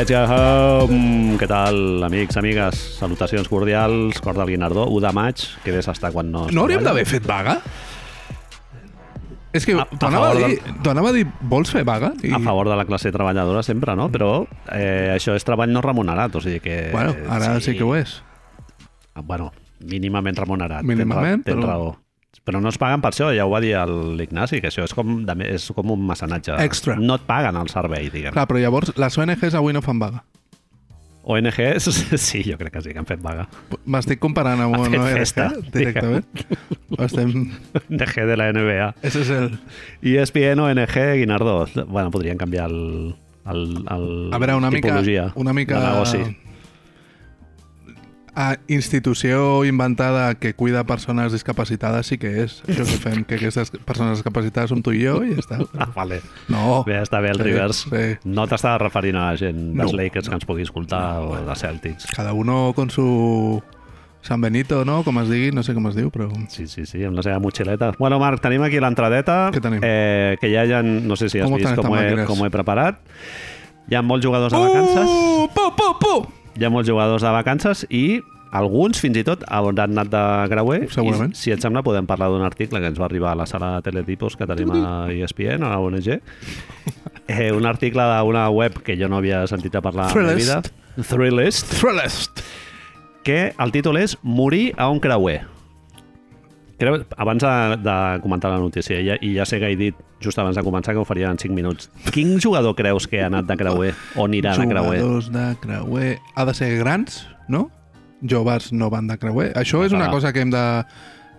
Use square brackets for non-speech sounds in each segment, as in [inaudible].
Let's go home! Què tal, amics, amigues? Salutacions cordials, cor del Guinardó, 1 de maig, que ves hasta quan no... No hauríem d'haver fet vaga? És que t'ho anava, a dir, anava a dir, vols fer vaga? I, A favor de la classe treballadora sempre, no? Però eh, això és treball no remunerat, o sigui que... Bueno, ara sí, que ho és. Ah, Bueno, mínimament remunerat. Mínimament, tens, ra- tens però- raó. Però no es paguen per això, ja ho va dir l'Ignasi, que això és com, és com un mecenatge. Extra. No et paguen el servei, diguem. Clar, però llavors les ONGs avui no fan vaga. ONGs, [laughs] sí, jo crec que sí que han fet vaga. M'estic comparant amb una ONG festa, directament. Estem... [laughs] ONG de la NBA. Ese és el... ESPN, ONG, Guinardó. Bueno, podrien canviar el, el, el A veure, una mica... tipologia Una mica... de negoci. A institució inventada que cuida persones discapacitades sí que és. Això que fem, que aquestes persones discapacitades som tu i jo i ja està. Ah, vale. No. Bé, està bé el Sí, Rivers. sí. No t'estava referint a la gent dels No. Lakers que ens pugui escoltar o de Celtics. Cada uno con su San Benito, no? Com es digui, no sé com es diu, però... Sí, sí, sí, amb la seva motxileta. Bueno, Marc, tenim aquí l'entradeta, Què tenim? eh, que ja hi ha, no sé si has Com vist com he, com he preparat. Hi ha molts jugadors de vacances, Uh, pu, pu, pu! Hi ha molts jugadors de vacances i alguns, fins i tot, hauran anat de creuer. Segurament. I, si et sembla, podem parlar d'un article que ens va arribar a la sala de teletipos que tenim a ESPN, a la ONG. Eh, un article d'una web que jo no havia sentit a parlar en la vida. Thrillist. Thrillist. Thrillist! que el títol és Morir a un creuer. Creu, abans de, de comentar la notícia, ja, i ja sé que he dit just abans de començar que ho faria en 5 minuts. Quin jugador creus que ha anat de creuer o anirà de creuer? Jugadors de creuer... Ha de ser grans, no? Joves no van de creuer. Això és una Clar. cosa que hem de,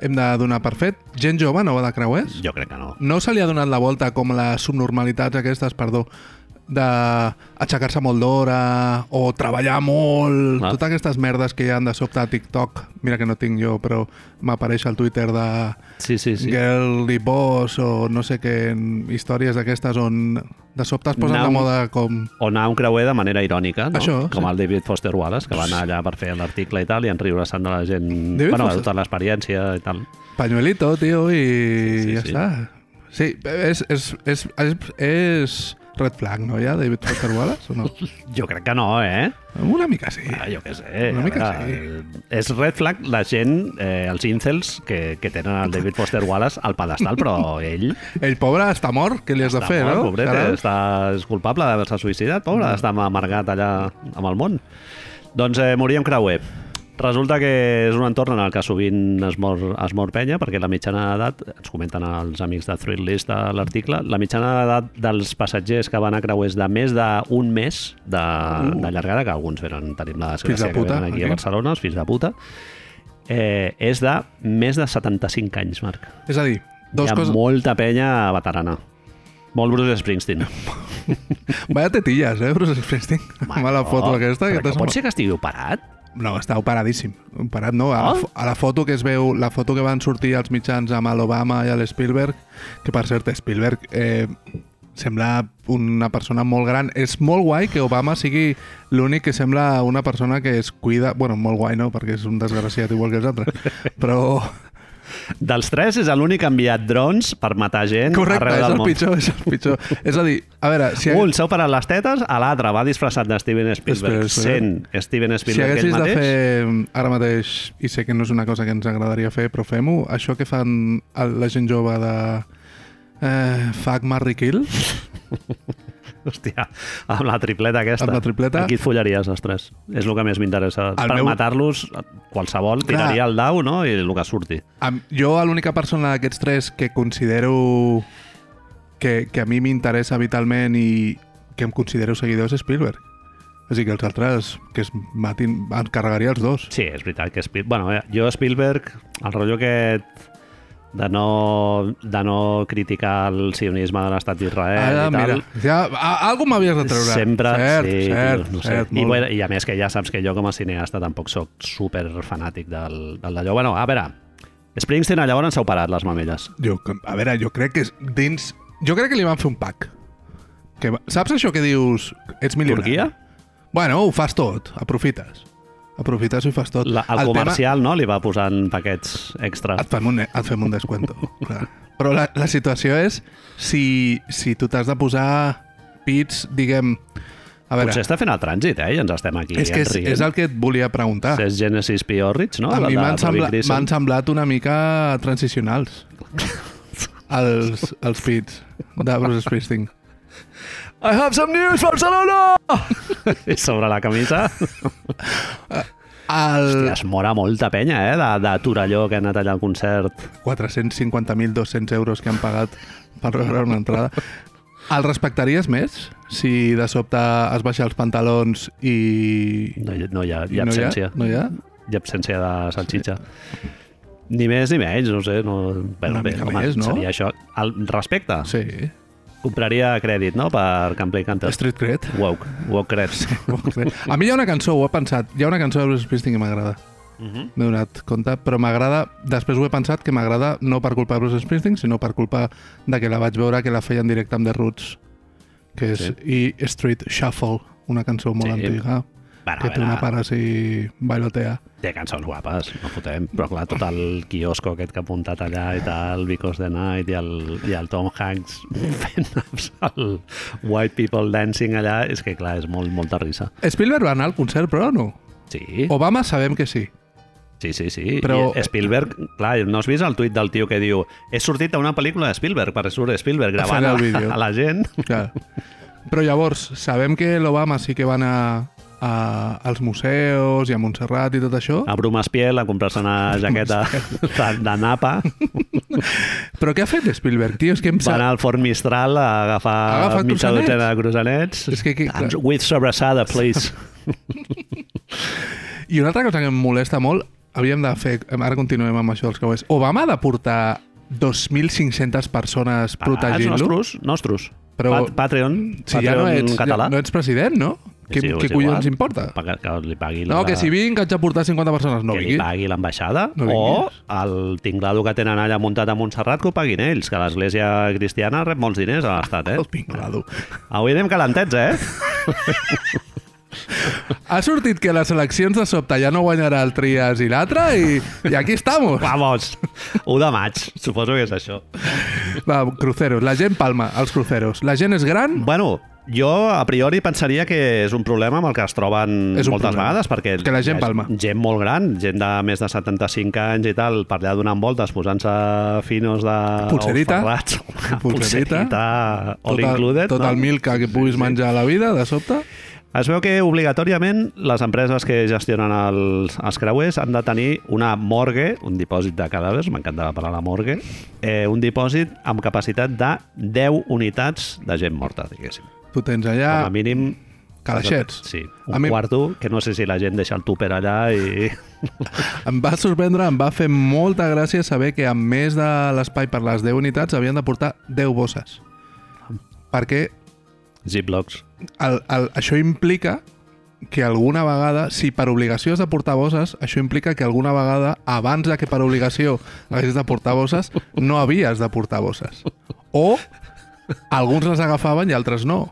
hem de donar per fet. Gent jove no va de creuers? Jo crec que no. No se li ha donat la volta com les subnormalitats aquestes, perdó, d'aixecar-se molt d'hora o treballar molt, Clar. totes aquestes merdes que hi han de sobte a TikTok, mira que no tinc jo, però m'apareix al Twitter de Sí, sí, sí. Girl i Boss o no sé què, històries d'aquestes on de sobte es posen Now- de moda com... O anar un creuer de manera irònica, no? Això, com sí. el David Foster Wallace, que va anar allà per fer l'article i tal, i en riure-se'n de la gent... David bueno, de Foster? tota l'experiència i tal. Pañuelito, tio, i Sí, sí, ja sí. està. Sí, és, és, és, és, és red flag, no, ja, David Foster Wallace, o no? [laughs] Jo crec que no, eh? Una mica sí. Ah, jo què sé. Una mica veure, És red flag la gent, eh, els incels, que, que tenen el David Foster Wallace al pedestal, però ell [laughs] El pobre està mort, què li has de fer, mort, no? pobret, Caram. està, és culpable d'haver-se suïcidat, pobre, està amargat allà amb el món. Doncs eh, morir en creuer. Resulta que és un entorn en el que sovint es mor, es mor penya, perquè la mitjana d'edat, ens comenten els amics de Thrillist a l'article, la mitjana d'edat dels passatgers que van a creuers de més d'un mes de, de llargada, que alguns venen, tenim la Uh. Desgràcia de que puta, venen aquí, aquí. a Barcelona, els fills de puta, eh, és de més de 75 anys, Marc. És a dir, dos Hi ha coses... molta penya veterana. Molt Bruce Springsteen. [laughs] Vaya tetilles, eh, Bruce Springsteen? Amb la foto aquesta. Però Que que t'has- pot ser que estigui operat? No, està operadíssim. Operat no. A, la, Oh? a la foto que es veu, la foto que van sortir als mitjans amb l'Obama i l'Spielberg, que per cert, Spielberg eh, sembla una persona molt gran. És molt guai que Obama sigui l'únic que sembla una persona que es cuida... Bueno, molt guai, no?, perquè és un desgraciat igual que els altres. [laughs] Però... Dels tres és l'únic que ha enviat drons per matar gent Correcte, arreu és del el món. pitjor, és el pitjor. És a dir, a veure, si... Un s'ha operat les tetes, a l'altre va disfressat de Steven Spielberg, Spielberg. sent Steven Si Spielberg ell haguessis de mateix. fer ara mateix, i sé que no és una cosa que ens agradaria fer, però fem-ho, això que fan el- la gent jove de eh, Fuck, Marry, Kill, [laughs] Hòstia, amb la tripleta aquesta. Amb la tripleta. Aquí et follaries els tres. És el que més m'interessa. Per meu- matar-los, qualsevol Clar. tiraria el dau, no?, i el que surti. Am- jo l'única persona d'aquests tres que considero que, que a mi m'interessa vitalment i que em considero seguidor és Spielberg. O sigui que els altres que es matin, em carregaria els dos. Sí, és veritat que Spielberg... Bueno, eh, jo Spielberg, el rotllo aquest de no, de no criticar el sionisme de l'estat d'Israel Ara, i tal, mira, ja, a, algú m'havies de treure. sempre... Cert, sí, cert, no sé. cert, I, bueno, I a més que ja saps que jo com a cineasta tampoc sóc super fanàtic del, del d'allò. Bueno, a veure, Springsteen llavors s'ha operat les mamelles. Jo, a veure, jo crec que és dins... Jo crec que li van fer un pack. Que, saps això que dius... Ets milionari? Turquia? Bueno, ho fas tot, aprofites. Aprofites i fas tot. La, el, tema- comercial no li va posant paquets extra. Et fem un, et fem un descuento, [laughs] clar. Però la, la situació és si, si tu t'has de posar pits, diguem, A veure, Potser està fent el trànsit, eh? I ens estem aquí és que és, enrient. és el que et volia preguntar. És Genesis Piorrich, no? A La mi m'han sembla, semblat una mica transicionals. [laughs] els, els pits de Bruce Springsteen. I have some news, Barcelona! I [laughs] sobre la camisa El es mora molta penya, eh? De, de Torelló que ha anat allà al concert. 450.200 euros que han pagat per rebre una entrada. El respectaries més si de sobte es baixa els pantalons i... No, no hi ha, hi ha no absència. No hi ha? Hi ha absència de salxitxa. Ni més ni menys, no sé. No... Bueno, Una bé, mica home, més, no? Seria això. El respecte. Sí. Compraria crèdit, no?, per Camplay Canter. Street Cred. Woke. [laughs] Woke creds. A mi hi ha una cançó, ho he pensat, hi ha una cançó de Bruce Springsteen que m'agrada. Mhm. M'he donat compte, però m'agrada, després ho he pensat, que m'agrada no per culpa de Bruce Springsteen, sinó per culpa de que la vaig veure que la feia en directe amb The Roots, que és Sí. i Street Shuffle, una cançó molt Sí. antiga, Bueno, que té una part així bailotea. té cançons guapes, no fotem, però clar, tot el quiosco aquest que ha apuntat allà i tal, Because the Night i el, i el Tom Hanks fent el White People Dancing allà, és que clar, és molt, molta risa. Spielberg va anar al concert, però no? Sí, Obama sabem que sí. sí, sí, sí. Però- I Spielberg, clar, no has vist el tuit del tio que diu he sortit a una pel·lícula de Spielberg, perquè surt Spielberg gravant a, a la gent. Clar. Però llavors, sabem que l'Obama sí que va anar a, als museus i a Montserrat i tot això, A Brumaspiel a comprar-se una jaqueta de, de napa. però què ha fet Spielberg, tio? És que em Va anar al Fort Mistral a agafar Ha agafat mitja dotzena de croissanets. És que- que- With sobrassada, please. I una altra cosa que em molesta molt, havíem de fer, ara continuem amb això dels creuers, Obama ha de portar 2.500 persones Pagats protegint-lo? nostres, nostres. Però- Pat Patreon, Si Patreon ja no ets, català. no ets president, no? Què, Sí, què collons igual. importa? Paga, que li pagui No, la, que si vinc haig de portar 50 persones. No que li vingui. pagui l'ambaixada No o el tinglado que tenen allà muntat a Montserrat que ho paguin ells, que l'església cristiana rep molts diners a l'estat, eh? [laughs] El tinglado. Avui anem calentets, eh? Ha sortit que les eleccions de sobte ja no guanyarà el Trias i l'altre i, i aquí estamos. Vamos! 1 de maig, suposo que és això. Va, cruceros. La gent palma, els cruceros. La gent és gran, Bueno, jo a priori pensaria que és un problema amb el que es troben És un moltes problema. vegades, perquè Que la gent palma. gent molt gran, gent de més de 75 anys i tal, per allà donant voltes, posant-se finos de... Pulserita. ferrats. [laughs] Pulserita. Pulserita, all tot, el, included. tot no? el milka que puguis menjar a la vida, de sobte. Es veu que obligatòriament les empreses que gestionen els, els creuers han de tenir una morgue, un dipòsit de cadàvers, m'encanta la paraula morgue, eh, un dipòsit amb capacitat de 10 unitats de gent morta, diguéssim. Tu tens Com allà... a mínim... Calaixets. Sí, A un mi- quarto, que no sé si la gent deixa el túper allà i... [laughs] Em va sorprendre, em va fer molta gràcia saber que a més de l'espai per les 10 unitats havien de portar 10 bosses. Perquè Ziplocs. el, el, això implica que alguna vegada, si per obligació has de portar bosses, això implica que alguna vegada, abans de que per obligació haguessis de portar bosses, no havies de portar bosses. O alguns les agafaven i altres no.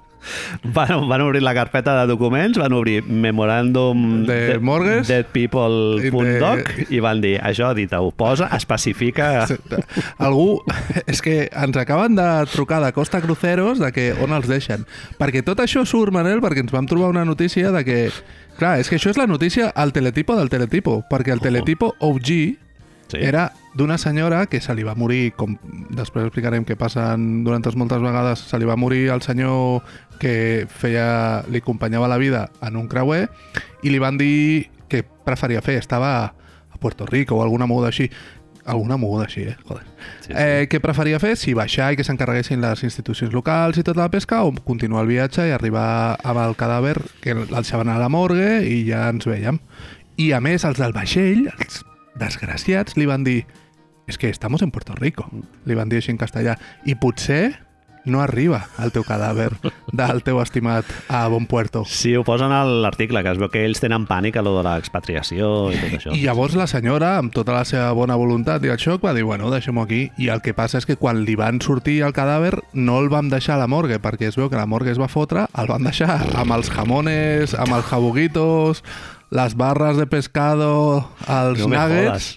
Van, van obrir la carpeta de documents, van obrir memoràndum De morgues. deadpeople.doc I i van dir, això dit-ho, posa, especifica... Algú... És que ens acaben de trucar de Costa Cruceros de que on els deixen. Perquè tot això surt, Manel, perquè ens vam trobar una notícia de que... Clar, és que això és la notícia al teletipo del teletipo, perquè el teletipo OG Sí. era d'una senyora que se li va morir, com després explicarem què passa durant moltes vegades, se li va morir el senyor que feia, li acompanyava la vida en un creuer i li van dir que preferia fer, estava a Puerto Rico o alguna moguda així, alguna moguda així, eh? Joder. Sí, sí. Eh, què preferia fer? Si baixar i que s'encarreguessin les institucions locals i tota la pesca o continuar el viatge i arribar amb el cadàver que el deixaven a la morgue i ja ens veiem. I a més, els del vaixell, els desgraciats, li van dir és que estamos en Puerto Rico. Li van dir així en castellà. I potser no arriba el teu cadàver del teu estimat a Bon Puerto. Sí, ho posen a l'article, que es veu que ells tenen pànic a lo de l'expatriació i tot això. I llavors la senyora, amb tota la seva bona voluntat i el xoc, va dir, bueno, deixem-ho aquí. I el que passa és que quan li van sortir el cadàver no el vam deixar a la morgue, perquè es veu que la morgue es va fotre, el van deixar amb els jamones, amb els jabuguitos, les barres de pescado, els No nuggets,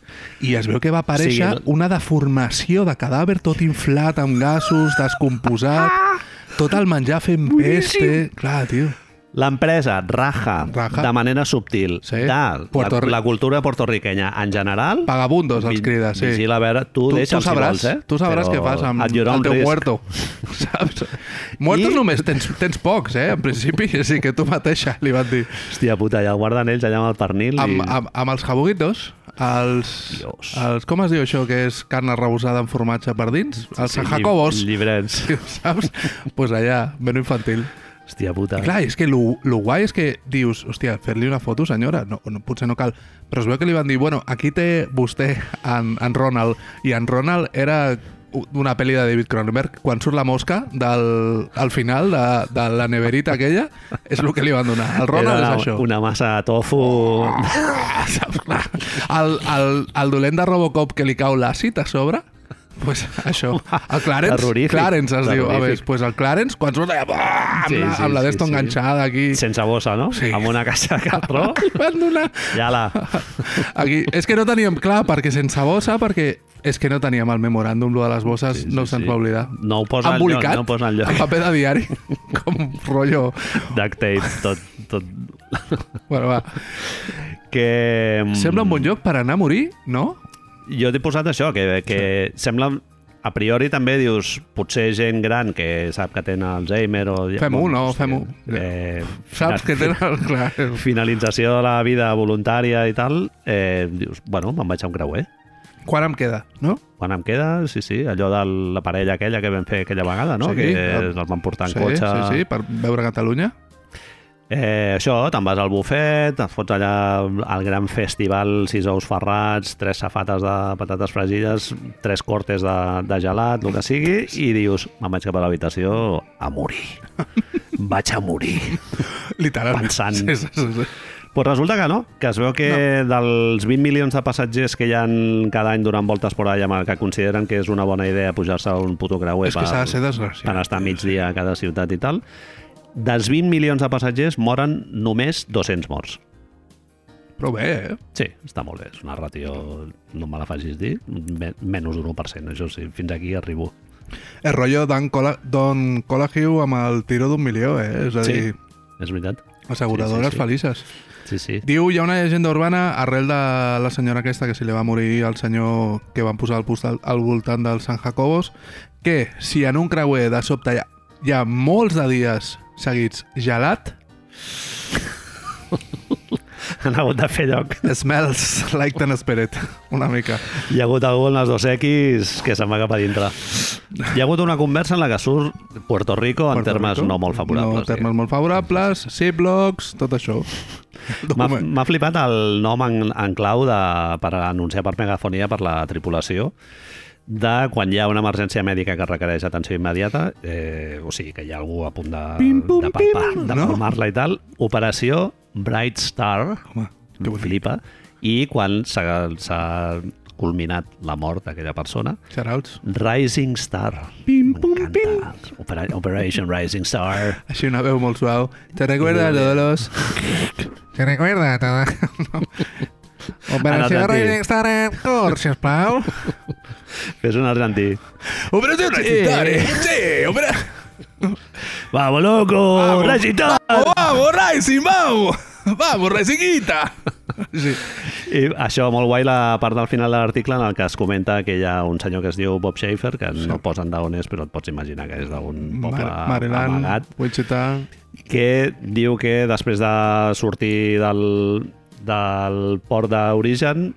i es veu que va aparèixer Sí, una deformació de cadàver tot inflat amb gasos, descomposat, tot el menjar fent peste... Clar, tio. L'empresa raja, Raja. de manera subtil Sí. de la, Puerto la cultura portorriquenya en general. Vagabundos els crida, sí. Vigila a veure, tu, tu, tu sabràs, si vols, eh? tu sabràs Però què fas amb el teu risk. muerto. [laughs] Saps? Muertos I- només tens, tens pocs, eh? En principi, [laughs] així que tu mateixa li van dir. Hòstia puta, ja el guarden ells allà amb el pernil. Amb, i... amb, amb els jabuguitos, els, Dios. els... Com es diu això, que és carn arrebossada amb formatge per dins? Els Sí, sí, jacobos. lli- Llibrets. [laughs] Saps? Doncs pues allà, menú infantil. Hòstia puta. I clar, és que lo, lo guai és que dius, hòstia, fer-li una foto, senyora, no, no, potser no cal. Però es veu que li van dir, bueno, aquí té vostè en, en Ronald. I en Ronald era u- una pel·li de David Cronenberg, quan surt la mosca del, al final de, de la neverita aquella, és el que li van donar. El Ronald Era és això. una massa de tofu... El, el, el dolent de Robocop que li cau l'àcid a sobre, pues [laughs] això. El Clarence, Terrorífic, Clarence es diu. A veure, pues el Clarence, quan surt allà, amb, Sí, la, sí, amb la sí, d'esto sí. enganxada aquí... Sense bossa, no? Sí. Amb una caixa de [laughs] cartró. Li van donar... Ja la... [laughs] Aquí, és que no teníem clar, perquè sense bossa, perquè és que no teníem el memoràndum, lo de les bosses, Sí, sí, no se'ns sí. va oblidar. No ho posa Embolicat, enlloc, no ho posa enlloc. en paper de diari, com rotllo... Duct tape, tot... tot... Bueno, va. Que... mm, Sembla un bon lloc per anar a morir, no? Jo t'he posat això, que, que sembla... A priori també dius, potser gent gran que sap que tenen Alzheimer o... Fem-ho, no? Fem-ho. Eh, Saps que tenen... Clar, Finalització de la vida voluntària i tal, eh, dius, bueno, me'n vaig a un creuer. quan em queda, no? Quan em queda, sí, sí, allò de la parella aquella que vam fer aquella vegada, no? Sí, que el- els van portar en sí, cotxe. Sí, sí, per veure Catalunya. Eh, això, te'n vas al bufet, et fots allà al gran festival, sis ous ferrats, tres safates de patates fregides, tres cortes de, de gelat, el que sigui, i dius, me'n vaig cap a l'habitació a morir. vaig a morir. Literal. Pensant. Sí, sí, sí. Pues resulta que no, que es veu que no. dels 20 milions de passatgers que hi han cada any donant voltes por allà que consideren que és una bona idea pujar-se a un puto creuer És que s'ha de ser desgraciat. per estar mig dia a cada ciutat i tal, dels 20 milions de passatgers moren només 200 morts. Però bé, eh? Sí, està molt bé. És una ràtio, no me la facis dir, me- menys d'un 1%, això sí, fins aquí arribo. El rotllo Don, Cola, Don Colahue amb el tiro d'un milió, eh? És a Sí. dir, És veritat? asseguradores Sí, sí, sí. felices. Sí, sí. Diu, hi ha una llegenda urbana arrel de la senyora aquesta que se li va morir al senyor que van posar el postal al voltant del San Jacobos, que si en un creuer de sobte hi ha, hi ha molts de dies seguits gelat, [laughs] Han hagut de fer lloc. smells like ten spirit, una mica. Hi ha hagut algú en les dos X que se'n va cap a dintre. Hi ha hagut una conversa en la que surt Puerto Rico en Puerto termes Rico. no molt favorables. No, termes molt favorables, Ziplocs, tot això. [laughs] M'ha flipat el nom en, en clau de, per anunciar per megafonia per la tripulació de quan hi ha una emergència mèdica que requereix atenció immediata, eh, o sigui, que hi ha algú a punt de, Pim, pum, de palpar, pim, de no? palmar-la i tal, operació Bright Star, Home, flipa, i quan s'ha culminat la mort d'aquella persona, Shoutouts. Rising Star. Pim, pum, pim. Opera Operation Rising Star. Així una veu molt suau. ¿Te recuerdas de los... [laughs] ¿Te recuerda todo? [laughs] Operació en curs, sisplau. Fes un argentí. Operació eh? Sí, opera... Vamos, loco! Vamos. Rising Star! Vamos, vamos, Rising, vamos! Vamos, Risingita! Sí. I això, molt guai la part del final de l'article en el que es comenta que hi ha un senyor que es diu Bob Schaefer, que no posen d'on és, però et pots imaginar que és d'un poble Mar Maryland, amagat, Wichita... que diu que després de sortir del, del port d'origen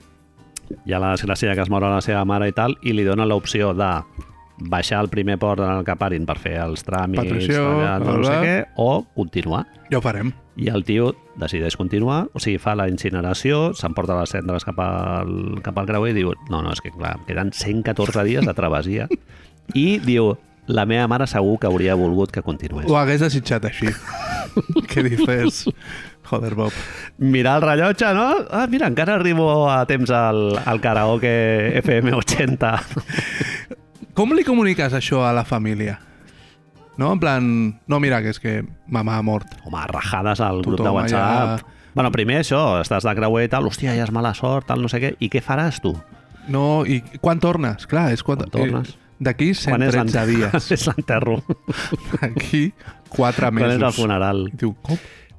hi ha la desgràcia que es mor la seva mare i tal, i li dona l'opció de baixar al primer port en el que parin per fer els tràmits, Patrició, allà, no, no sé què, o continuar. Ja ho farem. I el tio decideix continuar, o sigui, fa la incineració, s'emporta les cendres cap al, cap al creuer i diu, no, no, és que clar, queden 114 dies de travessia. I diu, la meva mare segur que hauria volgut que continués. Ho hagués desitjat així. [laughs] Què dices? Joder, Bob. Mirar el rellotge, no? Ah, mira, encara arribo a temps al, al karaoke FM 80. Com li comuniques això a la família? No? En plan, no, mira, que és que mamà ha mort. Home, rajades al grup de Tothom WhatsApp. allà- Bueno, primer això, estàs de creuer i tal, hòstia, ja és mala sort, tal, no sé què. I què faràs tu? No, i quan tornes? Clar, és quan... Quan tornes? Eh, D'aquí 113 l'enter- dies. [laughs] és l'enterro? D'aquí 4 Quan és el mesos. funeral? Diu, com?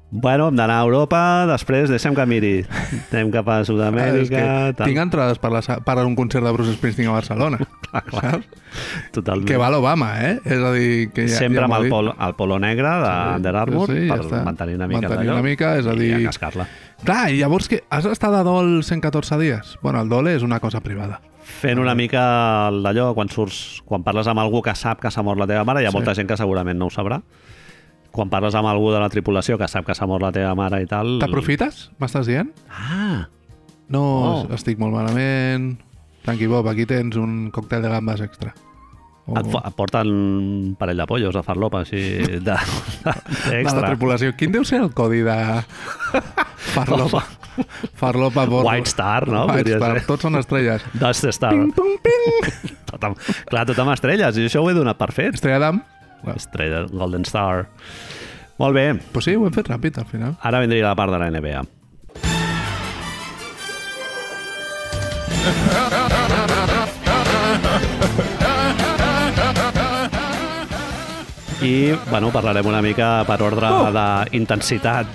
Bueno, hem d'anar a Europa, després deixem que miri. [laughs] Anem cap a Sud-amèrica... que tinc entrades per, la, per a un concert de Bruce Springsteen a Barcelona. [laughs] Clar, clar. Saps? Totalment. Que va l'Obama, eh? És a dir, que ja, Sempre ja amb el, dit. pol, el polo negre Armour sí, ja per està. mantenir una mica Mantenir una mica, és a i dir- a cascar-la. Clar, i llavors que has estat de dol 114 dies? Bueno, el dol és una cosa privada. Fent una mica d'allò, quan surts, quan parles amb algú que sap que s'ha mort la teva mare, hi ha Sí. molta gent que segurament no ho sabrà. Quan parles amb algú de la tripulació que sap que s'ha mort la teva mare i tal... T'aprofites? M'estàs dient? Ah, No, Oh. estic molt malament. Tranqui, Bob, aquí tens un còctel de gambes extra. O... et, et porten un parell de pollos a farlopa, així, [laughs] de, de, de la extra. tripulació. Quin deu ser el codi de... Farlopa. Farlopa bordo. White Star, no? White Podria Star. ser. Tots són estrelles. Dust Star. Ping, ping, ping. Tot amb, clar, tot amb estrelles, i això ho he donat per fet. Estrella d'am. Estrella, Golden Star. Molt bé, Pues sí, ho hem fet ràpid, al final. ara vindria la part de la NBA. I, bueno, parlarem una mica per ordre Oh! d'intensitat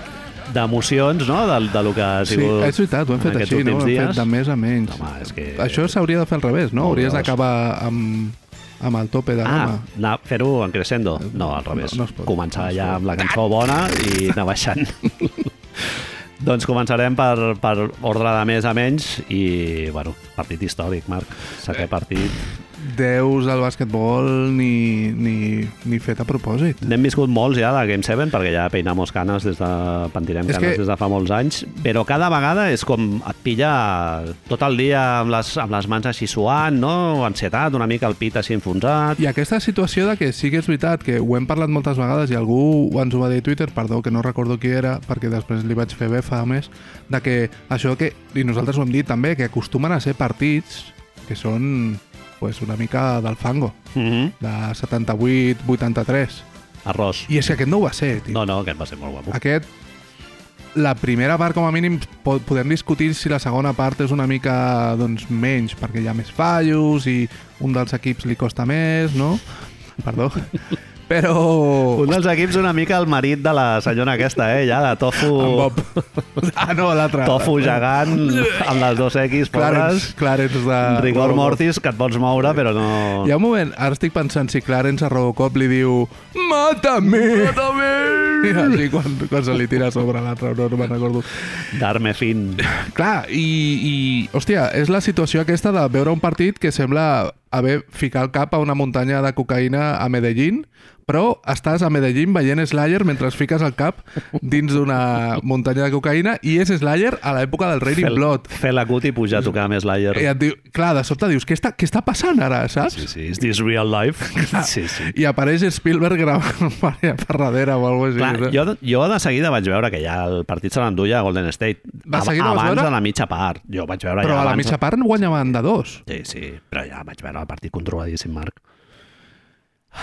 d'emocions, no?, del, de lo que ha Sí, sigut és veritat, ho hem fet així, no? Ho hem dies. fet de més a menys. Home, és que... Això s'hauria de fer al revés, no? Molt Hauries d'acabar amb, amb el tope de Ah, gama. anar- fer-ho en crescendo? No, al revés. No, no. Començar No ja amb la cançó bona i anar baixant. [laughs] doncs començarem per, per ordre de més a menys i, bueno, partit històric, Marc. Setè partit. Deus al bàsquetbol ni, ni, ni fet a propòsit. N'hem viscut molts ja de Game 7 perquè ja peinamos canes des de... pentinem És canes que- des de fa molts anys, però cada vegada és com et pilla tot el dia amb les, amb les mans així suant, no? Ansietat, una mica el pit així enfonsat. I aquesta situació de que sí que és veritat que ho hem parlat moltes vegades i algú ens ho va dir a Twitter, perdó, que no recordo qui era, perquè després li vaig fer befa a més, de que això que, i nosaltres ho hem dit també, que acostumen a ser partits que són pues, una mica del fango, Mm -hmm. de 78-83. Arròs. I és que aquest no ho va ser, tio. No, no, aquest va ser molt guapo. Aquest, la primera part, com a mínim, po podem discutir si la segona part és una mica doncs, menys, perquè hi ha més fallos i un dels equips li costa més, no? Perdó. [laughs] Però... Un dels equips una mica el marit de la senyora aquesta, eh? Ja, de tofu... En Bob. Ah, no, l'altre. Tofu gegant amb les dos X Clarence, pobres. Clarence de... Rigor mortis, que et pots moure, però no... Hi ha un moment, ara estic pensant si Clarence a Robocop li diu Mata-me! Mata-me! I així quan, quan se li tira sobre l'altre, no, no me'n recordo. Dar-me fin. Clar, i, i, hòstia, és la situació aquesta de veure un partit que sembla haver ficat el cap a una muntanya de cocaïna a Medellín, però estàs a Medellín veient Slayer mentre es fiques el cap dins d'una muntanya de cocaïna i és Slayer a l'època del Raining Blood. Fer la cut i pujar a tocar més l'aire. I et diu, clar, de sobte dius, què està, què està passant ara, saps? Sí, sí, is this real life? [laughs] Sí, sí. I apareix Spielberg gravant per darrere o alguna cosa Clar, així. jo, jo de seguida vaig veure que ja el partit se l'enduia a Golden State. Vas abans de la mitja part. Jo vaig veure Però ja a la mitja part guanyaven de dos. Sí, sí, però ja vaig veure el partit controladíssim, Marc.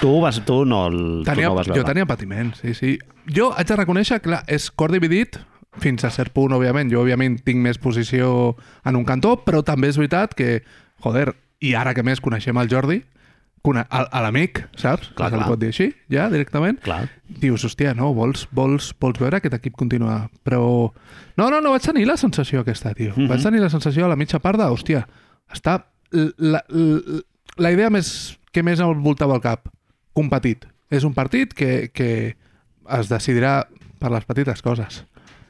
Tu, vas, tu, no, el, Tenia, tu no vas veure. jo tenia patiment, sí, sí. Jo haig de reconèixer, clar, és cor dividit, fins a cert punt, òbviament. Jo, òbviament, tinc més posició en un cantó, però també és veritat que, joder, i ara que més coneixem el Jordi, a, l'amic, saps? Clar, que clar. pot dir així, ja, directament. Clar. Dius, hòstia, no, vols, vols, vols veure aquest equip continuar. Però... No, no, no, vaig tenir la sensació aquesta, tio. Mm Mhm. -hmm. Vaig tenir la sensació a la mitja part de, hòstia, està... La, la, la idea més que més em voltava al cap, competit. És un partit que, que es decidirà per les petites coses.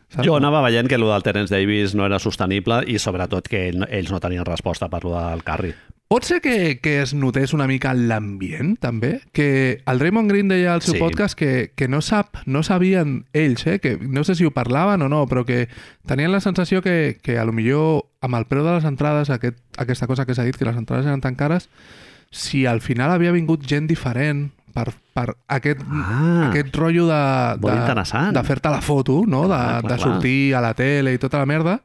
Saps? Jo anava veient que el del Terence Davis no era sostenible i sobretot que ell- ells no tenien resposta per lo del Curry. Pot ser que, que es notés una mica l'ambient, també? Que el Raymond Green deia al seu Sí. podcast que, que no sap, no sabien ells, eh? que no sé si ho parlaven o no, però que tenien la sensació que, que a lo millor amb el preu de les entrades, aquest, aquesta cosa que s'ha dit, que les entrades eren tan cares, si al final havia vingut gent diferent per, per aquest, Ah, aquest rotllo de, de, de fer-te la foto, no? de, Clar, clar, de sortir a la tele i tota la merda,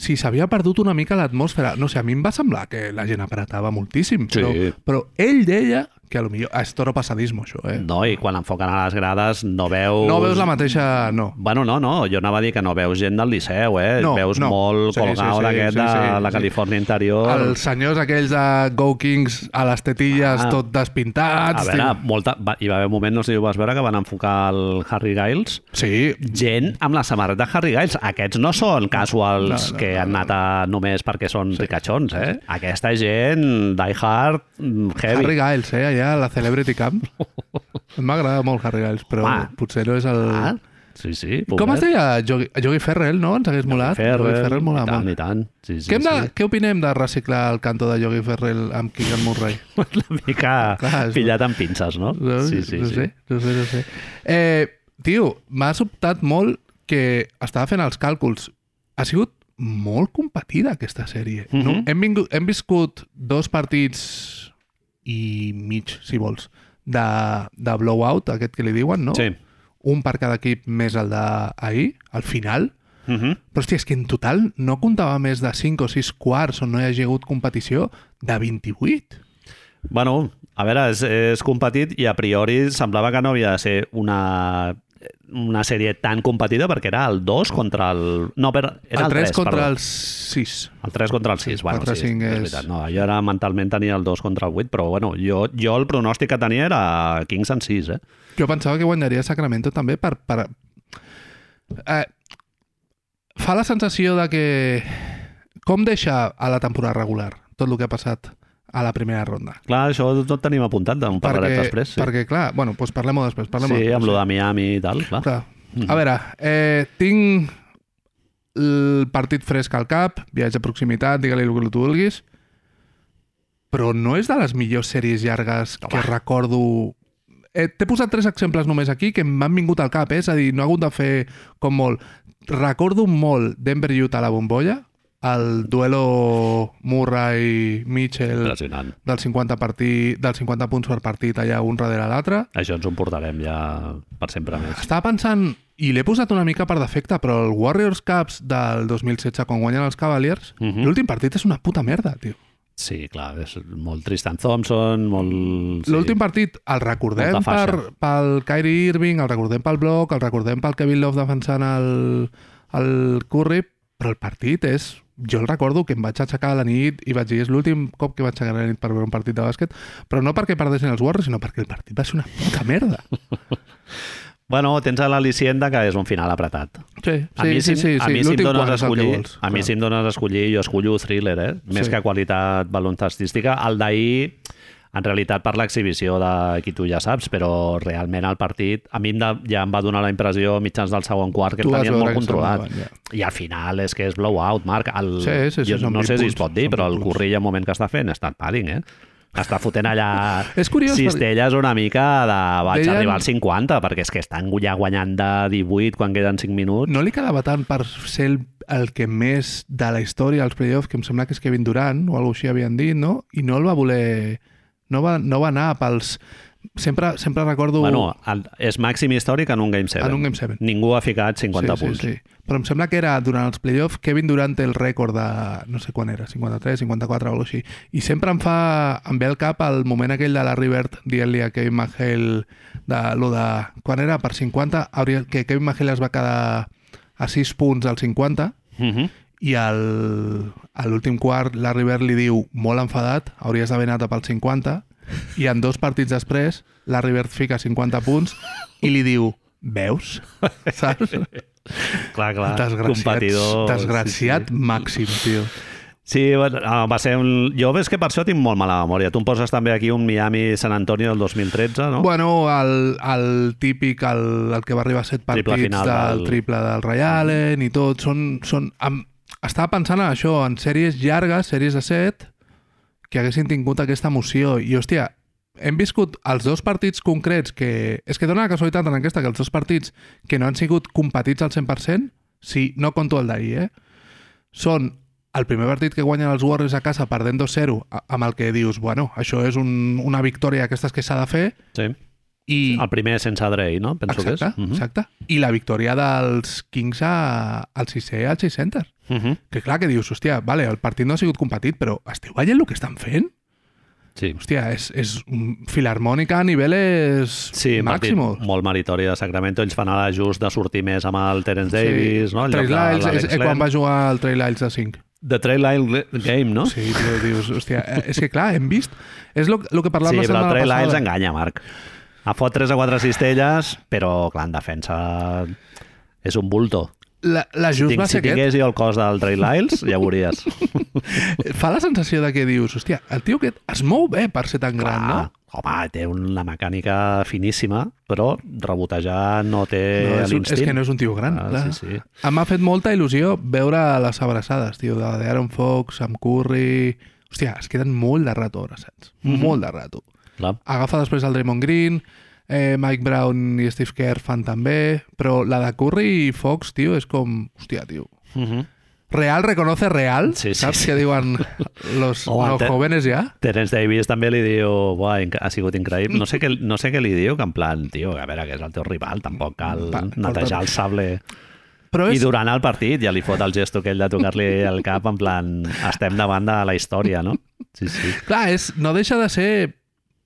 si s'havia perdut una mica l'atmosfera. No sé, a mi em va semblar que la gent apretava moltíssim, Sí. però, però ell deia que a lo millor... És toro passadismo, això, eh? No, i quan enfoquen a les grades no veus... No veus la mateixa... No. Bueno, no, no, jo anava a dir que no veus gent del Liceu, eh? No, veus no. molt Sí, colgao sí, sí, d'aquest sí, de sí, la sí. Califòrnia interior. Els senyors aquells de Go Kings a les tetilles Ah. tot despintats... A veure, tio. molta... va, hi va haver un moment, no sé si ho vas veure, que van enfocar el Harry Giles. Sí, Gent amb la samarreta de Harry Giles. Aquests no són casuals No, no, que no, han anat a, només perquè són ricachons, eh? Aquesta gent, die hard, mm, heavy. Harry Giles, eh, allà a la Celebrity Camp. [laughs] M'agrada molt Harry Giles, però Home. potser no és el... Ah, sí, sí. Com es deia? Yogi, Yogi Ferrell, no? Ens hagués molat. Ferrell, Yogi Ferrell mola i tant, molt. i tant. Sí, sí, Què, hem de, sí. què opinem de reciclar el canto de Yogi Ferrell amb Keegan Murray? [laughs] Una mica Clar, és- pillat amb pinces, no? No, sí, sí, no sí. sé, no sé, no sé. Eh, tio, m'ha sobtat molt que estava fent els càlculs. Ha sigut molt competida aquesta sèrie. Mhm. no? hem, vingut, hem viscut dos partits i mig, si vols, de, de blowout, aquest que li diuen, no? Sí. Un per cada equip més el d'ahir, al final. Uh -huh. Però, hòstia, és que en total no comptava més de 5 o 6 quarts on no hi hagi hagut competició de 28. Bueno, a veure, és, és competit i a priori semblava que no havia de ser una una sèrie tan competida perquè era el 2 contra el... No, però era el el 3 3, contra perdó. el 6. El 3 contra el 6, bueno, quatre, sí, cinc és, és- veritat. No, jo era, mentalment tenia el 2 contra el 8, però bueno, jo, jo el pronòstic que tenia era Kings en 6, eh? Jo pensava que guanyaria Sacramento també per... per eh, fa la sensació de que... Com deixa a la temporada regular tot el que ha passat a la primera ronda? Clar, això tot tenim apuntat, en parlarem després. Sí, perquè clar, bueno, doncs parlem-ho després. Parlem sí amb lo de Miami i tal, clar. Clar. A veure, eh, tinc el partit fresc al cap, viatge a proximitat, digue-li el que tu vulguis, però no és de les millors sèries llargues que recordo... Eh, T'he posat tres exemples només aquí que m'han vingut al cap, eh? és a dir, no he hagut de fer com molt. Recordo molt Denver-Utah a la bombolla, el duelo Murray-Mitchell del 50, partit, del 50 punts per partit allà un darrere l'altre. Això ens ho portarem ja per sempre més. Estava pensant, i l'he posat una mica per defecte, però el Warriors Cups del 2016, quan guanyen els Cavaliers, Mhm. l'últim partit és una puta merda, tio. Sí, clar, és molt Tristan Thompson, molt... Sí. L'últim partit el recordem per, pel Kyrie Irving, el recordem pel Block, el recordem pel Kevin Love defensant el, el Curry, però el partit és... Jo el recordo que em vaig aixecar a la nit i vaig dir, és l'últim cop que vaig aixecar a la nit per veure un partit de bàsquet, però no perquè perdessin els Warriors, sinó perquè el partit va ser una puta merda. [laughs] Bueno, tens a l'al·licient de que és un final apretat. Sí, A mi, si, sí, sí, a sí. mi si em dones a escollir, vols, a mi si em dones a escollir, jo escollo thriller, eh? Més Sí. que qualitat baloncestística. El d'ahir, en realitat, per l'exhibició de qui tu ja saps, però realment el partit, a mi em de, ja em va donar la impressió mitjans del segon quart que Tu el tenien molt controlat. semblaven, I al final és que és blowout, Marc. El, Sí, sí, sí, jo no 20 sé si es punts, pot dir, però 20 el punts. Corrilla, al moment que està fent, està padding, eh? Està fotent allà [laughs] És curiós, cistelles una mica de vaig Deien- arribar als 50, perquè és que estan ja guanyant de 18 quan queden 5 minuts. No li quedava tant per ser el, el que més de la història als playoffs, que em sembla que és Kevin Durant, o alguna així havien dit, no? I no el va voler... No va, no va anar pels... Sempre, sempre recordo... Bueno, el, és màxim històric en un Game 7. En un Game 7. Ningú ha ficat 50 sí, punts. Sí, sí. Però em sembla que era durant els playoffs Kevin Durant té el rècord de... no sé quan era, 53, 54 o alguna així. I sempre em fa... em ve al cap el moment aquell de la Rivert dient-li a Kevin McHale de, lo de... Quan era per 50, hauria, que Kevin McHale es va quedar a 6 punts al 50 Uh -huh. I al, a l'últim quart la River li diu molt enfadat, hauries d'haver anat a pel 50 i en dos partits després la River fica 50 punts i li diu veus? Saps? Clar, clar. Desgraciat, competidor. desgraciat Sí, sí. màxim, tio. Sí, bueno, ah, va ser un... Jo ves que per això tinc molt mala memòria. Tu em poses també aquí un Miami-San Antonio del 2013, no? Bueno, el, el típic, el, el que va arribar a set Triple partits final del del- triple del Ray Allen i tot, són... són amb, estava pensant en això, en sèries llargues, sèries de set, que haguessin tingut aquesta emoció. I, hòstia, hem viscut els dos partits concrets que... És que dona la casualitat en aquesta que els dos partits que no han sigut competits al 100%, si no conto el d'ahir, eh? Són el primer partit que guanyen els Warriors a casa perdent 2-0, a- amb el que dius, bueno, això és un, una victòria aquestes que s'ha de fer, Sí. i... El primer sense Dre, no? Penso exacte, que és. Uh -huh. exacte. I la victòria dels Kings a, al 6è al 6 Center. Uh -huh. Que clar, que dius, hòstia, vale, el partit no ha sigut competit, però esteu veient el que estan fent? Sí. hòstia, és, és filarmònica a niveles Sí, partit màximos. molt meritori de Sacramento. Ells fan ara just de sortir més amb el Terence Davis, no? En lloc Trail de Lyles, és, és quan va jugar al Trail Lyles de 5. The Trail Line Game, no? Sí, tio, dius, hòstia, eh, és que clar, hem vist... És el que parlàvem Sí, la però setmana el Trail Lyles passada. enganya, Marc. Ha fot 3 o 4 cistelles, però, clar, en defensa és un bulto. La, la just Tinc, va si ser aquest. tingués jo el cos del Trail Lyles, ja ho veuries. [laughs] Fa la sensació de que dius, hòstia, el tio aquest es mou bé per ser tan gran, no? Home, té una mecànica finíssima, però rebotejar no té No, és, l'instint. és que no és un tio gran. Ah, clar. sí, sí. Em M'ha fet molta il·lusió veure les abraçades, tio, de d'Aaron Fox, amb Curry... Hòstia, es queden molt de rato abraçats. Mm. -hmm. Molt de rato. Clar. Agafa després el Draymond Green, eh, Mike Brown i Steve Kerr fan també, però la de Curry i Fox, tio, és com... Hòstia, tio. Uh -huh. Real reconoce real, Sí, sí, saps sí. què diuen los, Home, los jóvenes ja? Terence Davis també li diu Buah, ha sigut increïble. No sé, què, no sé què li diu, que en plan, tio, a veure, que és el teu rival, tampoc cal Va, netejar el sable. Però I és, durant el partit ja li fot el gesto aquell de tocar-li el cap en plan, estem davant de la història, no? Sí, sí. clar, és, no deixa de ser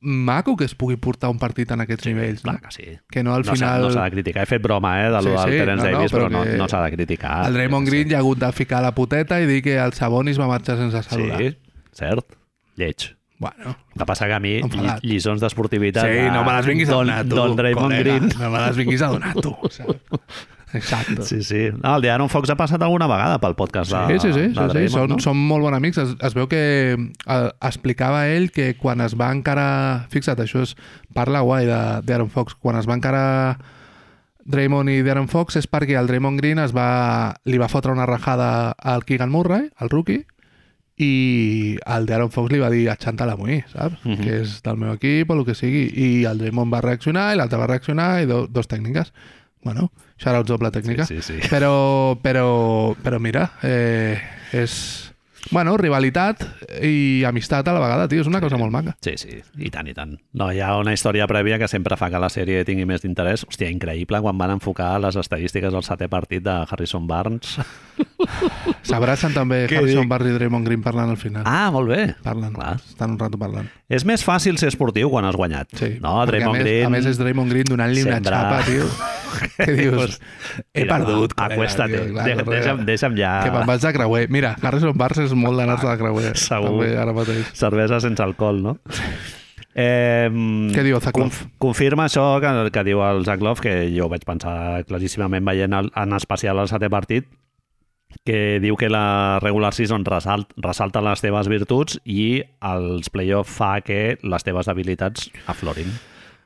maco que es pugui portar un partit en aquests nivells, no? Clar que sí. Que no al No final... no s'ha de criticar. He fet broma, eh, de Sí, del sí, Terence no, no, Davis, però, però no, que no s'ha de criticar. El Draymond Sí, Green ja ha hagut de ficar la puteta i dir que el Sabonis va marxar sense saludar. Sí, cert. Lleig. Bueno, El que passa que a mi, Enfadat. lliçons d'esportivitat... sí, no me les vinguis a Don, donar, tu. Don Draymond. Green. No me les vinguis a donar, tu. saps? [laughs] Exacte. Sí, sí. No, el de Aaron Fox ha passat alguna vegada pel podcast de, Sí, sí, sí, de sí, sí. Són, no? són molt bons amics. Es, es veu que eh, explicava ell que quan es va encara... Fixa't, això és... Parla guai de- d'Aaron Fox. Quan es va encara Draymond i Darren Fox és perquè el Draymond Green es va, li va fotre una rajada al Keegan Murray, al rookie, i el Darren Fox li va dir achanta la mi, saps? Mhm. Que és del meu equip o el que sigui. I el Draymond va reaccionar i l'altre va reaccionar i do, dos tècniques. Bueno, shoutouts doble tècnica. Sí, sí, sí. Però, però, però mira, eh, és... Bueno, rivalitat i amistat a la vegada, tio, és una cosa molt maca. Sí, sí, i tant, i tant. No, hi ha una història prèvia que sempre fa que la sèrie tingui més d'interès. Hòstia, increïble quan van enfocar les estadístiques del setè partit de Harrison Barnes. [laughs] S'abracen també Què Harrison dic? Barry i Draymond Green parlant al final. Ah, molt bé. Parlen, Clar. estan un rato parlant. És més fàcil ser esportiu quan has guanyat. Sí, no, Draymond a més, Green... A més és Draymond Green donant-li una Sembra- xapa, tio. [laughs] Què dius? He Mira, perdut, col·lega. deixa'm- deixa'm ja- Que me'n vaig de creuer. Mira, Harrison Barnes és molt d'anar-se de creuer. [laughs] Segur. També, ara mateix. Cervesa sense alcohol, no? Eh, Què diu Love? confirma això que, que diu el Zach Love, que jo vaig pensar claríssimament veient el, en especial el setè partit, que diu que la regular season resalt, ressalta les teves virtuts i els playoff fa que les teves habilitats aflorin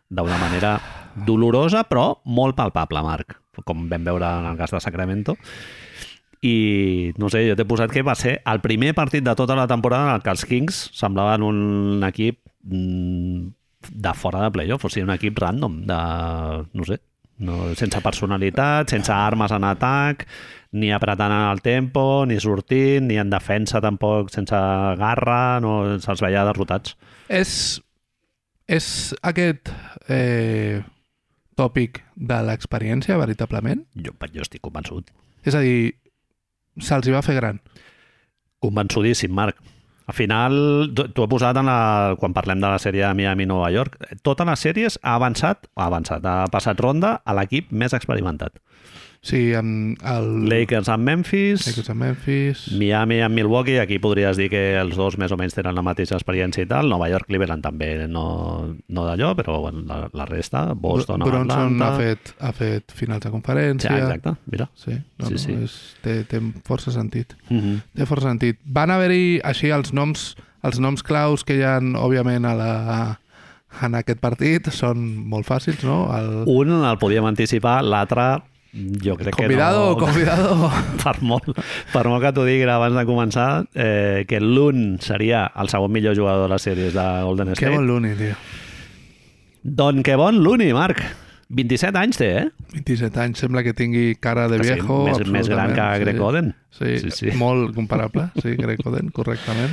d'una manera dolorosa però molt palpable, Marc, com vam veure en el cas de Sacramento. I, no sé, jo t'he posat que va ser el primer partit de tota la temporada en el que els Kings semblaven un equip mm, de fora de playoff, o sigui, un equip random, de, no sé, no, sense personalitat, sense armes en atac, ni apretant el tempo, ni sortint, ni en defensa tampoc, sense garra, no se'ls veia derrotats. És, és aquest eh, tòpic de l'experiència, veritablement? Jo, jo estic convençut. És a dir, se'ls va fer gran. Convençudíssim, Marc. Al final, t'ho he posat en la, quan parlem de la sèrie de Miami-Nova York. Totes les sèries ha avançat, ha avançat, ha passat ronda a l'equip més experimentat. Sí, amb el... Lakers amb Memphis, Lakers a Memphis... Miami amb Milwaukee, aquí podries dir que els dos més o menys tenen la mateixa experiència i tal. Nova York, Cleveland també no, no d'allò, però bueno, la, la resta, Boston, amb Bronson Atlanta... ha fet, ha fet finals de Sí, conferència. exacte, mira. Sí, no, Sí, no, sí. És, té, té força sentit. Mm -hmm. Té força sentit. Van haver-hi així els noms, els noms claus que hi ha, òbviament, a la, en aquest partit són molt fàcils, no? El... Un el podíem anticipar, l'altre jo crec Convidado, que no... convidado. [laughs] per molt, per molt que t'ho digui abans de començar, eh, que l'un seria el segon millor jugador de les sèries de Golden Que State. bon l'uni, tio. Don que bon l'uni, Marc. 27 anys té, eh? 27 anys, sembla que tingui cara de Que sí, viejo. més, més gran que Greg sí. Oden. Sí, Sí, sí, sí. molt comparable, sí, Greg Oden, correctament.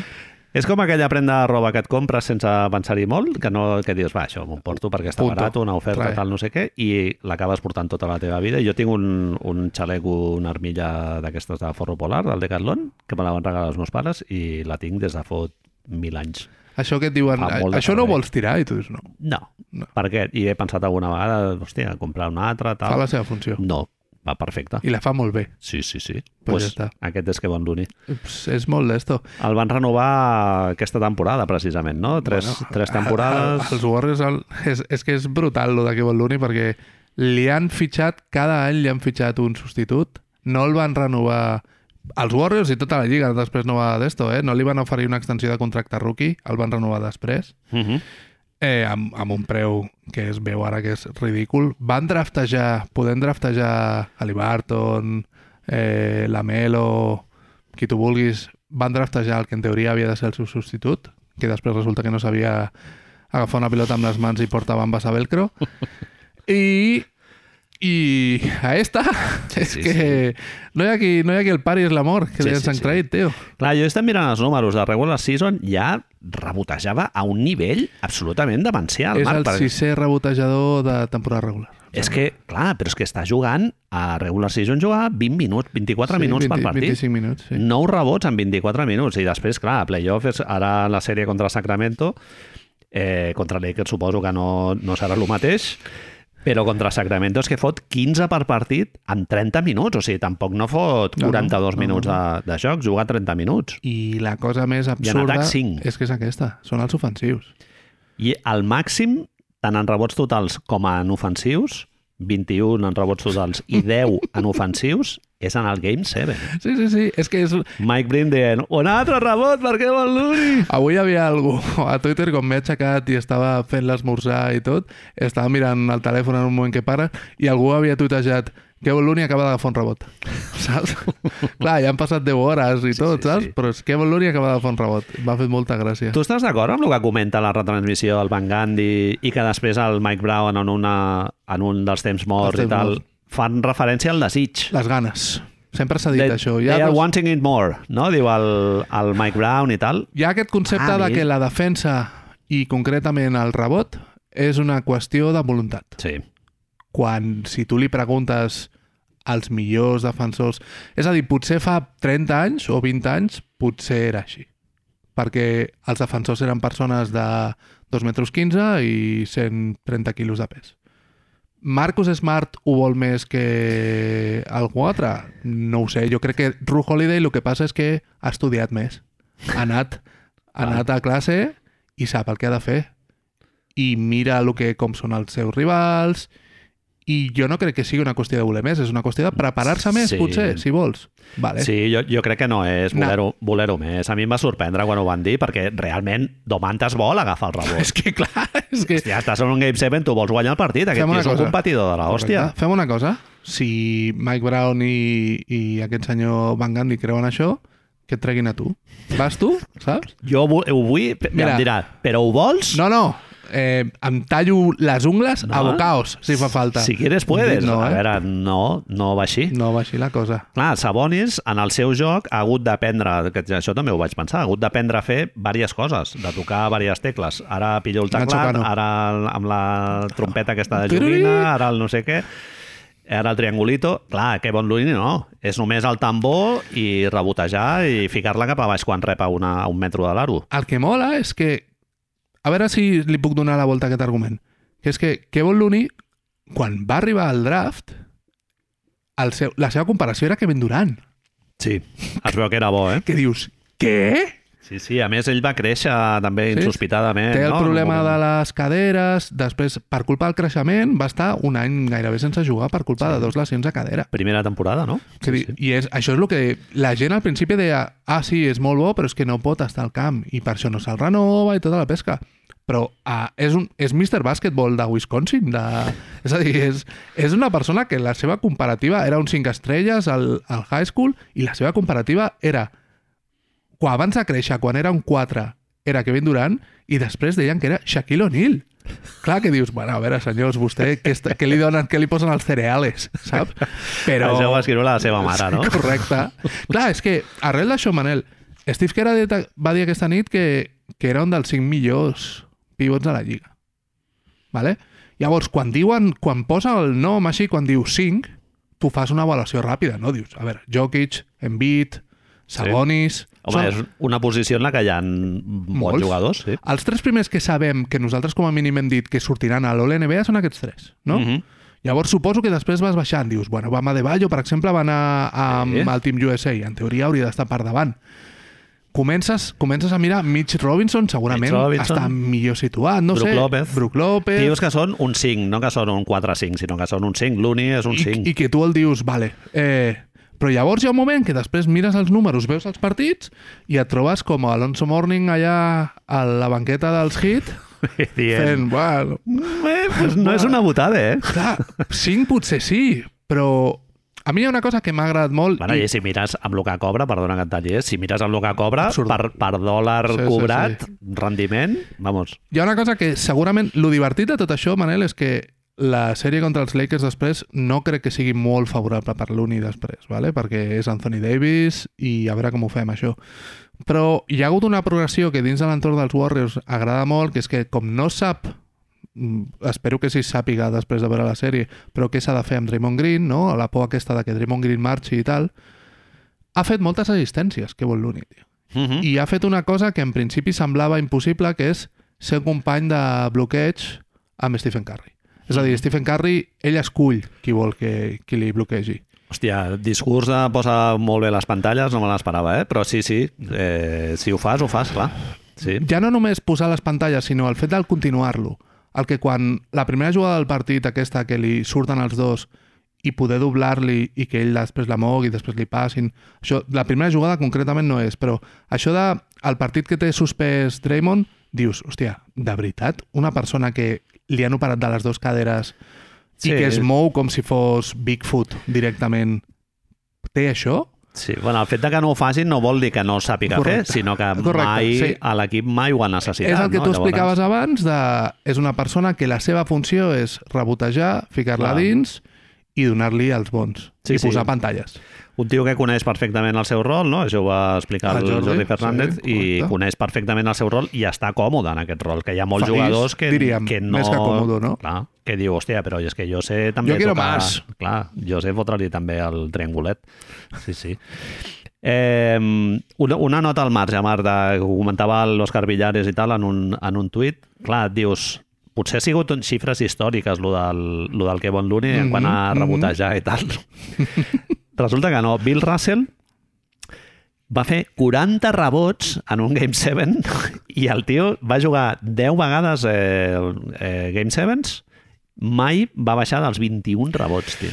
És com aquella prenda de roba que et compres sense pensar-hi molt, que, no, que dius, va, això m'ho porto perquè està Punto. barat, una oferta, Trae. tal, no sé què, i l'acabes portant tota la teva vida. Jo tinc un, un xaleco, una armilla d'aquestes de forro polar, del Decathlon, que me la van regalar els meus pares, i la tinc des de fot mil anys. Això que et diuen, això no ho vols tirar? I tu dius, no, No. No. Per què? I he pensat alguna vegada, hòstia, comprar una altra, tal. fa la seva funció. No, va perfecte. I la fa molt bé. Sí, sí, sí. Pues Pues ja està. aquest és que bon. Ups, és molt d'esto. El van renovar aquesta temporada, precisament, no? Tres, bueno, tres temporades... a- Els Warriors el, és, és que és brutal lo de Kevon Looney perquè li han fitxat, cada any li han fitxat un substitut, no el van renovar els Warriors i tota la lliga després no va d'esto, eh? no li van oferir una extensió de contracte rookie, el van renovar després Uh -huh. Eh, amb, amb un preu que es veu ara que és ridícul. Van draftejar, podem draftejar Halliburton, eh, Lamelo, qui tu vulguis, van draftejar el que en teoria havia de ser el seu substitut, que després resulta que no sabia agafar una pilota amb les mans i portar bambes a velcro. [laughs] I i a esta [laughs] Sí, és sí, que no hi ha qui, no hi ha qui el pari és l'amor que Sí, li sí, han sí. traït, tio. Clar, jo estem mirant els números de regular season, ja rebotejava a un nivell absolutament demencial. és Marc, el perquè- sisè rebotejador de temporada regular. És que, clar, però és que està jugant a regular season jugar 20 minuts, 24 Sí, minuts 20, per partit. 25 minuts, sí. 9 rebots en 24 minuts. I després, clar, a playoff és ara la sèrie contra Sacramento, eh, contra Lakers suposo que no, no serà el mateix, però contra Sacramento és que fot 15 per partit en 30 minuts, o sigui, tampoc no fot No, no, 42 no, minuts no. de, de joc, juga 30 minuts. I la cosa més absurda és que és aquesta, són els ofensius. I al màxim, tant en rebots totals com en ofensius, 21 en rebots totals i 10 en ofensius, és en el Game 7. Sí, sí, sí, és que és... Mike Brin dient, un altre rebot, per què vol l'Uri? Avui hi havia algú [laughs] a Twitter, com m'he aixecat i estava fent l'esmorzar i tot, estava mirant el telèfon en un moment que para i algú havia tuitejat que Looney acaba d'agafar un rebot. [laughs] Saps? Clar, ja han passat 10 hores i Sí, tot, sí, saps? sí. Però és que Looney acaba d'agafar un rebot. M'ha fet molta gràcia. Tu estàs d'acord amb el que comenta la retransmissió del Van Gandhi i que després el Mike Brown en, una, en un dels temps morts Els i temps tal morts. Fan referència al desig. Les ganes. Sempre s'ha dit They, això. they Hi ha, are dos- wanting it more, no? Diu el, el Mike Brown i tal. hi ha aquest concepte Ah, de que la defensa i concretament el rebot és una qüestió de voluntat. Sí. quan si tu li preguntes als millors defensors... És a dir, potser fa 30 anys o 20 anys potser era així. Perquè els defensors eren persones de 2 metres 15 i 130 quilos de pes. Marcus Smart ho vol més que algú altre? No ho sé. Jo crec que Ru Holiday el que passa és que ha estudiat més. Ha anat, ha anat a classe i sap el que ha de fer. I mira el que, com són els seus rivals i jo no crec que sigui una qüestió de voler més, és una qüestió de preparar-se més, Sí. potser, si vols. Vale. Sí, jo, jo crec que no és No. voler-ho voler més. A mi em va sorprendre quan ho van dir, perquè realment Domantas vol agafar el [laughs] rebot. És que clar, és que... Ja estàs en un Game 7, tu vols guanyar el partit. Aquest tio és un cosa. competidor de la hòstia. Fem una cosa. Si Mike Brown i, i aquest senyor Van Gundy creuen això, que et treguin a tu. Vas tu, saps? Jo ho, vull... Mira, Mira. em dirà, però ho vols? No, no. Eh, em tallo les ungles No. a bocaos, si fa falta. Si quieres puedes. No, A eh? veure, no, no va així. No va així la cosa. Clar, Sabonis, en el seu joc, ha hagut d'aprendre, que això també ho vaig pensar, ha hagut d'aprendre a fer diverses coses, de tocar diverses tecles. Ara pillo el teclat, ara amb la trompeta aquesta de joguina, ara el no sé què, ara el triangulito. Clar, que bon Looney no. És només el tambor i rebotejar i ficar-la cap a baix quan rep a, una, a un metro de l'aro. El que mola és que... A veure si li puc donar la volta a aquest argument. Que és que Kevin Looney, quan va arribar al draft, el seu, la seva comparació era Kevin Durant. Sí, es veu que era bo, eh? Que dius, què? Sí, sí, a més ell va créixer també Sí. insospitadament. Té el no? Problema moment. de les caderes, després, per culpa del creixement, va estar un any gairebé sense jugar per culpa de dos lesions a cadera. Primera temporada, no? Que sí, I és, això és el que la gent al principi deia ah, sí, és molt bo, però és que no pot estar al camp i per això no se'l renova i tota la pesca. Però ah, és, un, és Mr. Basketball de Wisconsin. De, és a dir, és, és una persona que la seva comparativa era un 5 estrelles al, al high school i la seva comparativa era quan abans de créixer, quan era un 4, era Kevin Durant i després deien que era Shaquille O'Neal. Clar que dius, bueno, a veure, senyors, vostè què, està, què li donen, què li posen als cereals, saps? Però... Això ho va escriure la seva mare, no? Correcte. Clar, és que arrel d'això, Manel, Steve Kerr va dir aquesta nit que, que era un dels cinc millors pivots de la lliga. Vale? Llavors, quan diuen, quan posa el nom així, quan diu 5, tu fas una avaluació ràpida, no? Dius, a veure, Jokic, Embiid, Sabonis... Home, Són- és una posició en la que hi ha bons Molts. jugadors, sí. Els tres primers que sabem que nosaltres com a mínim hem dit que sortiran a l'All-NBA són aquests tres, no? Mhm. Llavors suposo que després vas baixant, dius, bueno, Bama de Bayo, per exemple, va anar amb Sí. el Team USA, en teoria hauria d'estar per davant. Comences, comences a mirar Mitch Robinson, segurament Mitch Robinson. està millor situat, no Brook sé. López. Brook López. Dius que són un 5, no que són un 4-5, sinó que són un 5. L'Uni és un I, 5. I que tu el dius, vale, eh, però llavors hi ha un moment que després mires els números, veus els partits i et trobes com Alonso Morning allà a la banqueta dels Heat [laughs] Dient, fent, bueno, eh, pues no és una botada, eh? clar, 5 potser sí, però a mi hi ha una cosa que m'ha agradat molt Bueno, i si mires amb el que cobra, perdona que et talli, eh? si mires amb el que cobra, Absurd. per, per dòlar Sí, sí, cobrat, rendiment, vamos. Hi ha una cosa que segurament... Lo divertit de tot això, Manel, és que la sèrie contra els Lakers després no crec que sigui molt favorable per l'Uni després, ¿vale? perquè és Anthony Davis i a veure com ho fem, això. Però hi ha hagut una progressió que dins de l'entorn dels Warriors agrada molt, que és que com no sap espero que sí sàpiga després de veure la sèrie, però què s'ha de fer amb Draymond Green, no? la por aquesta de que Draymond Green marxi i tal, ha fet moltes assistències, que vol tio Uh -huh. i ha fet una cosa que en principi semblava impossible, que és ser company de bloqueig amb Stephen Curry. És a dir, Stephen Curry, ell escull qui vol que qui li bloquegi. Hòstia, discurs de posa molt bé les pantalles, no me l'esperava, eh? Però sí, sí, eh, si ho fas, ho fas, clar. Sí. Ja no només posar les pantalles, sinó el fet del continuar-lo. El que quan la primera jugada del partit, aquesta que li surten els dos i poder doblar-li i que ell després la mogui i després li passin... Això, la primera jugada concretament no és, però això de el partit que té suspès Draymond, dius, hòstia, de veritat, una persona que li han operat de les dues caderes Sí. i que es mou com si fos Bigfoot directament, té això? Sí, bueno, el fet de que no ho facin no vol dir que no sàpiga Correcte. fer, sinó que Correcte, mai sí. a l'equip mai ho ha necessitat. és el que no? tu Llavors- explicaves abans, de, és una persona que la seva funció és rebotejar, ficar-la dins i donar-li els bons. Sí, I sí. posar pantalles. Un tio que coneix perfectament el seu rol, no? això ho va explicar El el Jordi, Jordi, Fernández, sí, i correcte. coneix perfectament el seu rol i està còmode en aquest rol, que hi ha molts Feliç, jugadors que, diríem, que no... més que còmode, no? Clar, que diu, hòstia, però és que jo sé també Jo quiero tocar... más. Clar, jo sé fotre-li també el triangulet. Sí, sí. [laughs] Eh, una, una nota al marge, Marta, que ho comentava l'Òscar Villares i tal en un, en un tuit. Clar, dius, potser ha sigut en xifres històriques lo del, lo del Kevin Looney mm -hmm, en quant a mhm. rebotejar i tal. [laughs] Resulta que no. Bill Russell va fer 40 rebots en un Game 7 [laughs] i el tio va jugar 10 vegades eh, eh, Game 7s mai va baixar dels 21 rebots, tio.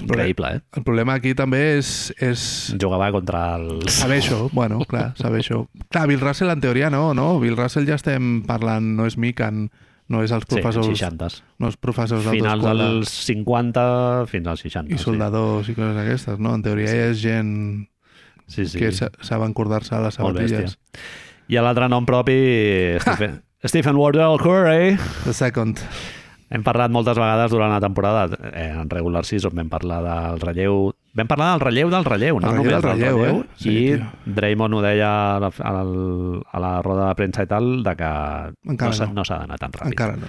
Increïble, eh? El problema aquí també és, és Jugava contra els... saber això. Bueno, clar, saber això. Clar, Bill Russell en teoria no, no? Bill Russell ja estem parlant, no és Mikan, no és els professors, Sí, 60. no els professors Finals dels 50 fins als 60. i soldadors i coses aquestes, no? En teoria Sí. és gent Sí, sí. que sí. sa- saben cordar-se a les sabatilles. I l'altre nom propi, [laughs] Stephen, Stephen Wardell Curry. The second. Hem parlat moltes vegades durant la temporada, eh, en regular season vam parlar del relleu... Vam parlar del relleu del relleu, no El relleu només del relleu, eh? Sí, I tio. Draymond ho deia a la, a, la, a la roda de premsa i tal, de que Encara no s'ha no. no d'anar tan ràpid. Encara no.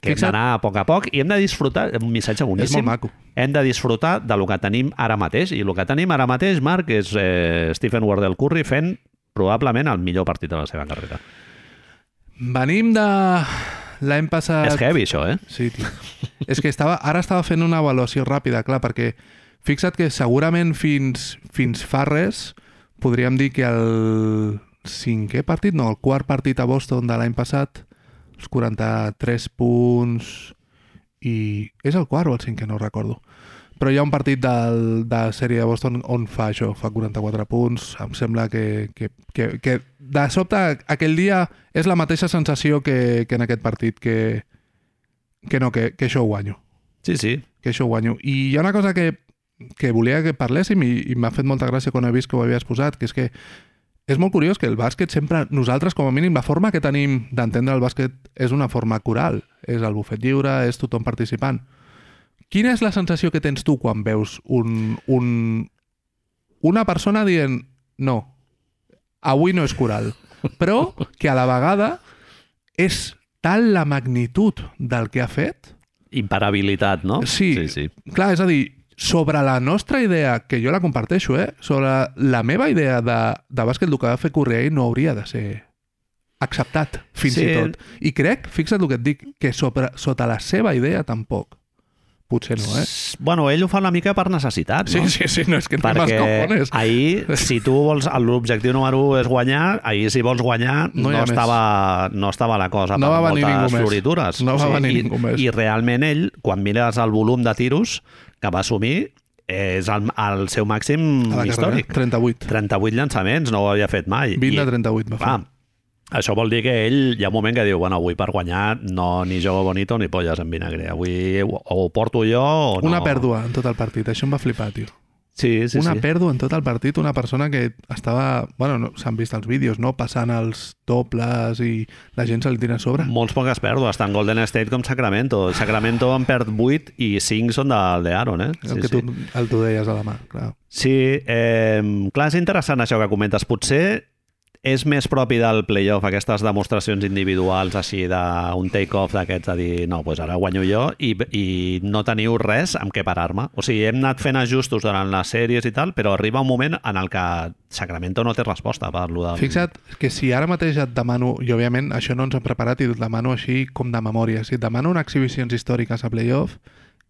Que hem Fixa't- d'anar a poc a poc i hem de disfrutar, un missatge És boníssim, molt maco. hem de disfrutar de lo que tenim ara mateix, i el que tenim ara mateix, Marc, és eh, Stephen Wardell Curry fent probablement el millor partit de la seva carrera. Venim de l'any passat... És heavy, això, eh? Sí, tio. és que estava, ara estava fent una avaluació ràpida, clar, perquè fixa't que segurament fins, fins fa res podríem dir que el cinquè partit, no, el quart partit a Boston de l'any passat, els 43 punts i... És el quart o el cinquè? No recordo. Però hi ha un partit del, de sèrie de Boston on fa això, fa 44 punts. Em sembla que, que, que, que de sobte aquell dia és la mateixa sensació que, que en aquest partit, que, que no, que, que això ho guanyo. Sí, sí. Que això ho guanyo. I hi ha una cosa que, que volia que parléssim i, i m'ha fet molta gràcia quan he vist que ho havies posat, que és que és molt curiós que el bàsquet sempre, nosaltres com a mínim, la forma que tenim d'entendre el bàsquet és una forma coral. És el bufet lliure, és tothom participant. Quina és la sensació que tens tu quan veus un, un, una persona dient no, avui no és coral, però que a la vegada és tal la magnitud del que ha fet Imparabilitat, no? Sí. Sí, sí. Clar, és a dir, sobre la nostra idea, que jo la comparteixo, eh? sobre la meva idea de, de bàsquet, el que va fer Correa no hauria de ser acceptat, fins Sí. i tot. I crec, fixa't el que et dic, que sobre, sota la seva idea tampoc. Potser no, eh? Bueno, ell ho fa una mica per necessitat, Sí, no? sí, sí, no és que no Perquè ahir, si tu vols, l'objectiu número 1 és guanyar, ahir si vols guanyar No no, ha més. estava, no estava la cosa No per va venir moltes floritures. No va venir i, ningú més. I realment ell, quan mires el volum de tiros que va assumir, és el, el seu màxim carrera, històric. 38. 38 llançaments, no ho havia fet mai. 20 de I, 38 va fer. això vol dir que ell hi ha un moment que diu, bueno, avui per guanyar no ni jogo bonito ni polles en vinagre. Avui o, o ho porto jo o no. Una pèrdua en tot el partit, això em va flipar, tio. Sí, sí, una sí. pèrdua en tot el partit, una persona que estava... Bueno, no, s'han vist els vídeos, no? Passant els dobles i la gent se li tira a sobre. Molts poques pèrdues, tant Golden State com Sacramento. Sacramento en perd 8 i 5 són del de Aaron, eh? El que tu, el tu deies a la mà, clar. Sí, eh, clar, és interessant això que comentes. Potser és més propi del playoff aquestes demostracions individuals així d'un take-off d'aquests de dir no, doncs ara guanyo jo i, i no teniu res amb què parar-me. O sigui, hem anat fent ajustos durant les sèries i tal, però arriba un moment en el que Sacramento no té resposta per lo del... Fixa't que si ara mateix et demano, i òbviament això no ens hem preparat i et demano així com de memòria, si et demano unes exhibicions històriques a playoff,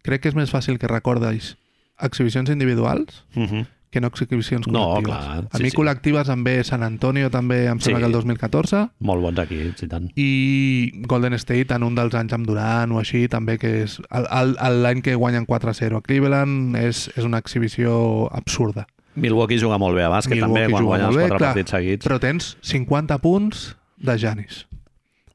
crec que és més fàcil que recordeis exhibicions individuals Uh -huh. Que no exhibicions No, col·lectives. clar, a sí, mi sí. col·lectives em ve San Antonio també, em sembla Sí. que el 2014, Molt bons equips i tant. i Golden State en un dels anys amb Durant o així, també que és l'any que guanyen 4-0 a Cleveland és, és una exhibició absurda. Milwaukee juga molt bé a bàsquet també, Milwaukee quan juga guanya els molt bé, quatre clar, partits seguits. Però tens 50 punts de Janis.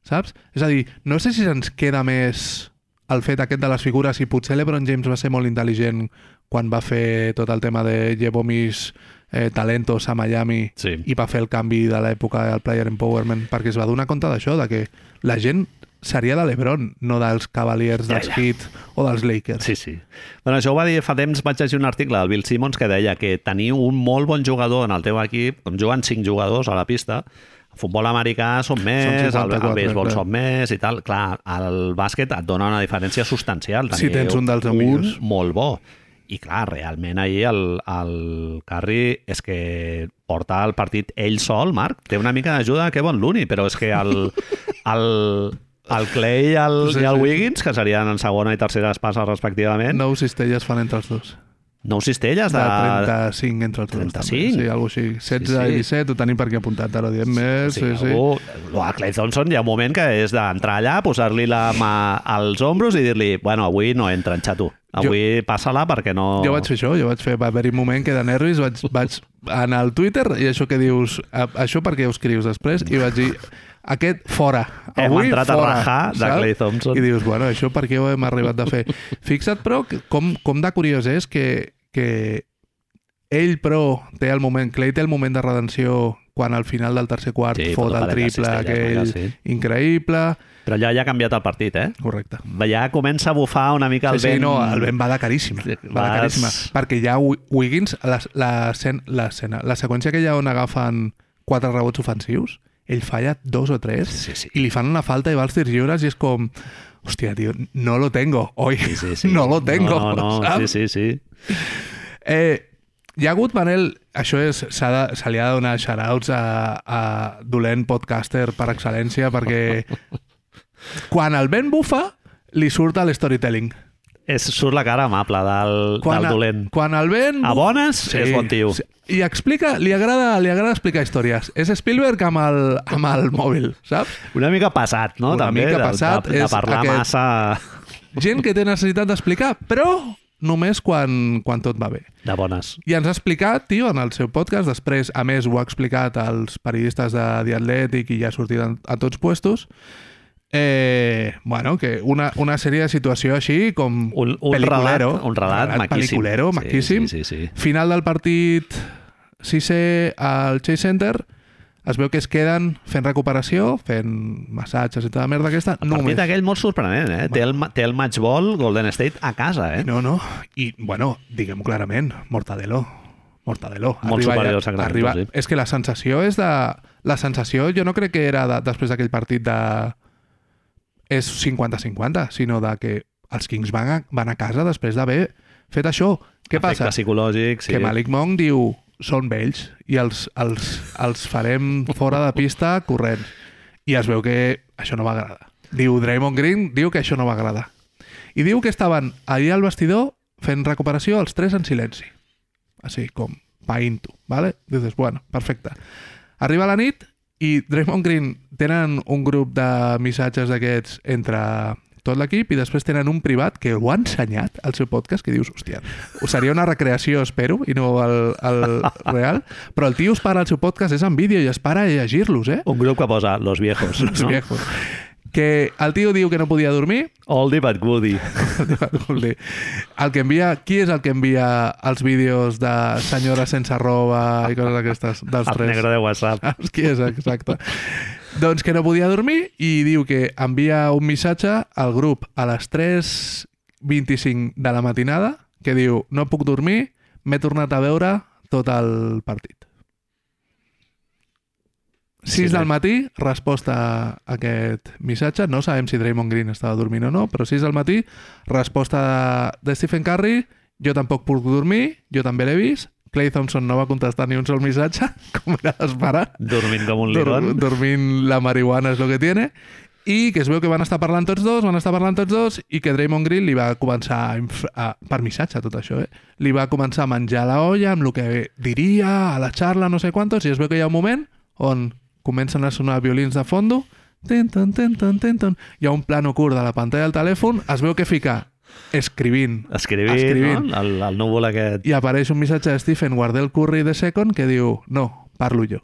Saps? És a dir, no sé si ens queda més el fet aquest de les figures i potser l'Ebron James va ser molt intel·ligent quan va fer tot el tema de llevo mis eh, talentos a Miami Sí. i va fer el canvi de l'època del player empowerment perquè es va donar compte d'això, de que la gent seria de l'Ebron, no dels Cavaliers, Ja, dels ja. Heat o dels Lakers. Sí, sí. Bueno, això ho va dir fa temps, vaig llegir un article del Bill Simmons que deia que tenir un molt bon jugador en el teu equip, on juguen cinc jugadors a la pista, el futbol americà són més, el, 54, el béisbol clar. són més i tal. Clar, el bàsquet et dona una diferència substancial. Si Tenir tens un dels un millors. molt bo. I clar, realment ahir el, el Curry és que porta el partit ell sol, Marc. Té una mica d'ajuda de Kevin Looney, però és que el, el, el Clay i el, Sí, i el. Wiggins, que serien en segona i tercera espasa respectivament, Nou cistelles fan entre els dos. Nou cistelles De de... 35 entre els dos. 35? També. Sí, alguna així. 16 Sí, sí. i 17, ho tenim per aquí apuntat, ara ho diem més. Sí, sigui, sí. algú, a Clay Thompson hi ha un moment que és d'entrar allà, posar-li la mà als ombros i dir-li, bueno, avui no entra en xato. Avui passa-la perquè no... Jo vaig fer això, jo vaig fer, va haver-hi un moment que de nervis vaig, vaig anar al Twitter i això que dius, això per què ho escrius després? I vaig dir, aquest fora. Hem Avui entrat a fora, rajar de saps? Clay Thompson. I dius, bueno, això per què ho hem arribat a fer? [laughs] Fixa't, però, com, com de curiós és que, que ell, però, té el moment, Clay té el moment de redenció quan al final del tercer quart Sí, fot el triple aquell sí. increïble. Però ja ha canviat el partit, eh? Correcte. Ja comença a bufar una mica el sí, sí, vent... no, el vent va de caríssima. Va de Vas- caríssima. Perquè ja Wi- Wiggins, la, la, seqüència que ha on agafen quatre rebots ofensius, ell falla dos o tres Sí, sí. i li fan una falta i va als tirs lliures i és com hòstia, tio, no lo tengo, oi? Sí, sí, sí. [laughs] No lo tengo, No, no, no. saps? Sí, sí, sí. Eh, hi ha hagut, Manel, això és, s'ha de, se li ha de donar shoutouts a, a dolent podcaster per excel·lència perquè [laughs] quan el vent bufa li surt el storytelling. És, surt la cara amable del, Quan, del dolent. quan el vent... A bones, és bon tio. Sí. I explica, li agrada, li agrada explicar històries. És Spielberg amb el, amb el mòbil, saps? Una mica passat, no? Una També, mica de- passat, De, de, és parlar aquest- massa Gent que té necessitat d'explicar, però només quan, quan tot va bé. de bones. I ens ha explicat, tio, en el seu podcast, després, a més, ho ha explicat als periodistes de The Athletic i ja ha sortit a, a tots puestos, eh, bueno, que una, una sèrie de situació així com Un, un peliculero. relat, un relat, maquíssim. Peliculero, Sí, maquíssim. Sí, sí, sí. Final del partit 6 al Chase Center, es veu que es queden fent recuperació, fent massatges i tota la merda aquesta, El només. partit aquell molt sorprenent, eh? Té el, té el match ball Golden State a casa, eh? No, no. I, bueno, diguem clarament, Mortadelo. Mortadelo. Molt superior al Sacramento, sí. És que la sensació és de... La sensació jo no crec que era de, després d'aquell partit de... És 50-50, sinó de que els Kings van a, van a casa després d'haver fet això. Què Efecte passa? psicològic, sí. Que Malik Monk diu són vells i els, els, els farem fora de pista corrents. I es veu que això no va agradar. Diu Draymond Green, diu que això no va agradar. I diu que estaven allà al vestidor fent recuperació els tres en silenci. Així com païnt-ho, ¿vale? Dices, bueno, perfecte. Arriba la nit i Draymond Green tenen un grup de missatges d'aquests entre tot l'equip i després tenen un privat que ho ha ensenyat al seu podcast que dius, hòstia, seria una recreació, espero, i no el, el [laughs] real, però el tio es para al seu podcast, és en vídeo i es para a llegir-los, eh? Un grup que posa Los Viejos. Els no? viejos. Que el tio diu que no podia dormir, Oldie but goodie. el que envia, qui és el que envia els vídeos de senyora sense roba i coses d'aquestes dels El tres? negre de WhatsApp. Saps qui és, exacte. Doncs que no podia dormir i diu que envia un missatge al grup a les 3.25 de la matinada que diu, no puc dormir, m'he tornat a veure tot el partit. 6 Sí, del matí, resposta a aquest missatge. No sabem si Draymond Green estava dormint o no, però 6 del matí, resposta de, de Stephen Curry, jo tampoc puc dormir, jo també l'he vist, Clay Thompson no va contestar ni un sol missatge, [laughs] com era d'esperar. Dormint com un Dur ligon. dormint la marihuana és el que tiene i que es veu que van estar parlant tots dos, van estar parlant tots dos i que Draymond Green li va començar a, a, per missatge tot això, eh? li va començar a menjar la olla amb el que diria a la xarla no sé quantos i es veu que hi ha un moment on comencen a sonar violins de fondo ten, ten, ten, ten, ten, ten. hi ha un plano curt de la pantalla del telèfon es veu que fica escrivint Escrivint, Escrivint. no? El, el núvol aquest. i apareix un missatge de Stephen Wardell Curry de Second que diu no, parlo jo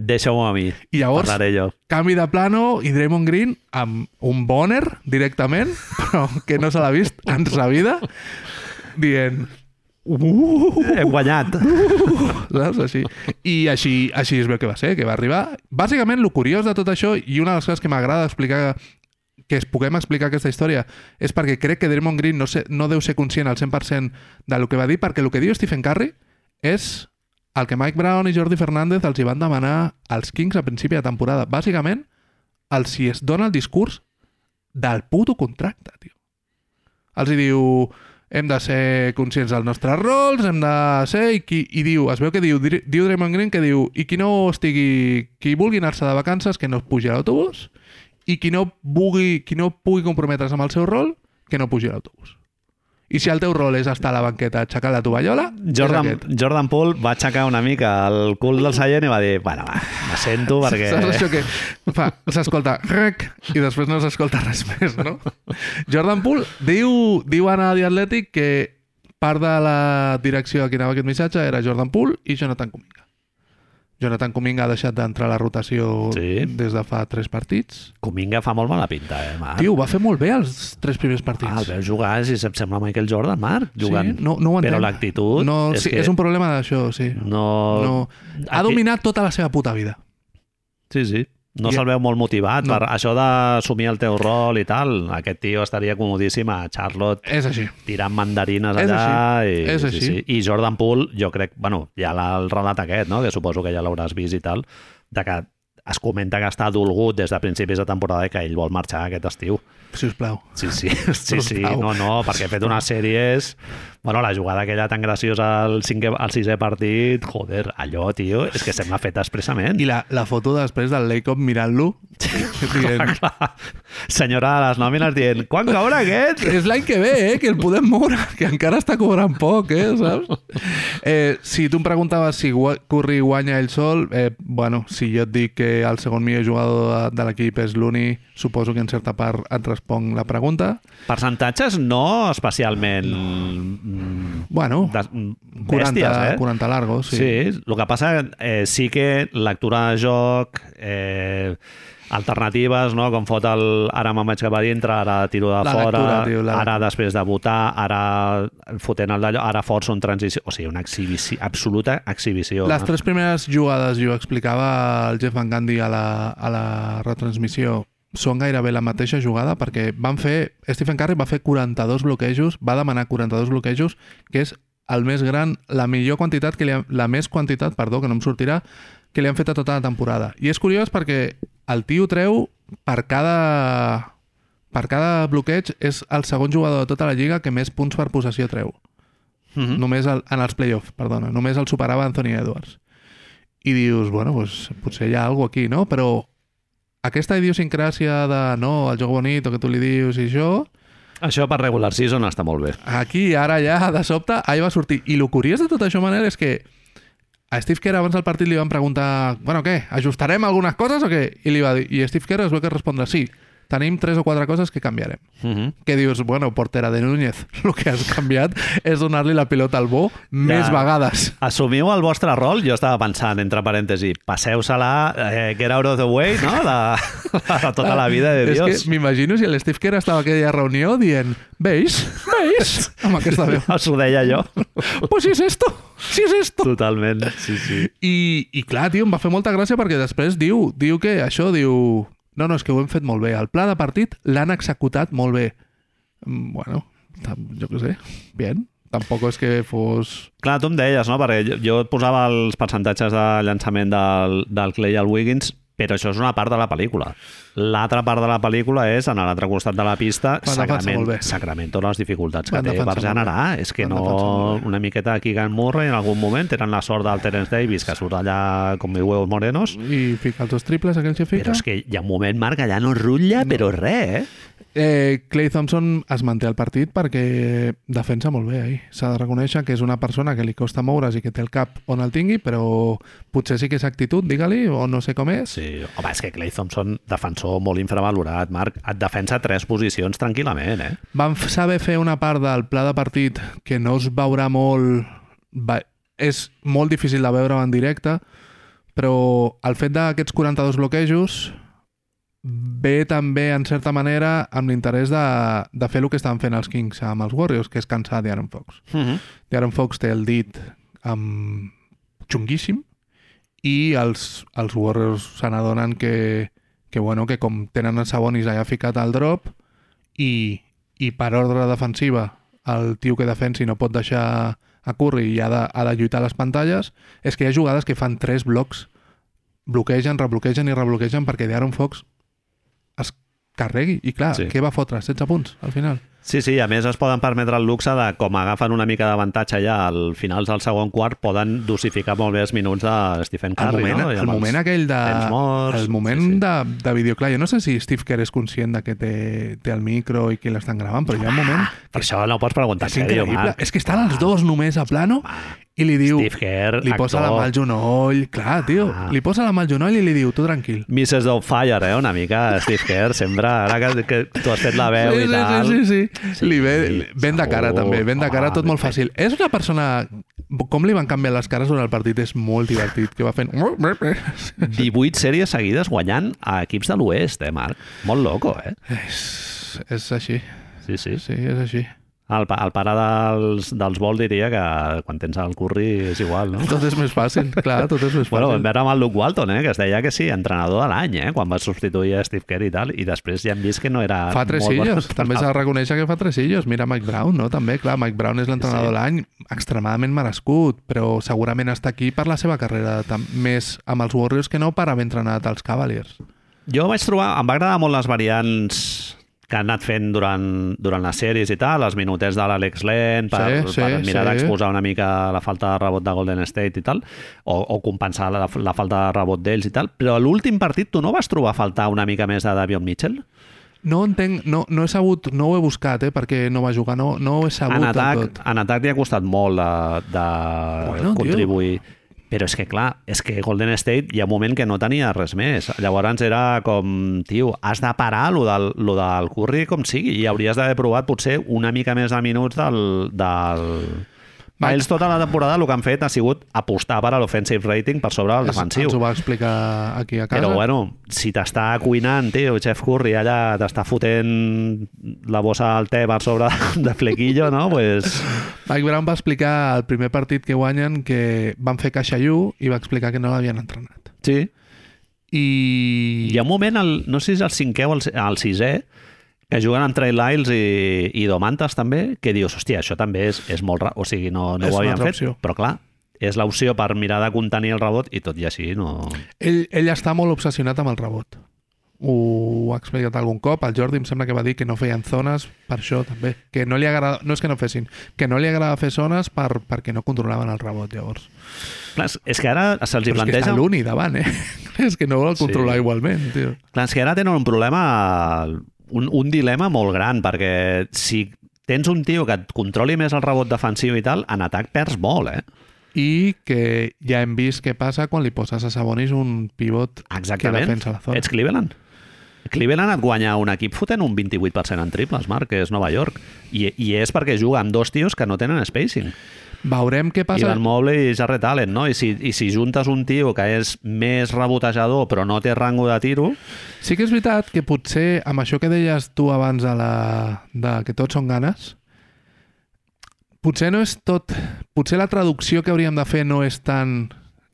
Deixa-m'ho a mi. i llavors Parlaré jo. canvi de plano i Draymond Green amb un boner directament, [laughs] però que no se l'ha vist en sa vida, dient uh, Hem guanyat. [laughs] saps? Així. I així, així es veu que va ser, que va arribar. Bàsicament, el curiós de tot això, i una de les coses que m'agrada explicar que es puguem explicar aquesta història és perquè crec que Draymond Green no, sé, no deu ser conscient al 100% del que va dir, perquè el que diu Stephen Curry és el que Mike Brown i Jordi Fernández els hi van demanar als Kings a principi de temporada. Bàsicament, els hi es dona el discurs del puto contracte, tio. Els hi diu hem de ser conscients dels nostres rols, hem de ser... I, qui, i diu, es veu que diu, diu Draymond Green que diu i qui no estigui... Qui vulgui anar-se de vacances, que no es pugi a l'autobús i qui no, vulgui, qui no pugui comprometre's amb el seu rol, que no pugi a l'autobús. I si el teu rol és estar a la banqueta aixecant la tovallola, Jordan. Jordan Poole va aixecar una mica el cul del seient i va dir, bueno, va, me sento perquè... Saps això que fa, s'escolta rec i després no s'escolta res més, no? Jordan Poole diu, diu a The Athletic que part de la direcció a qui anava aquest missatge era Jordan Poole i Jonathan Kuminga. Jonathan Kuminga ha deixat d'entrar a la rotació Sí. des de fa tres partits. Kuminga fa molt mala pinta, eh, Marc? Tio, va fer molt bé els tres primers partits. Ah, el veus jugar si em sembla Michael Jordan, Marc, jugant. Sí, no, no ho entenc. Però l'actitud... No, és sí, que és un problema d'això, sí. No... No. Ha Aquí- dominat tota la seva puta vida. Sí, sí. No se'l veu molt motivat No. per això d'assumir el teu rol i tal. Aquest tio estaria comodíssim a Charlotte És així. tirant mandarines És allà. així, i, és sí, així. Sí. I Jordan Poole, jo crec, bueno, la- el relat aquest, no? que suposo que ja l'hauràs vist i tal, de que es comenta que està dolgut des de principis de temporada i que ell vol marxar aquest estiu. Si us plau. Sí, sí, [laughs] sí, sí, Sisplau. no, no, perquè he fet unes sèries... Bueno, la jugada aquella tan graciosa al, cinquè, al sisè partit, joder, allò, tio, és que sembla fet expressament. I la, la foto després del Laycop mirant-lo [laughs] dient. Senyora de les nòmines dient, quan caurà aquest? és l'any que ve, eh, que el podem moure, que encara està cobrant poc, eh, saps? Eh, si tu em preguntaves si Curry guanya ell sol, eh, bueno, si jo et dic que el segon millor jugador de, de l'equip és l'Uni, suposo que en certa part et responc la pregunta. Percentatges no especialment mm, Bueno, des, mm, 40, bèsties, eh? 40 largos, sí. Sí, el que passa eh, sí que lectura de joc, eh, alternatives, no? com fot el ara me'n vaig cap a dintre, ara tiro de La fora, lectura, tio, la ara després de votar, ara fotent el d'allò, ara força un transició... O sigui, una exhibició, absoluta exhibició. Les no? tres primeres jugades, ho explicava el Jeff Van Gundy a la, a la retransmissió, són gairebé la mateixa jugada perquè van fer... Stephen Curry va fer 42 bloquejos, va demanar 42 bloquejos, que és el més gran, la millor quantitat, que li ha, la més quantitat, perdó, que no em sortirà, que li han fet a tota la temporada. I és curiós perquè el tio treu per cada per cada bloqueig és el segon jugador de tota la lliga que més punts per possessió treu. Mm -hmm. Només el, en els playoffs, perdona. Només el superava Anthony Edwards. I dius, bueno, pues, potser hi ha alguna aquí, no? Però aquesta idiosincràsia de, no, el joc bonit, que tu li dius i això, Això per regular season està molt bé. aquí, ara ja, de sobte, ahí va sortir. I el curiós de tot això, Manel, és que a Steve Kerr abans del partit li van preguntar bueno, què, ajustarem algunes coses o què? I, li va dir, i Steve Kerr es veu que respondre sí, tenim tres o quatre coses que canviarem. Mm -hmm. Que dius, bueno, portera de Núñez, [laughs] el que has canviat és donar-li la pilota al bo més vegades. Assumiu el vostre rol, jo estava pensant, entre parèntesi, passeu-se-la, eh, get out of the way, no?, de, de [laughs] tota la vida de Dios. [laughs] És que m'imagino si el Steve Kerr estava aquella reunió dient veis, veis, amb aquesta veu. S'ho deia jo. Pues si és esto, si és esto. Totalment, sí, sí. I, I clar, tio, em va fer molta gràcia perquè després diu, diu que això, diu... No, no, és que ho hem fet molt bé. El pla de partit l'han executat molt bé. Mm, Bueno, jo què sé, bien. Tampoc és que fos... Clar, tu em deies, no? Perquè jo et posava els percentatges de llançament del, del Clay al Wiggins, però això és una part de la pel·lícula. L'altra part de la pel·lícula és, en l'altre costat de la pista, Sacramento, molt bé. Sacramento les dificultats que té per generar. És que no... Una miqueta de Keegan Murray en algun moment tenen la sort del Terence Davis, que surt allà com mi huevos morenos, I fica els dos triples, aquells que fica. però és que hi ha un moment, Marc, allà no rutlla, però res, eh? Eh, Clay Thompson es manté al partit perquè defensa molt bé ahir. S'ha de reconèixer que és una persona que li costa moure's i que té el cap on el tingui, però potser sí que és actitud, digue-li, o no sé com és. Sí, home, és que Clay Thompson, defensor molt infravalorat, Marc, et defensa tres posicions tranquil·lament, eh? Van saber fer una part del pla de partit que no es veurà molt... Va... És molt difícil de veure en directe, però el fet d'aquests 42 bloquejos ve també, en certa manera, amb l'interès de, de fer el que estan fent els Kings amb els Warriors, que és cansar d'Aaron Fox. Uh -huh. D'Aaron Fox té el dit amb... xunguíssim i els, els Warriors se n'adonen que, que, bueno, que com tenen el Sabonis allà ficat al drop i, i per ordre defensiva el tio que defensi no pot deixar a Curry i ha de, ha de lluitar a les pantalles, és que hi ha jugades que fan tres blocs, bloquegen, rebloquegen i rebloquegen perquè d'Aaron Fox carregui. I clar, Sí. què va fotre? 16 punts al final. Sí, sí, a més es poden permetre el luxe de, com agafen una mica d'avantatge ja al finals del segon quart, poden dosificar molt bé els minuts de Stephen El Curry, moment, no? El moment aquell de... morts, el moment sí, sí. de, de vídeo, clar, jo no sé si Steve Kerr és conscient de que té, té el micro i que l'estan gravant, però hi ha un moment Per això no ho pots preguntar és increïble. És que estan els dos només a plano i li diu... Steve Kerr, li posa la mà al genoll. Clar, tio, Ah. li posa la mà al genoll i li diu, tu tranquil. Mrs. Doubtfire, eh? Una mica, Steve Kerr, sempre, ara que, que tu has fet la veu sí, i sí, tal... sí, sí, sí. Sí, Li ve, ben de cara, segur. també. Ben de cara, Home, tot molt fàcil. És una persona... Com li van canviar les cares durant el partit és molt divertit, que va fent... 18 sèries seguides guanyant a equips de l'oest, eh, Marc? Molt loco, eh? és, és així. Sí, sí. Sí, és així. El, el pare dels, dels Vol diria que quan tens el curri és igual, no? Tot és més fàcil, clar, tot és més fàcil. Bueno, vam veure amb el Luke Walton, eh, que es deia que sí, entrenador de l'any, eh, quan va substituir a Steve Kerr i tal, i després ja hem vist que no era... Fa tres sillos, també s'ha de reconèixer que fa tres sillos. Mira Mike Brown, no? També, clar, Mike Brown és l'entrenador Sí. de l'any, extremadament merescut, però segurament està aquí per la seva carrera més amb els Warriors que no per haver entrenat els Cavaliers. Jo vaig trobar... Em va agradar molt les variants que han anat fent durant, durant les sèries i tal, els minutets de l'Alex Len, per, Sí, sí, per mirar sí. d'exposar una mica la falta de rebot de Golden State i tal, o, o compensar la, la falta de rebot d'ells i tal, però a l'últim partit tu no vas trobar a faltar una mica més de Davion Mitchell? No entenc, no, no he sabut, no ho he buscat, eh, perquè no va jugar, no, no ho he sabut En atac, tot. en atac li ha costat molt de, de Bueno, tio. Però és que, clar, és que Golden State hi ha un moment que no tenia res més. Llavors era com, tio, has de parar lo del, lo del Curry com sigui i hauries d'haver provat potser una mica més de minuts del... del... Va. Ells tota la temporada el que han fet ha sigut apostar per a l'offensive rating per sobre del defensiu. Ens ho va explicar aquí a casa. Però bueno, si t'està cuinant, tio, Jeff Curry allà t'està fotent la bossa al te per sobre [laughs] de flequillo, no? Pues, Mike Brown va explicar el primer partit que guanyen que van fer caixallú i va explicar que no l'havien entrenat. sí. I... Hi ha un moment, el, no sé si és el cinquè o el, el sisè, que juguen amb Trey Lyles i, i Domantas també, que dius, hòstia, això també és, és molt... ra- O sigui, no, no És ho altra fet, opció. però clar, és l'opció per mirar de contenir el rebot i tot i així no... Ell, ell està molt obsessionat amb el rebot. ho ha explicat algun cop. El Jordi em sembla que va dir que no feien zones per això també. Que no li agrada, no és que no fessin, que no li agrada fer zones per, perquè no controlaven el rebot, llavors. Clar, és- que ara se'ls hi Però és que planteja... està l'Uni davant, eh? [laughs] és que no vol controlar Sí. igualment, tio. Clar, és que ara tenen un problema, un, un dilema molt gran, perquè si tens un tio que et controli més el rebot defensiu i tal, en atac perds molt, eh? I que ja hem vist què passa quan li poses a Sabonis un pivot Exactament. que defensa la zona. Ets Cleveland. Cleveland et guanya un equip fotent un 28% en triples, Marc, que és Nova York. I, I és perquè juga amb dos tios que no tenen spacing. Veurem què passa. Ivan Mobley i Jarrett Allen, no? I si, I si juntes un tio que és més rebotejador però no té rango de tiro, Sí que és veritat que potser amb això que deies tu abans de, la, de que tots són ganes, potser no és tot... Potser la traducció que hauríem de fer no és tant...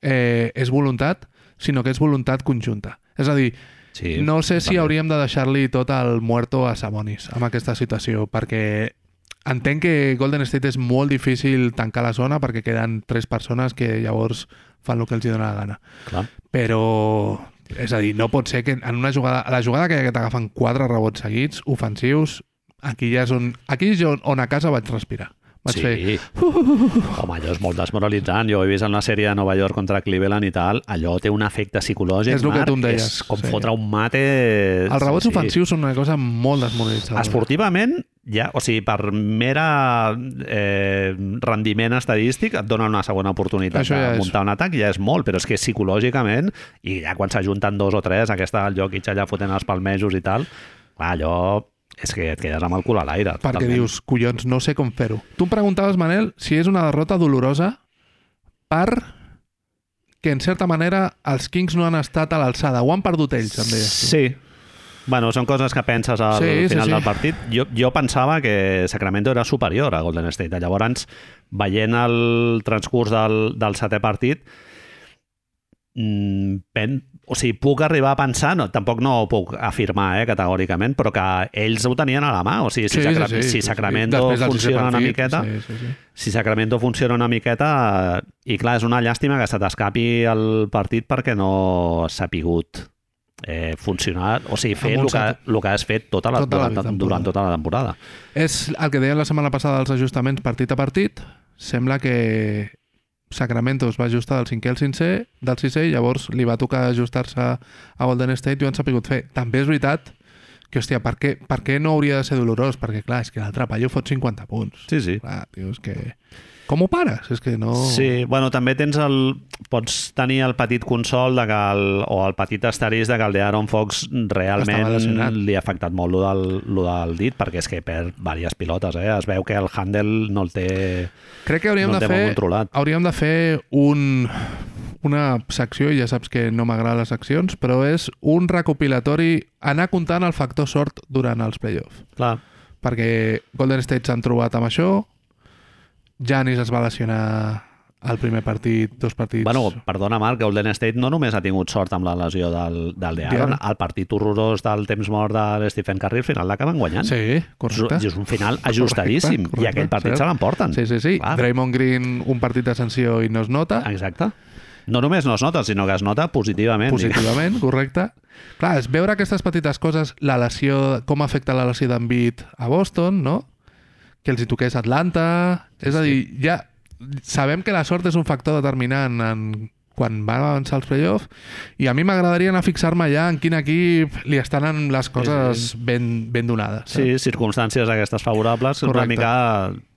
Eh, és voluntat, sinó que és voluntat conjunta. És a dir, sí, no sé si també. hauríem de deixar-li tot el muerto a Sabonis amb aquesta situació, perquè entenc que Golden State és molt difícil tancar la zona perquè queden tres persones que llavors fan el que els hi dóna la gana Clar. però és a dir, no pot ser que en una jugada, a la jugada que, que t'agafen quatre rebots seguits, ofensius, aquí ja és on, aquí és on, on a casa vaig respirar. Vaig sí. fer, Home, allò és molt desmoralitzant. Jo he vist en la sèrie de Nova York contra Cleveland i tal. Allò té un efecte psicològic, És el que Marc, tu em deies, És com sí. fotre un mate... els rebots ofensius són una cosa molt desmoralitzadora. Esportivament, ja, o sigui, per mera eh, rendiment estadístic et dona una segona oportunitat Això ja de és. muntar un atac, ja és molt, però és que psicològicament, i ja quan s'ajunten dos o tres, aquesta al i allà fotent els palmejos i tal, clar, allò és que et quedes amb el cul a l'aire. Perquè totalment. dius, collons, no sé com fer-ho. Tu em preguntaves, Manel, si és una derrota dolorosa per que, en certa manera, els Kings no han estat a l'alçada. Ho han perdut ells, tu. Sí. Bueno, són coses que penses al Sí, sí, final sí. del partit. Jo, jo pensava que Sacramento era superior a Golden State. Llavors, veient el transcurs del, del setè partit, mm, pen, o sigui, puc arribar a pensar, no, tampoc no ho puc afirmar eh, categòricament, però que ells ho tenien a la mà. O sigui, si, Sacra si Sacramento del sisè funciona una miqueta, Sí, sí, sí. si Sacramento funciona una miqueta i clar, és una llàstima que se t'escapi el partit perquè no s'ha pigut eh, funcionar, o sigui, fer el que, el que has fet tota la, tota la durant, durant tota la temporada. És el que deien la setmana passada dels ajustaments partit a partit. Sembla que Sacramento es va ajustar del cinquè al sisè, del sisè, i llavors li va tocar ajustar-se a Golden State i ho han sabut fer. També és veritat que, hòstia, per què, per què no hauria de ser dolorós? Perquè, clar, és que l'altre paio fot 50 punts. Sí, sí. Clar, tio, és que... Com ho pares? És que no... Sí, bueno, també tens el... Pots tenir el petit consol de que el, o el petit asterisc de que el de Aaron Fox realment li ha afectat molt lo del, lo del dit, perquè és que perd diverses pilotes, eh? Es veu que el handle no el té, Crec que hauríem no de fer... controlat. Hauríem de fer un, una secció, i ja saps que no m'agraden les seccions, però és un recopilatori, anar comptant el factor sort durant els playoffs. Clar, Perquè Golden State s'han trobat amb això, Janis es va lesionar al primer partit, dos partits... Bueno, perdona, Marc, Golden State no només ha tingut sort amb la lesió del, del de Aaron, el partit horrorós del temps mort de Stephen Curry al final l'acaben guanyant. Sí, correcte. és un final ajustadíssim Correcte, i aquell partit cert. se l'emporten. Sí, sí, sí. Clar. Draymond Green, un partit de sanció i no es nota. Exacte. No només no es nota, sinó que es nota positivament. positivament, [laughs] correcte. Clar, és veure aquestes petites coses, la lesió, com afecta la lesió d'Envit a Boston, no? Que els hi toqués Atlanta... És a dir, ja sabem que la sort és un factor determinant en quan van avançar els playoffs i a mi m'agradaria anar a fixar-me ja en quin equip li estan en les coses ben, ben donades. Sí, circumstàncies aquestes favorables, una Correcte. mica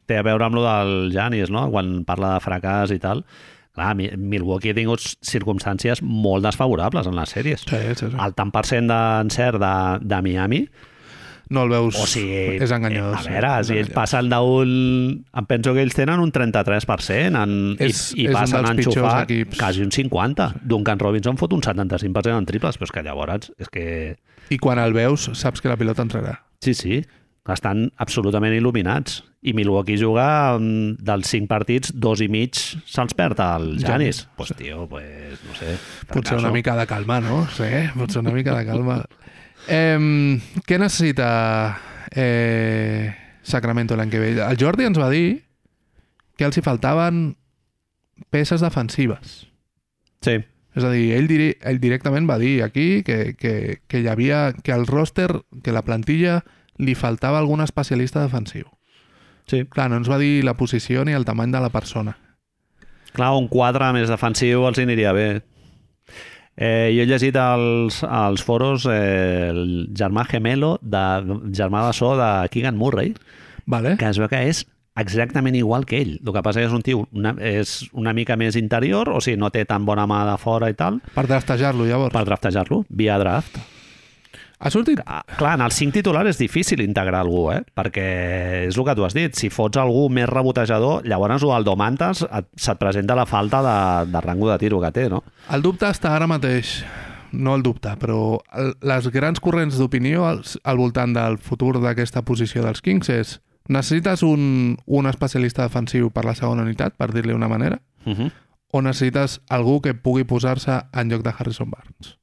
té a veure amb lo del Janis, no? Quan parla de fracàs i tal. Clar, Mi- Milwaukee ha tingut circumstàncies molt desfavorables en les sèries. Sí, sí, sí. El tant per cent d'encert de, de Miami, No el veus... o sigui... és enganyós. A veure, si ells passen d'un... Em penso que ells tenen un 33% en, És- i, i és passen a enxufar quasi un 50%. Duncan Robinson fot un 75% en triples, però és que llavors és que... I quan el veus, saps que la pilota entrarà. Sí, sí, estan absolutament il·luminats. I Milwaukee juga dels cinc partits, dos i mig se'ls perd al. Janis. Pues, tio, pues, no sé. Potser una mica de calma, no? Sí, potser una mica de calma. [laughs] Eh, què necessita eh, Sacramento l'any que ve? El Jordi ens va dir que els hi faltaven peces defensives. Sí, És a dir, ell, diri, ell directament va dir aquí que, que, que hi havia... que al roster, que la plantilla li faltava algun especialista defensiu. Sí. Clar, no ens va dir la posició ni el tamany de la persona. Clar, un quadre més defensiu els aniria bé. Eh, jo he llegit als, als foros eh, el germà gemelo, de, germà de so de Keegan Murray, Vale? que es veu que és exactament igual que ell. El que passa és un tio una, és una mica més interior, o sigui, no té tan bona mà de fora i tal, Per draftejar-lo, llavors. per draftejar-lo, via draft. Ha sortit? Ah, clar, en el 5 titular és difícil integrar algú, eh? perquè és el que tu has dit, si fots algú més rebotejador, llavors el Domantas et, se't presenta la falta de, de rango de tiro que té, no? El dubte està ara mateix, no el dubte, però el, les grans corrents d'opinió al, al voltant del futur d'aquesta posició dels Kings és necessites un, un especialista defensiu per la segona unitat, per dir-li una manera, Uh -huh. o necessites algú que pugui posar-se en lloc de Harrison Barnes?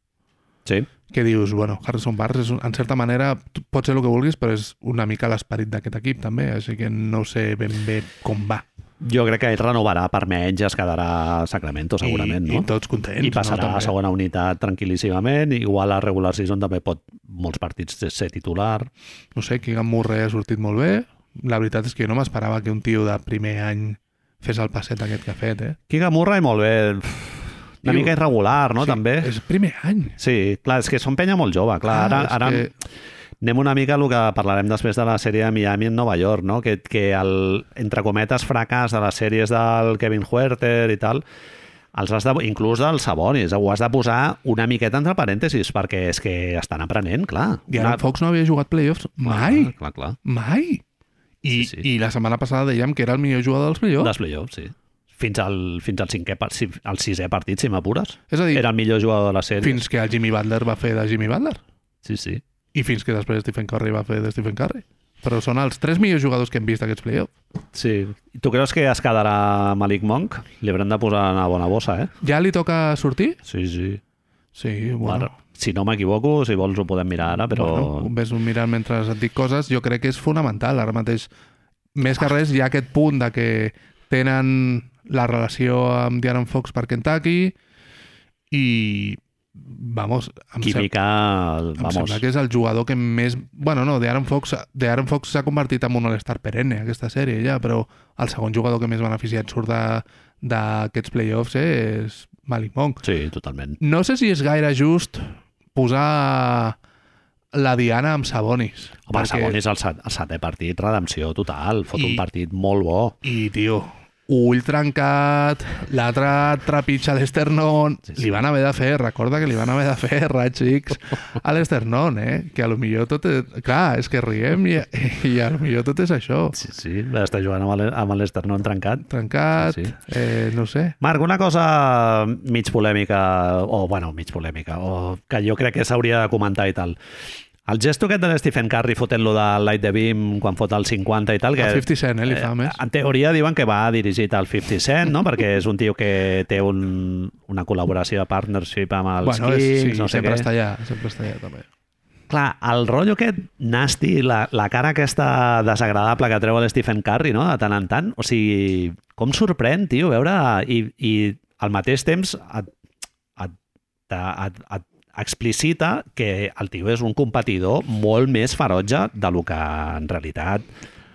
Sí. Que dius, bueno, Harrison Barnes és, en certa manera pot ser el que vulguis, però és una mica l'esperit d'aquest equip també, així que no sé ben bé com va. Jo crec que ell renovarà per menys, es quedarà a Sacramento segurament, I, no? I tots contents. I passarà no, a segona unitat tranquil·líssimament, igual a regular season també pot molts partits ser titular. No sé, Keegan Murray ha sortit molt bé. La veritat és que jo no m'esperava que un tio de primer any fes el passet aquest que ha fet, eh? Kiga Murray, molt bé. Una mica irregular, no? sí, també. És primer any. Sí, clar, és que són penya molt jove, clar. Clar, Ara, ara que- anem una mica a el que parlarem després de la sèrie de Miami en Nova York, no? que, que el, entre cometes, fracàs de les sèries del Kevin Huerter i tal, els has de, inclús dels Sabonis, ho has de posar una miqueta entre parèntesis, perquè és que estan aprenent, clar. I ara Fox no havia jugat playoffs mai. Clar, clar, clar. Mai. I, Sí, sí. I la setmana passada dèiem que era el millor jugador dels playoffs. Dels playoffs, sí. Fins al, fins al cinquè, al sisè partit, si m'apures. És a dir, Era el millor jugador de la sèrie. fins que el Jimmy Butler va fer de Jimmy Butler. Sí, sí. I fins que després Stephen Curry va fer de Stephen Curry. Però són els tres millors jugadors que hem vist aquests playoffs. Sí. Tu creus que es quedarà Malik Monk? Li haurem de posar una bona bossa, eh? Ja li toca sortir? Sí, sí. Sí, bueno. Ara, si no m'equivoco, si vols ho podem mirar ara, però... Bueno, ves mirant mentre et dic coses, jo crec que és fonamental. Ara mateix, més que res, hi ha aquest punt de que tenen la relació amb Diaron Fox per Kentucky i vamos, em, sem Química, em vamos. sembla que és el jugador que més... Bueno, no, De'Aaron Fox, De'Aaron Fox s'ha convertit en un all-star perenne aquesta sèrie ja, però el segon jugador que més beneficiat surt de- d'aquests playoffs és Malik Monk. Sí, totalment. No sé si és gaire just posar la Diana amb Sabonis. Home, perquè... segon és el, set, el setè partit, redempció total. Fot I- un partit molt bo. I, tio, ull trencat, l'altre trepitja a l'esternon... Sí, Sí. Li van haver de fer, recorda que li van haver de fer raig X a l'esternon, eh? Que a lo millor tot és... Clar, és que riem i, i a lo millor tot és això. Sí, sí, va estar jugant amb l'Esternon trencat. Trencat, sí. sí. Eh, no sé. Marc, una cosa mig polèmica, o, bueno, mig polèmica, o que jo crec que s'hauria de comentar i tal. El gesto aquest de Stephen Curry fotent-lo de Light the Beam quan fot el 50 i tal... Que, El 50 Cent, eh, li fa més. En teoria diuen que va dirigit al 50 Cent, no? perquè és un tio que té un, una col·laboració de partnership amb els bueno, Kings, és, sí, no sé sempre què. està allà, sempre està allà també. Clar, el rotllo aquest nasty, la, la cara aquesta desagradable que treu el Stephen Curry, no?, de tant en tant. O sigui, com sorprèn, tio, veure... I, i al mateix temps et, et, et, et explicita que el tio és un competidor molt més ferotge de lo que en realitat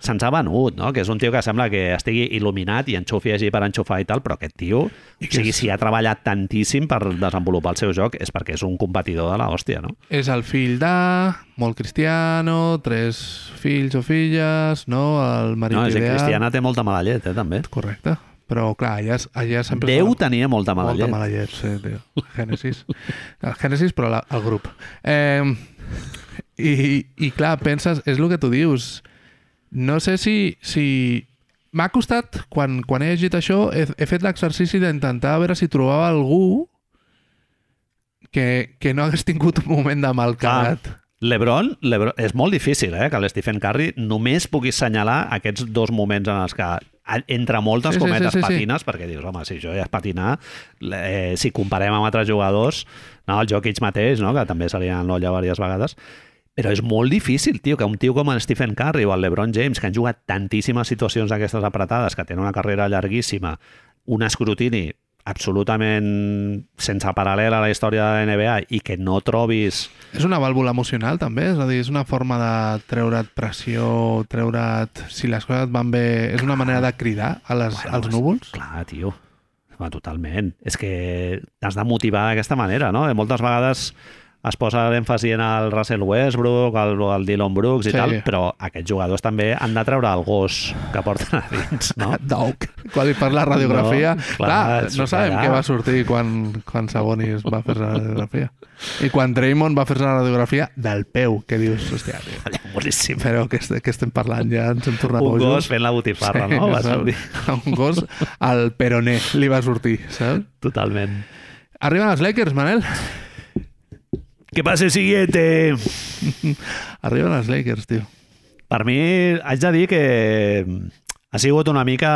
se'ns ha venut, no? que és un tio que sembla que estigui il·luminat i enxufi així per enxufar i tal, però aquest tio, I o que sigui, és- si ha treballat tantíssim per desenvolupar el seu joc és perquè és un competidor de l'hòstia, no? És el fill de, molt cristiano, tres fills o filles, no? El marit No, és ideal. Cristiana té molta mala llet, eh, també. Correcte. Però, clar, allà, allà sempre... Déu fa tenia molta mala molta llet. mala llet, sí, tio. Génesis. [laughs] El Génesis, però la, el grup. Eh, i, I, clar, penses... És el que tu dius. No sé si... si... M'ha costat, quan, quan he llegit això, he, he fet l'exercici d'intentar veure si trobava algú que, que no hagués tingut un moment de mal carat. Lebron, Lebron, és molt difícil eh, que l'Stephen Curry només pugui assenyalar aquests dos moments en els que entre moltes Sí, sí, sí, cometes sí, sí, sí. patines, perquè dius, home, si jo ja és patinar, eh, si comparem amb altres jugadors, no, el Jokic mateix, no, que també se li ha l'olla diverses vegades, però és molt difícil, tio, que un tio com el Stephen Curry o el LeBron James, que han jugat tantíssimes situacions d'aquestes apretades, que tenen una carrera llarguíssima, un escrutini absolutament sense paral·lel a la història de la NBA i que no trobis... És una vàlvula emocional, també? És a dir, és una forma de treure't pressió, treure't... Si les coses van bé... És una manera de cridar a les, Bueno, als és- núvols? Clar, tio. Home, totalment. És que t'has de motivar d'aquesta manera, no? I moltes vegades es posa l'èmfasi en el Russell Westbrook, el, el Dylan Brooks i Sí. tal, però aquests jugadors també han de treure el gos que porten a dins, no? [laughs] Dog. Quan li fas la radiografia... No, clar, clar, no sabem allà. què va sortir quan, quan Sabonis va fer la radiografia. I quan Draymond va fer la radiografia del peu, que dius, hòstia, tio, boníssim. però què, est- què estem parlant? Ja ens hem tornat Un bojos. gos fent la botifarra, no? Va sortir. [laughs] Un gos al peroné li va sortir, saps? Totalment. Arriben els Lakers, Manel. Que passe el siguiente. [laughs] Arriben els Lakers, tio. Per mi, haig de dir que ha sigut una mica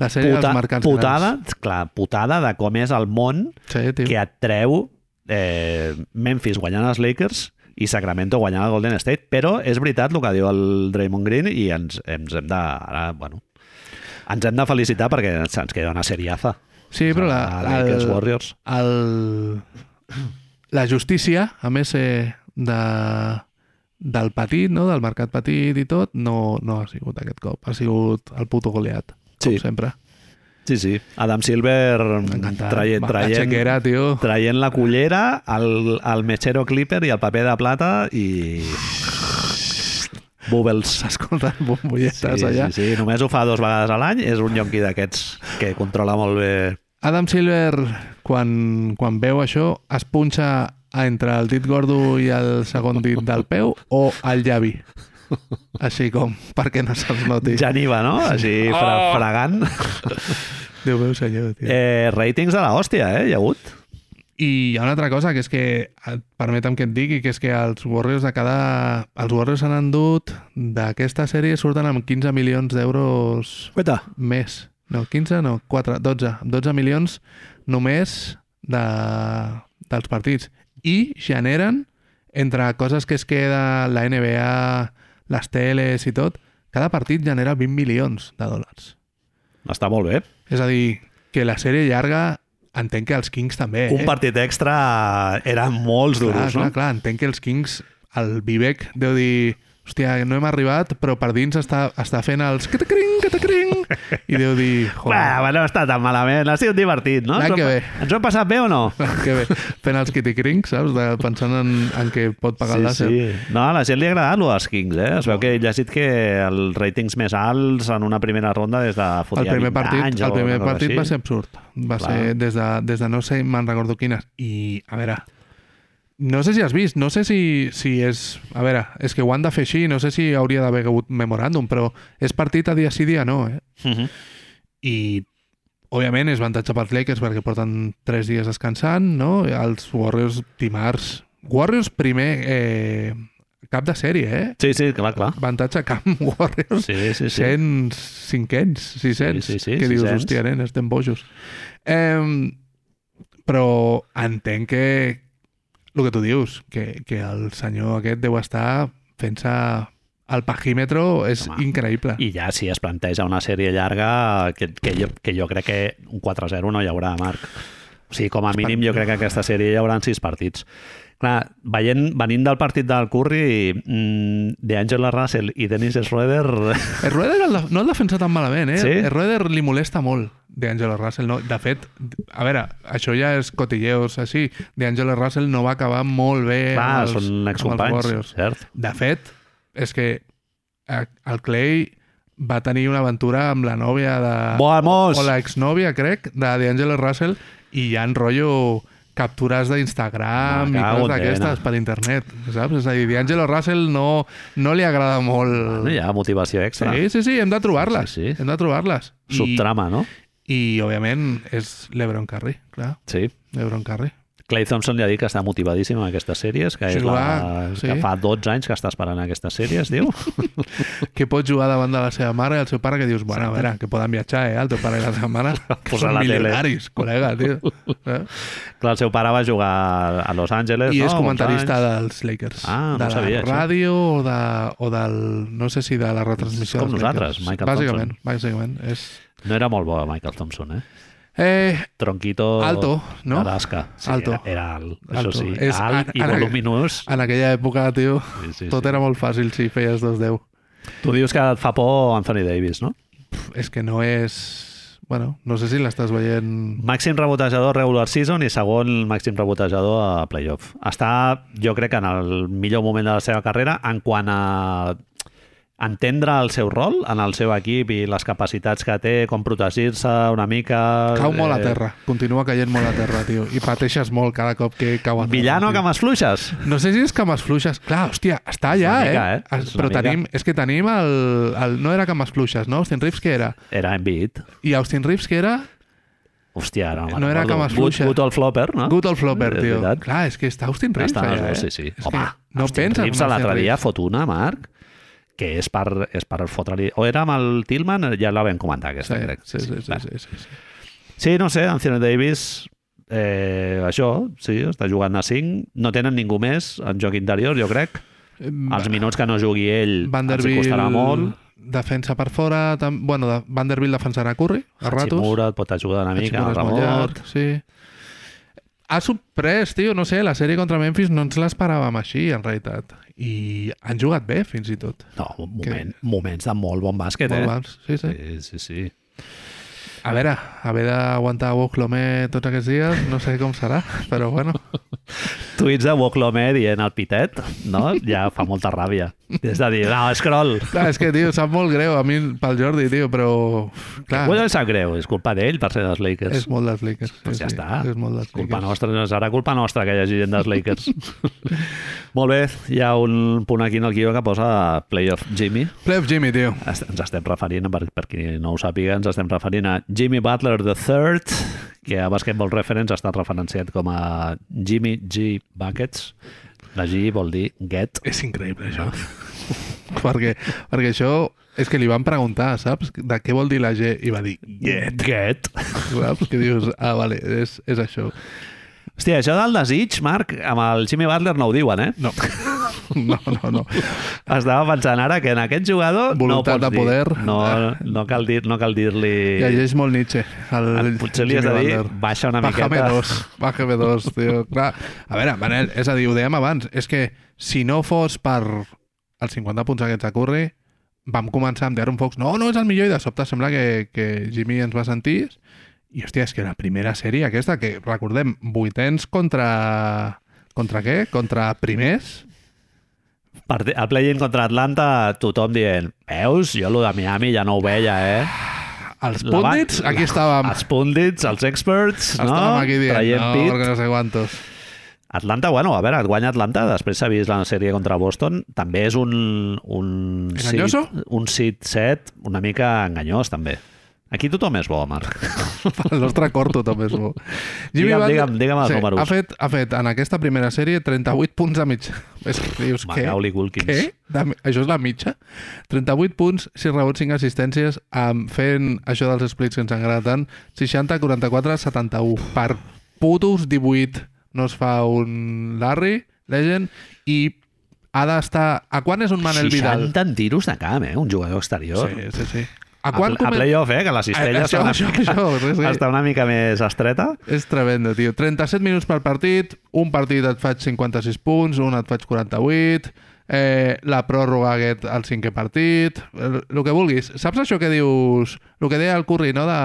La mercats putada, clar, putada de com és el món Sí, tio. que et treu eh, Memphis guanyant els Lakers i Sacramento guanyant el Golden State, però és veritat el que diu el Draymond Green i ens, ens hem de... Ara, bueno, ens hem de felicitar perquè ens, ens queda una seriaza. Sí, però la, La Lakers el, Warriors. el, la justícia, a més eh, de, del petit, no? del mercat petit i tot, no, no ha sigut aquest cop. Ha sigut el puto Goliat, com Sí. sempre. Sí, sí. Adam Silver encantat. traient, traient, xequera, tio. traient la cullera, el, el mechero clipper i el paper de plata i... Bubbles. S'escolten bombolletes Sí, allà. sí, sí. Només ho fa dos vegades a l'any. És un yonqui d'aquests que controla molt bé. Adam Silver, quan, quan veu això, es punxa entre el dit gordo i el segon dit del peu o el llavi? Així com, perquè no se'ls noti. Ja n'hi va, no? Així fra Oh! fregant. Déu meu senyor, tio. Eh, ratings de la hòstia, eh? Hi ha hagut. I hi ha una altra cosa, que és que, permetem que et digui, que és que els Warriors de cada... Els Warriors s'han endut d'aquesta sèrie surten amb 15 milions d'euros més. No, 15 no, 4, 12. 12 milions només de, dels partits. I generen, entre coses que es queda la NBA, les teles i tot, cada partit genera 20 milions de dòlars. Està molt bé. És a dir, que la sèrie llarga entenc que els Kings també, Un eh? partit extra eren molts clar, duros, clar, no? clar, entenc que els Kings, el Vivek deu dir hòstia, no hem arribat, però per dins està, està fent els catacring, catacring, i deu dir, joder, Bueno, bueno, no està tan malament. Ha sigut divertit, no? Ens ho. Ens ho hem passat bé o no? que bé, fent els kitty saps? De, pensant en, en què pot pagar el làser. sí. No, a la gent li ha agradat lo dels Kings, eh? Es veu que he llegit que els ratings més alts en una primera ronda des de El fotia primer 20 partit, anys el primer partit va ser absurd. Va Clar. ser des de, des de no sé, me'n recordo quines. I, a veure, no sé si has vist, no sé si, si és... A veure, és que ho han de fer així, no sé si hauria d'haver hagut memoràndum, però és partit a dia sí, dia no, eh? Mhm. I, òbviament, és avantatge pels Lakers perquè porten tres dies descansant, no? Els Warriors dimarts. Warriors primer eh, cap de sèrie, eh? Sí, sí, clar, clar. Avantatge camp [laughs] Warriors. Sí, sí, sí. 100, 500, 600, Sí, sí, sí, que dius, 600. hòstia, nen, estem bojos. Eh, però entenc que el que tu dius, que, que el senyor aquest deu estar fent-se el pajímetro és Home. increïble. I ja si es planteja una sèrie llarga, que, que, jo, que jo crec que un 4-0 no hi haurà, Marc. O sigui, com a mínim jo crec que aquesta sèrie hi haurà sis partits. Clar, veient, venint del partit del Curry, mm, d'Angela Russell i Dennis Schroeder... El Rueder el, no el defensa tan malament, eh? Sí? El Rueder li molesta molt d'Angelo Russell. No? De fet, a veure, això ja és cotilleos així. D'Angelo Russell no va acabar molt bé Clar, amb els, són amb els Warriors. cert? De fet, és que eh, el Clay va tenir una aventura amb la nòvia de... Vamos! O la exnòvia, crec, de D'Angelo Russell i hi ha rotllo captures d'Instagram i coses d'aquestes per internet, saps? És a dir, D'Angelo Russell no, no li agrada molt... Bueno, hi ha motivació extra. Sí, sí, sí, hem de trobar-les. Sí, sí. Hem de trobar-les. I, Subtrama, no? I, òbviament, és l'Ebron Curry, clar. Sí. L'Ebron Curry. Clay Thompson li ha dit que està motivadíssim en aquestes sèries, que, és Jugar, la, sí. que fa 12 anys que està esperant aquestes sèries, diu. [laughs] Que pot jugar davant de la seva mare i el seu pare que dius, bueno, a veure, que poden viatjar, eh, el teu pare i la seva mare. [laughs] que Posar són la tele. milionaris, col·lega, tio. [laughs] Eh? Clar, el seu pare va jugar a Los Angeles, I no? és comentarista dels Lakers. Ah, no de ho sabia, la ràdio o, de, o del... No sé si de la retransmissió Com nosaltres, Lakers. Michael bàsicament, Bàsicament, és... No era molt bo, Michael Thompson, eh? Eh, Tronquito Alto, no? Alaska. Sí, Alto. Era, alt, això Alto. sí. És- alt i en- voluminós. en aquella època, tio, Sí, sí, tot sí. era molt fàcil si feies 2-10. Tu dius que et fa por Anthony Davis, no? És que no és... Bueno, no sé si l'estàs veient... Màxim rebotejador regular season i segon màxim rebotejador a playoff. Està, jo crec, que en el millor moment de la seva carrera en quant a entendre el seu rol en el seu equip i les capacitats que té, com protegir-se una mica... Cau molt a eh, terra, continua caient molt a terra, tio, i pateixes molt cada cop que cau a terra. Villano, tio. cames fluixes. No sé si és cames fluixes. Clar, hòstia, està allà, una mica, eh? eh? És una Però mica. tenim, és que tenim el, el... No era cames fluixes, no? Austin Reeves, què era? Era Embiid. I Austin Reeves, què era? Hòstia, no, No era recordo. cames Good- fluixes. Good old flopper, no? Good old flopper, És tio. Clar, és que està Austin Reeves els allà, eh? sí, sí. És Home, que no Austin penses Reeves a l'altre dia fot una, Marc, que és per, és per fotre-li... O era amb el Tillman, ja la vam comentar, aquesta, Sí, crec. sí, sí, sí, Va. sí, sí, sí. Sí, no sé, Anthony Davis, eh, això, sí, està jugant a 5. No tenen ningú més en joc interior, jo crec. Els minuts que no jugui ell els hi Vanderbilt costarà molt. defensa per fora, tam... bueno, de... Vanderbilt defensarà Curry, a ratos. Hachimura et pot ajudar una mica, Hachimura molt remot. llarg, sí. Ha sorprès, tio, no sé, la sèrie contra Memphis no ens l'esperàvem així, en realitat. I han jugat bé, fins i tot. No, moment, moments de molt bon bàsquet, Molt eh? bons, sí, sí. Sí, sí, sí. A veure, haver d'aguantar Woclomé tots aquests dies, no sé com serà, [laughs] però bueno. Tuits de Woclomé dient el pitet, no? Ja fa molta ràbia. [laughs] És de dir, no, scroll. Clar, és que, tio, sap molt greu a mi pel Jordi, tio, però... Clar, Bueno, sap greu, és culpa d'ell per ser dels Lakers. és molt dels Lakers. Doncs ja està. És molt dels Culpa Lakers. nostra, serà culpa nostra que hi hagi gent dels Lakers. [laughs] Molt bé, hi ha un punt aquí en el guió que posa Playoff Jimmy. Playoff Jimmy, tio. Ens estem referint, per, per qui no ho sàpiga, ens estem referint a Jimmy Butler III, que a Basketball Reference ha estat referenciat com a Jimmy G. Buckets. G vol dir get. És increïble, això. [laughs] perquè, perquè això és que li van preguntar, saps? De què vol dir la G? I va dir, Get. Get. saps? Que dius, ah, vale, és, és això. Hòstia, això del desig, Marc, amb el Jimmy Butler no ho diuen, eh? No. [laughs] No, no, no. Estava pensant ara que en aquest jugador Voluntat no de pots dir, poder. no, no cal dir no cal dir-li Llegeix molt Nietzsche. El, Ah, Potser li has de dir, Butler. baixa una Bájame miqueta. dos, bájame dos, tio. Clar, a veure, Manel, és a dir, ho dèiem abans, és que si no fos per els 50 punts aquests a Curry, vam començar amb Darren Fox, no, no, és el millor, i de sobte sembla que, que Jimmy ens va sentir, i hòstia, és que la primera sèrie aquesta, que recordem, vuitens contra... Contra què? Contra primers? Part- el play-in contra Atlanta, tothom dient veus, jo lo de Miami ja no ho veia, eh? Els La púndits, aquí estàvem. Els púndits, els experts, no? Estàvem aquí dient, Traient no, pit. perquè no sé quantos. Atlanta, bueno, a veure, et guanya Atlanta, després s'ha vist la sèrie contra Boston, també és un, un, Enganyoso? seed, un seed set una mica enganyós, també. Aquí tothom és bo, Marc. [laughs] El nostre cor tothom és bo. Digue'm, Butler- digue'm, digue'm els números. Ha fet, ha fet en aquesta primera sèrie 38 punts de mitja. [laughs] És que dius, què? Què? De, això és la mitja? 38 punts, 6 rebots, 5 assistències, amb, fent això dels splits que ens agrada tant, 60, 44, 71. Per putos 18 no es fa un Larry, Legend, i ha d'estar... A quan és un Manel Vidal? 60 en tiros de camp, eh? Un jugador exterior. Sí, sí, sí. A A, pl- a playoff, eh? Que la cistella Això, està, una això, mica, això, sí, sí. està una mica més estreta. És tremendo, tio. 37 minuts per partit, un partit et faig 56 punts, un et faig 48, eh, la pròrroga aquest al cinquè partit, el, el que vulguis. Saps això que dius, el que deia el Curry, no? De...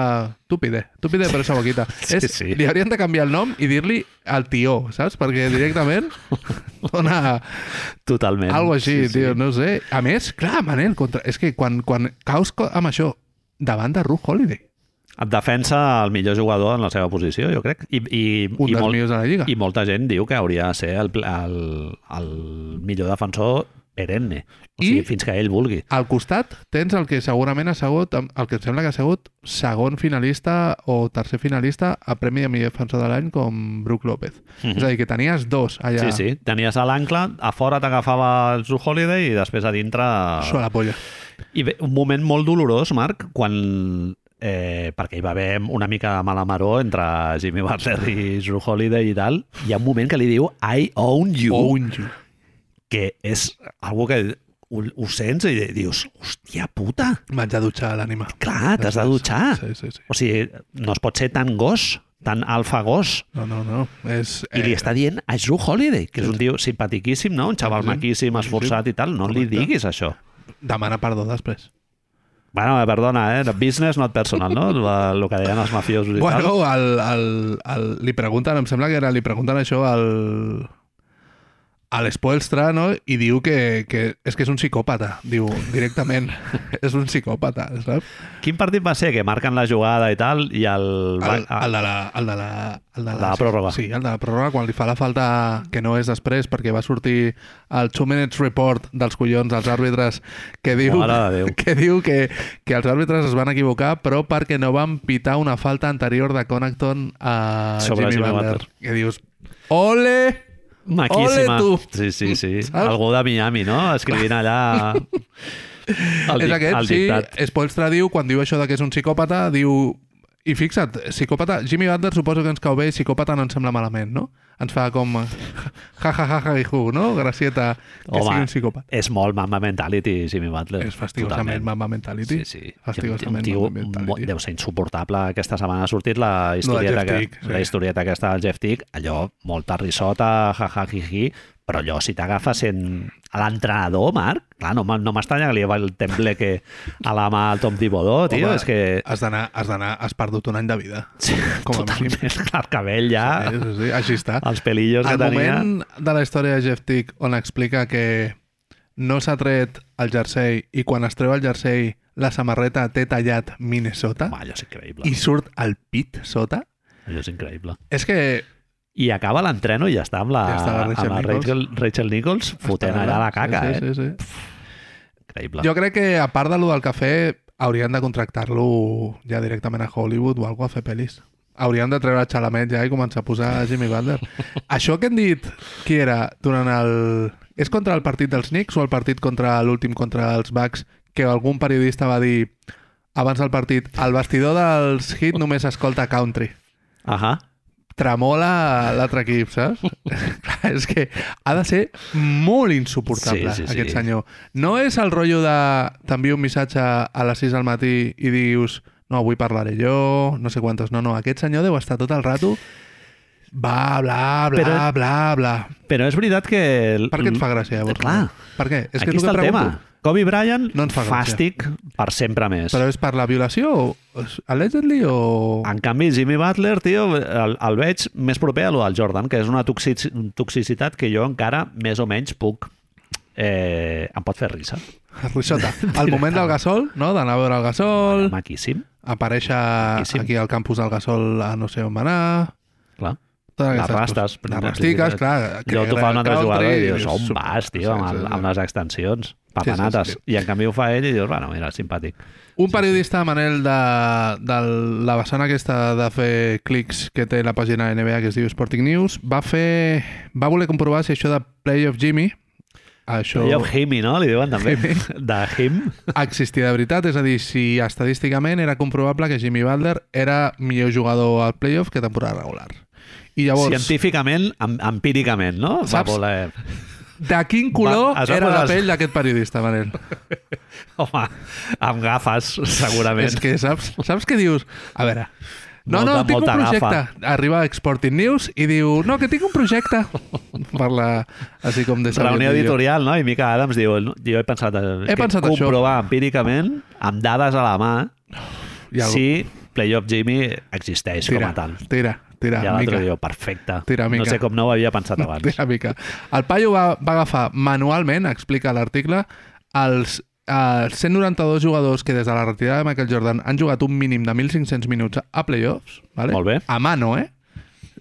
Tu pide, tu pide per esa boquita. [laughs] Sí, és, sí. Li haurien de canviar el nom i dir-li el tió, saps? Perquè directament [laughs] dona Totalment. algo així, sí, tio, no sé. A més, clar, Manel, contra... és que quan, quan caus amb això davant de Ruth Holiday, Et defensa el millor jugador en la seva posició, jo crec. I, i, un i, dels molt, millors de la Lliga. I molta gent diu que hauria de ser el, el, el millor defensor perenne. O sigui, I- fins que ell vulgui. Al costat tens el que segurament ha sigut, el que em sembla que ha sigut segon finalista o tercer finalista a Premi de millor defensor de l'any com Brook López. Mhm. És a dir, que tenies dos allà Sí, sí. Tenies a l'ancle, a fora t'agafava el Drew Holiday i després a dintre... Suar la polla. I bé, un moment molt dolorós, Marc, quan... Eh, perquè hi va haver una mica de mala maró entre Jimmy Butler i Drew Holiday i tal, hi ha un moment que li diu I own you, Own you. que és algo que ho, ho sents i dius, hòstia puta, M'haig de dutxar l'ànima. clar, t'has de dutxar. Sí, sí, sí. O sigui, no es pot ser tan gos, tan alfa gos. No, no, no. És, I li està dient a Drew Holiday, que és un tio simpatiquíssim, no? Un xaval Sí. maquíssim, Sí, sí. esforçat i tal. No li Correcte. diguis això. Demana perdó després. Bueno, perdona, eh? Business, not personal, no? El que deien els mafiosos i tal. Bueno, el, el, el, li pregunten, em sembla que era, li pregunten això al, a l'Espoelstra, no? I diu que, que és que és un psicòpata, diu, directament. [laughs] és un psicòpata, saps? Quin partit va ser? Que marquen la jugada i tal, i el... El, el, de la, el de la... El de de la pròrroga. Sí, el de la pròrroga, quan li fa la falta, que no és després, perquè va sortir el 2 Minutes Report dels collons dels àrbitres, que diu, [laughs] que, diu que, que els àrbitres es van equivocar, però perquè no van pitar una falta anterior de Connaughton a Sobre Jimmy, Jimmy. Butler. Que dius, ole! Maquíssima. Ole, tu! Sí, sí, sí. [laughs] Saps? Algú de Miami, no? Escrivint allà [laughs] el, és aquest, el sí. dictat. Spoelstra diu, quan diu això de que és un psicòpata, diu... I fixa't, psicòpata... Jimmy Butler suposo que ens cau bé i psicòpata no ens sembla malament, no? Ens fa com... [laughs] Ja, ja, ja, ja, i hu, no? Gracieta que Home, sigui un psicòpata. És molt Mamba Mentality, Jimmy Butler. És fastigosament Totalment. Mamba Mentality. Sí, sí. Fastigosament tio, Mamba Mentality. deu ser insuportable. Aquesta setmana ha sortit la historieta, Jeff que, Tick, sí. la historieta aquesta del Jeff Tick, allò, molta risota, jajajihi, però allò, si t'agafa sent l'entrenador, Marc, clar, no, no m'estranya que li va el tembleque a la mà al Tom Thibodeau, tio, Home, és que... Has d'anar, has d'anar, has perdut un any de vida. Sí, com a mínim. totalment, [laughs] clar, el cabell ja, Sí, sí, sí, així està. els pelillos que El tenia... moment de la història de Jeff Tick on explica que no s'ha tret el jersei i quan es treu el jersei la samarreta té tallat Minnesota Home, allò és increïble. i surt el pit sota, Allò és increïble. és que I acaba l'entreno i ja està amb la, Ja està la Rachel amb la Nichols. Rachel, Rachel Nichols fotent allà la caca, sí, eh? sí, sí, sí. Increïble. Jo crec que, a part de lo del cafè, haurien de contractar-lo ja directament a Hollywood o algo a fer pel·lis. Haurien de treure Chalamet ja i començar a posar Jimmy Butler. [laughs] Això que hem dit, qui era durant el... És contra el partit dels Knicks o el partit contra l'últim contra els Bucks que algun periodista va dir abans del partit, al vestidor dels Heat només escolta country. Ahà. Tremola l'altre equip, saps? [laughs] Clar, és que ha de ser molt insuportable, Sí, sí, sí. aquest senyor. No és el rotllo de t'envio un missatge a les 6 del matí i dius no, avui parlaré jo, no sé quantes. No, no, aquest senyor deu estar tot el rato bla, bla, bla, Però- bla, bla. Però és veritat que... Per què et fa gràcia, llavors? Clar. Per què? És Aquí que és està el tema. Kobe Bryant, No ens fa gràcia. fàstic per sempre més. Però és per la violació? Allegedly o... En canvi, Jimmy Butler, tio, el, el veig més proper a lo del Jordan, que és una toxic, toxicitat que jo encara més o menys puc... Eh, em pot fer risa. Rixota. Al moment del gasol, no? D'anar a veure el gasol, Maquíssim, aparèixer Maquíssim. aquí al campus del gasol a no sé on va anar... clar. Totes aquestes rastes. coses. Les rastiques, clar. Jo t'ho fa un altre jugador i dius, on vas, tio, amb, el, amb les extensions? Sí, Papanates. sí, sí. I en canvi ho fa ell i dius, bueno, mira, simpàtic. Un periodista, Manel, de, de la vessant aquesta de fer clics que té la pàgina NBA que es diu Sporting News, va fer... va voler comprovar si això de Play of Jimmy això I of Himi, no? Li diuen també. [laughs] De Him. existia de veritat, és a dir, si estadísticament era comprovable que Jimmy Butler era millor jugador al playoff que temporada regular. I llavors, Científicament, em, empíricament, no? Va Saps? voler... de quin color Va, va era la pell d'aquest periodista, Manel? [laughs] Home, amb gafes, segurament. És que saps, saps què dius? A veure, no, Molta- no, tinc un projecte. gafa. Arriba a Exporting News i diu, no, que tinc un projecte. [laughs] Parla així com de Reunió editorial, no? I Mica Adams diu, jo he pensat, eh, He que pensat això. comprovar empíricament, amb dades a la mà, si Playoff Jimmy existeix com Tira, a tal. tira, tira, I l'altre diu, perfecte. Tira, no mica. sé com no ho havia pensat [laughs] abans. Tira, mica. El paio va, va agafar manualment, explica l'article, els els 192 jugadors que des de la retirada de Michael Jordan han jugat un mínim de 1.500 minuts a playoffs, vale? Molt bé. a mano, eh?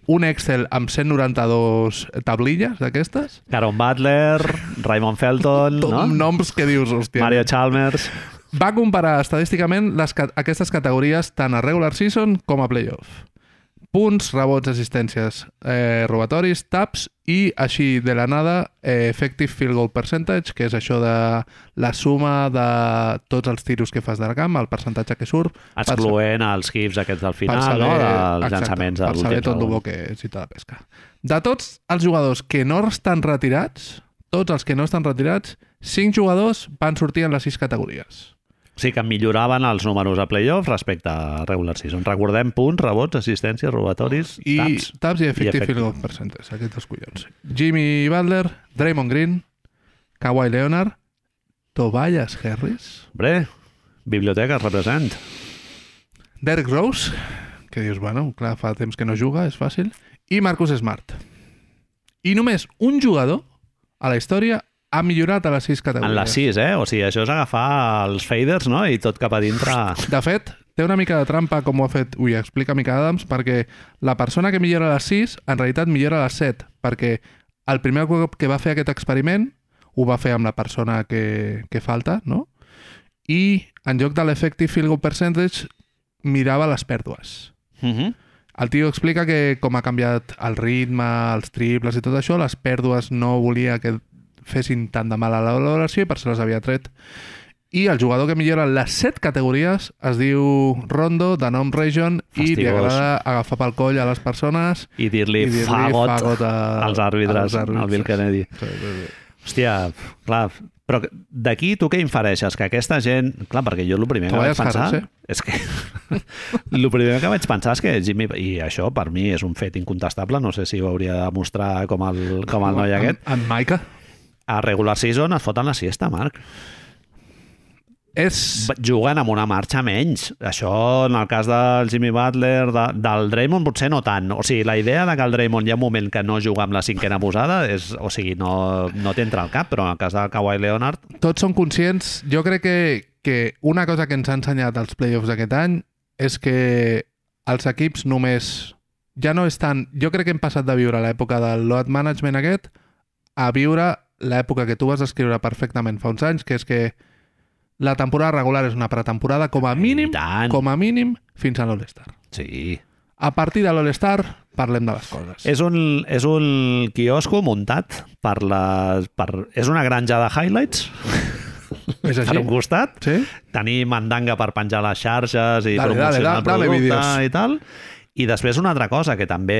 Un Excel amb 192 tablilles d'aquestes, Caron Butler, Raymond Felton, Tot no? noms que dius, hòstia. Mario Chalmers... Va comparar estadísticament les, aquestes categories tant a regular season com a playoff. Punts, rebots, assistències, eh, robatoris, taps i, així de la nada, eh, effective field goal percentage, que és això de la suma de tots els tiros que fas del camp, el percentatge que surt, per excloent els hits aquests del per final, saber, no? dels exacte, llançaments de per saber tot el que és i tota pesca. De tots els jugadors que no estan retirats, tots els que no estan retirats, cinc jugadors van sortir en les sis categories. Sigui que milloraven els números a playoff respecte a regular season. Recordem punts, rebots, assistències, robatoris, I taps. taps i effective field goal percentage, aquests dos collons. Jimmy Butler, Draymond Green, Kawhi Leonard, Tobias Harris, Hombre, biblioteca represent. Derek Rose, que dius, bueno, clar, fa temps que no juga, és fàcil, i Marcus Smart. I només un jugador a la història ha millorat a les sis categories. En les 6, eh? O sigui, això és agafar els faders, no? I tot cap a dintre... De fet, té una mica de trampa com ho ha fet, ui, explica Mica Adams, perquè la persona que millora a les 6 en realitat millora a les 7, perquè el primer cop que va fer aquest experiment ho va fer amb la persona que, que falta, no? I en lloc de l'effective field goal percentage mirava les pèrdues. Uh -huh. El tio explica que com ha canviat el ritme, els triples i tot això, les pèrdues no volia que fessin tant de mal a la valoració i per això les havia tret. I el jugador que millora les set categories es diu Rondo, de nom Region, i li Fastigós. agrada agafar pel coll a les persones I dir-li i dir-li fagot, fagot a- als àrbitres, als àrbitres. al Bill Kennedy. Sí, sí, sí. Hòstia, clar, però d'aquí tu què infereixes? Que aquesta gent... Clar, perquè jo el primer que vaig pensar... Harris, eh? És que... [laughs] el primer que vaig pensar és que Jimmy... I això, per mi, és un fet incontestable. No sé si ho hauria de demostrar com el, com el noi aquest. En, en Maika. A regular season es foten la siesta, Marc. És... Juguen amb una marxa menys. Això, en el cas del Jimmy Butler, de, del Draymond, potser no tant. O sigui, la idea de que el Draymond hi ha un moment que no juga amb la cinquena posada, és, o sigui, no, no t'entra al cap, però en el cas del Kawhi Leonard, tots són conscients... Jo crec que, que una cosa que ens ha ensenyat els playoffs d'aquest any és que els equips només... Ja no és tant... Jo crec que hem passat de viure l'època del load management aquest a viure l'època que tu vas descriure perfectament fa uns anys, que és que la temporada regular és una pretemporada com a mínim, com a mínim, fins a l'All-Star. sí, A partir de l'All-Star parlem de les coses. És un, és un quiosco muntat per les... Per, és una granja de highlights, és [laughs] per així? un costat. Sí? Tenir mandanga per penjar les xarxes i Dale, promocionar dale, da- el producte vídeos. i tal. I després una altra cosa que també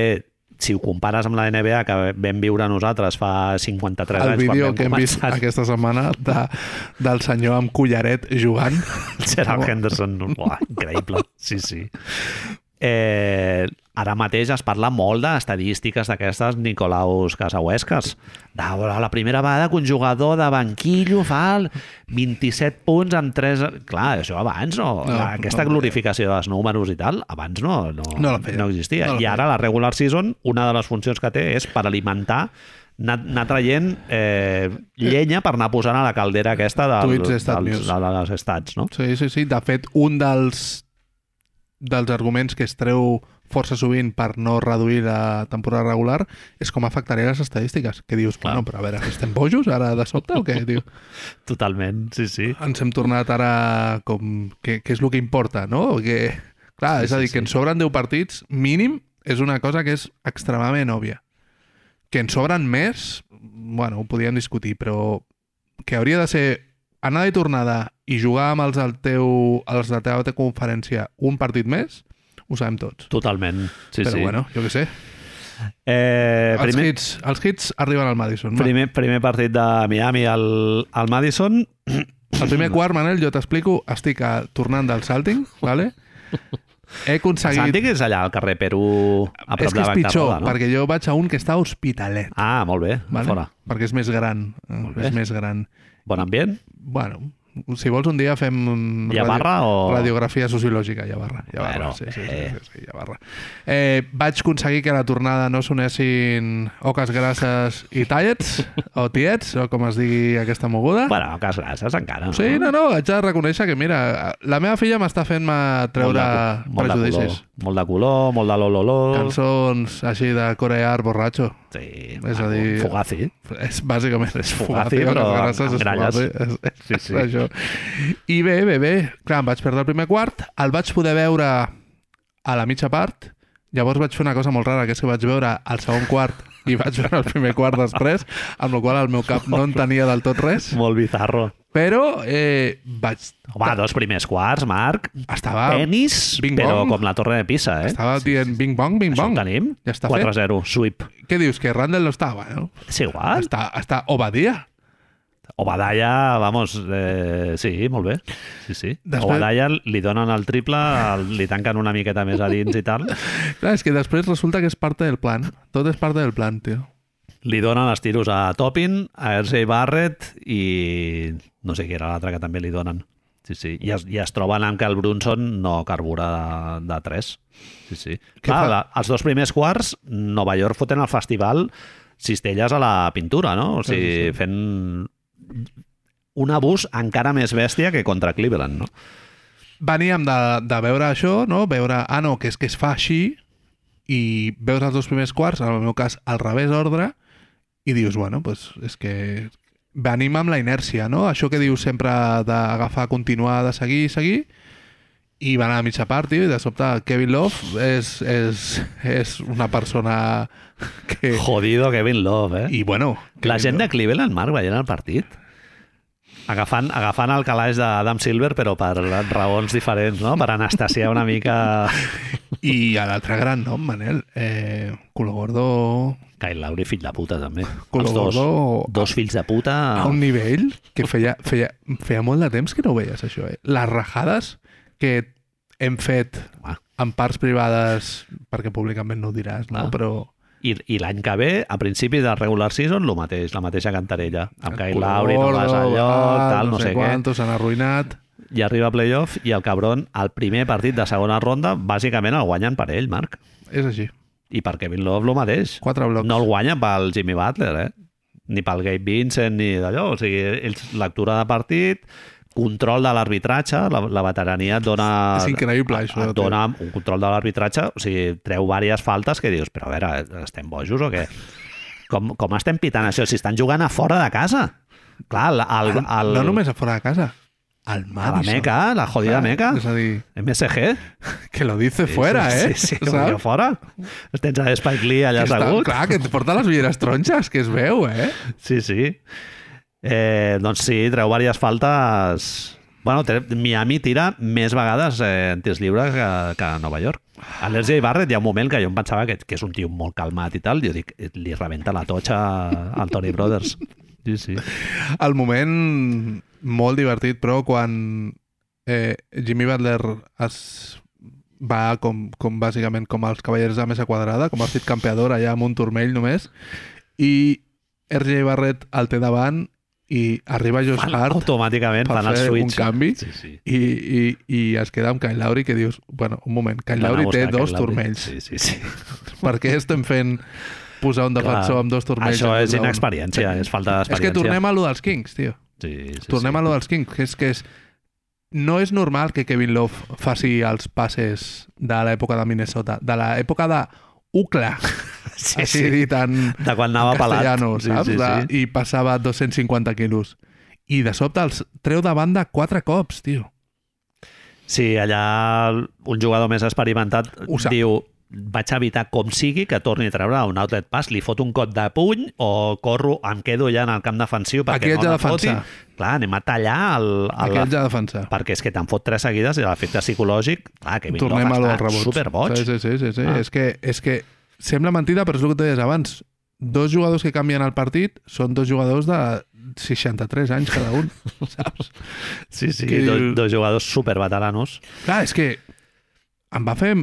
si ho compares amb la NBA que vam viure nosaltres fa 53 El anys vídeo quan que hem vist aquesta setmana de, del senyor amb collaret jugant. [laughs] Gerald Henderson, uah, increïble, sí, sí. Eh, ara mateix es parla molt d'estadístiques d'aquestes Nicolaus Casauesques. De, la primera vegada que un jugador de banquillo fa el 27 punts amb 3... Clar, això abans no. No, aquesta no, glorificació dels números i tal, abans no, no, No no existia. No I ara la regular season, una de les funcions que té és per alimentar anar, anar traient eh, llenya per anar posant a la caldera aquesta del, Tuits dels, News. de les estats, no? Sí, sí, sí. De fet, un dels, dels arguments que es treu força sovint per no reduir la temporada regular és com afectaria les estadístiques. Que dius, Clar. bueno, però a veure, estem bojos ara de sobte o què? [laughs] Diu, Totalment, sí, sí. ens hem tornat ara com... Què, és el que importa, no? Que, clar, Sí, és a sí, dir, que sí. ens sobren 10 partits, mínim, és una cosa que és extremadament òbvia. Que en sobren més, bueno, ho podíem discutir, però que hauria de ser anada i tornada i jugar amb els, del teu, els de la teva conferència un partit més, ho sabem tots. Totalment, sí, però sí. bueno, jo què sé. eh, Els, primer, hits, els hits arriben al Madison. va. primer, primer partit de Miami al, al Madison. El primer quart, Manel, jo t'explico, estic a, tornant del salting, vale? He aconseguit... Santi, que és allà al carrer Perú, a prop és que de és Banca pitjor, Roda, no? perquè jo vaig a un que està a Hospitalet, Ah, molt bé, vale? fora. perquè és més gran. És més gran. Bon ambient? Bueno, si vols un dia fem... Ha barra o...? Radiografia sociològica, ha barra, Bueno, sí, sí, sí, eh. sí, sí, ha barra. Eh, vaig aconseguir que a la tornada no sonessin oques grasses i tallets, o tiets, o com es digui aquesta moguda. Bueno, cas gràcies encara. Sí, no, no, haig de reconèixer que, mira, la meva filla m'està fent-me treure molt de, prejudicis. molt de color, molt de lololó. Cançons així de corear borratxo. Sí, És a dir- Fugazi. És bàsicament és Fugazi, però oques amb- gralles. Fugazi, És, és, Sí, sí. això. I bé, bé, bé. Clar, em vaig perdre el primer quart, el vaig poder veure a la mitja part, llavors vaig fer una cosa molt rara, que és que vaig veure el segon quart i vaig veure el primer quart després, amb la qual el meu cap no entenia del tot res, Molt bizarro. però eh, vaig... Home, dos primers quarts, Marc. Estava, Tenis, Bing però bong. com la torre de Pisa, eh? estava dient bing bong, bing Això bong. ho tenim. Ja està fet. 4-0, sweep. Què dius, que Randall no estava, no? És igual. Està, està Obadia. Obadaya, vamos, eh, sí, molt bé. Sí, sí. Després- Obadaya li donen el triple, li tanquen una miqueta més a dins i tal. [laughs] Clar, és que després resulta que és part del plan. Tot és part del plan, tio. Li donen els tiros a Toppin, a RJ Barrett i no sé qui era l'altre que també li donen. Sí, sí. I es, I es troben amb que el Brunson no carbura de, de 3. Sí, sí. Què Clar, la, els dos primers quarts, Nova York foten el festival cistelles a la pintura, no? O sigui, sí, sí. fent un abús encara més bèstia que contra Cleveland, no? Veníem de, de veure això, no? Veure, ah, no, que és que es fa així i veus els dos primers quarts, en el meu cas, al revés ordre, i dius, bueno, pues, és que venim amb la inèrcia, no? Això que dius sempre d'agafar, continuar, de seguir, seguir, i van a la mitja part, tio, i de sobte Kevin Love és, és, és una persona que... Jodido Kevin Love, eh? I bueno... La Kevin gent de Love- Cleveland, Marc, veient el partit, agafant, agafant el calaix d'Adam Silver, però per raons diferents, no? Per anestesiar una mica I a l'altre gran nom, Manel, eh, Culo Gordo Kyle Lowry, fill de puta, també. Culo Els dos, Gordo dos fills de puta... a un nivell que feia, feia, feia molt de temps que no ho veies, això. Eh? Les rajades que hem fet Home. en parts privades, perquè públicament no ho diràs, no? Clar. però I, i l'any que ve, a principi de regular season, el mateix, la mateixa cantarella. Amb Kyle Lowry, no vas allò, ah, tal, no, sé, què. quantos, s'han arruïnat. I arriba a playoff i el cabron, al primer partit de segona ronda, bàsicament el guanyen per ell, Marc. És així. I per Kevin Love el mateix. Quatre blocs. No el guanyen pel Jimmy Butler, eh? Ni pel Gabe Vincent, ni d'allò. O sigui, ells, lectura de partit, control de l'arbitratge, la, la veterania et dona... És increïble, això, Et dona un control de l'arbitratge, o sigui, treu diverses faltes que dius, però a veure, estem bojos o què? Com, com estem pitant això? Si estan jugant a fora de casa. Clar, el, el, el, No només a fora de casa, al a la Madison. Meca, la jodida Clar, Meca. És a dir, MSG. que lo dice fuera, eh? Sí, sí, allà fora. Tens a Spike Lee allà Que està, assegut. clar, que et porta les ulleres tronxes, que es veu, eh? Sí, sí. Eh, doncs sí, treu diverses faltes... Bueno, Miami tira més vegades eh, en tirs lliures que, que Nova York. A l'RJ Barrett hi ha un moment que jo em pensava que, que és un tio molt calmat i tal, i jo dic, eh, li rebenta la totxa al Tony Brothers. Sí, sí. El moment molt divertit, però, quan eh, Jimmy Butler es va com, com bàsicament com els cavallers de mesa quadrada, com el fit campeador allà amb un turmell només, i RJ Barrett el té davant i arriba Josh Fan, Hart automàticament per fan el fer un switch. canvi Sí, sí. i, i, i es queda amb Kyle Lowry que dius, bueno, un moment, Kyle Lowry té dos Kyle Lowry. turmells. Sí, sí, sí. [laughs] Per què estem fent posar un defensor Clar. amb dos turmells? Això és inexperiència, és falta És d'experiència. que tornem a lo dels Kings, tio. Sí, sí, Tornem sí. a lo dels Kings, que és que és... No és normal que Kevin Love faci els passes de l'època de Minnesota, de l'època de Ucla, [laughs] Sí, així sí. dit en, De quan anava pelat. Sí, saps? sí, De, sí. I passava 250 quilos. I de sobte els treu de banda quatre cops, tio. Sí, allà un jugador més experimentat Ho sap. diu vaig evitar com sigui que torni a treure un outlet pass, li fot un cot de puny o corro, em quedo ja en el camp defensiu perquè Aquí no de la foti. defensar. Clar, anem a tallar el, el, haig de defensar. perquè és que te'n fot tres seguides i l'efecte psicològic, clar, que Tornem a lo dels rebots. superboig. Sí, sí, sí. sí, sí. Ah. És, que, és que sembla mentida, però és el que deies abans. Dos jugadors que canvien el partit són dos jugadors de 63 anys cada un, [laughs] saps? Sí, sí, Que dos, dos jugadors superveteranos. Clar, és que em va fer...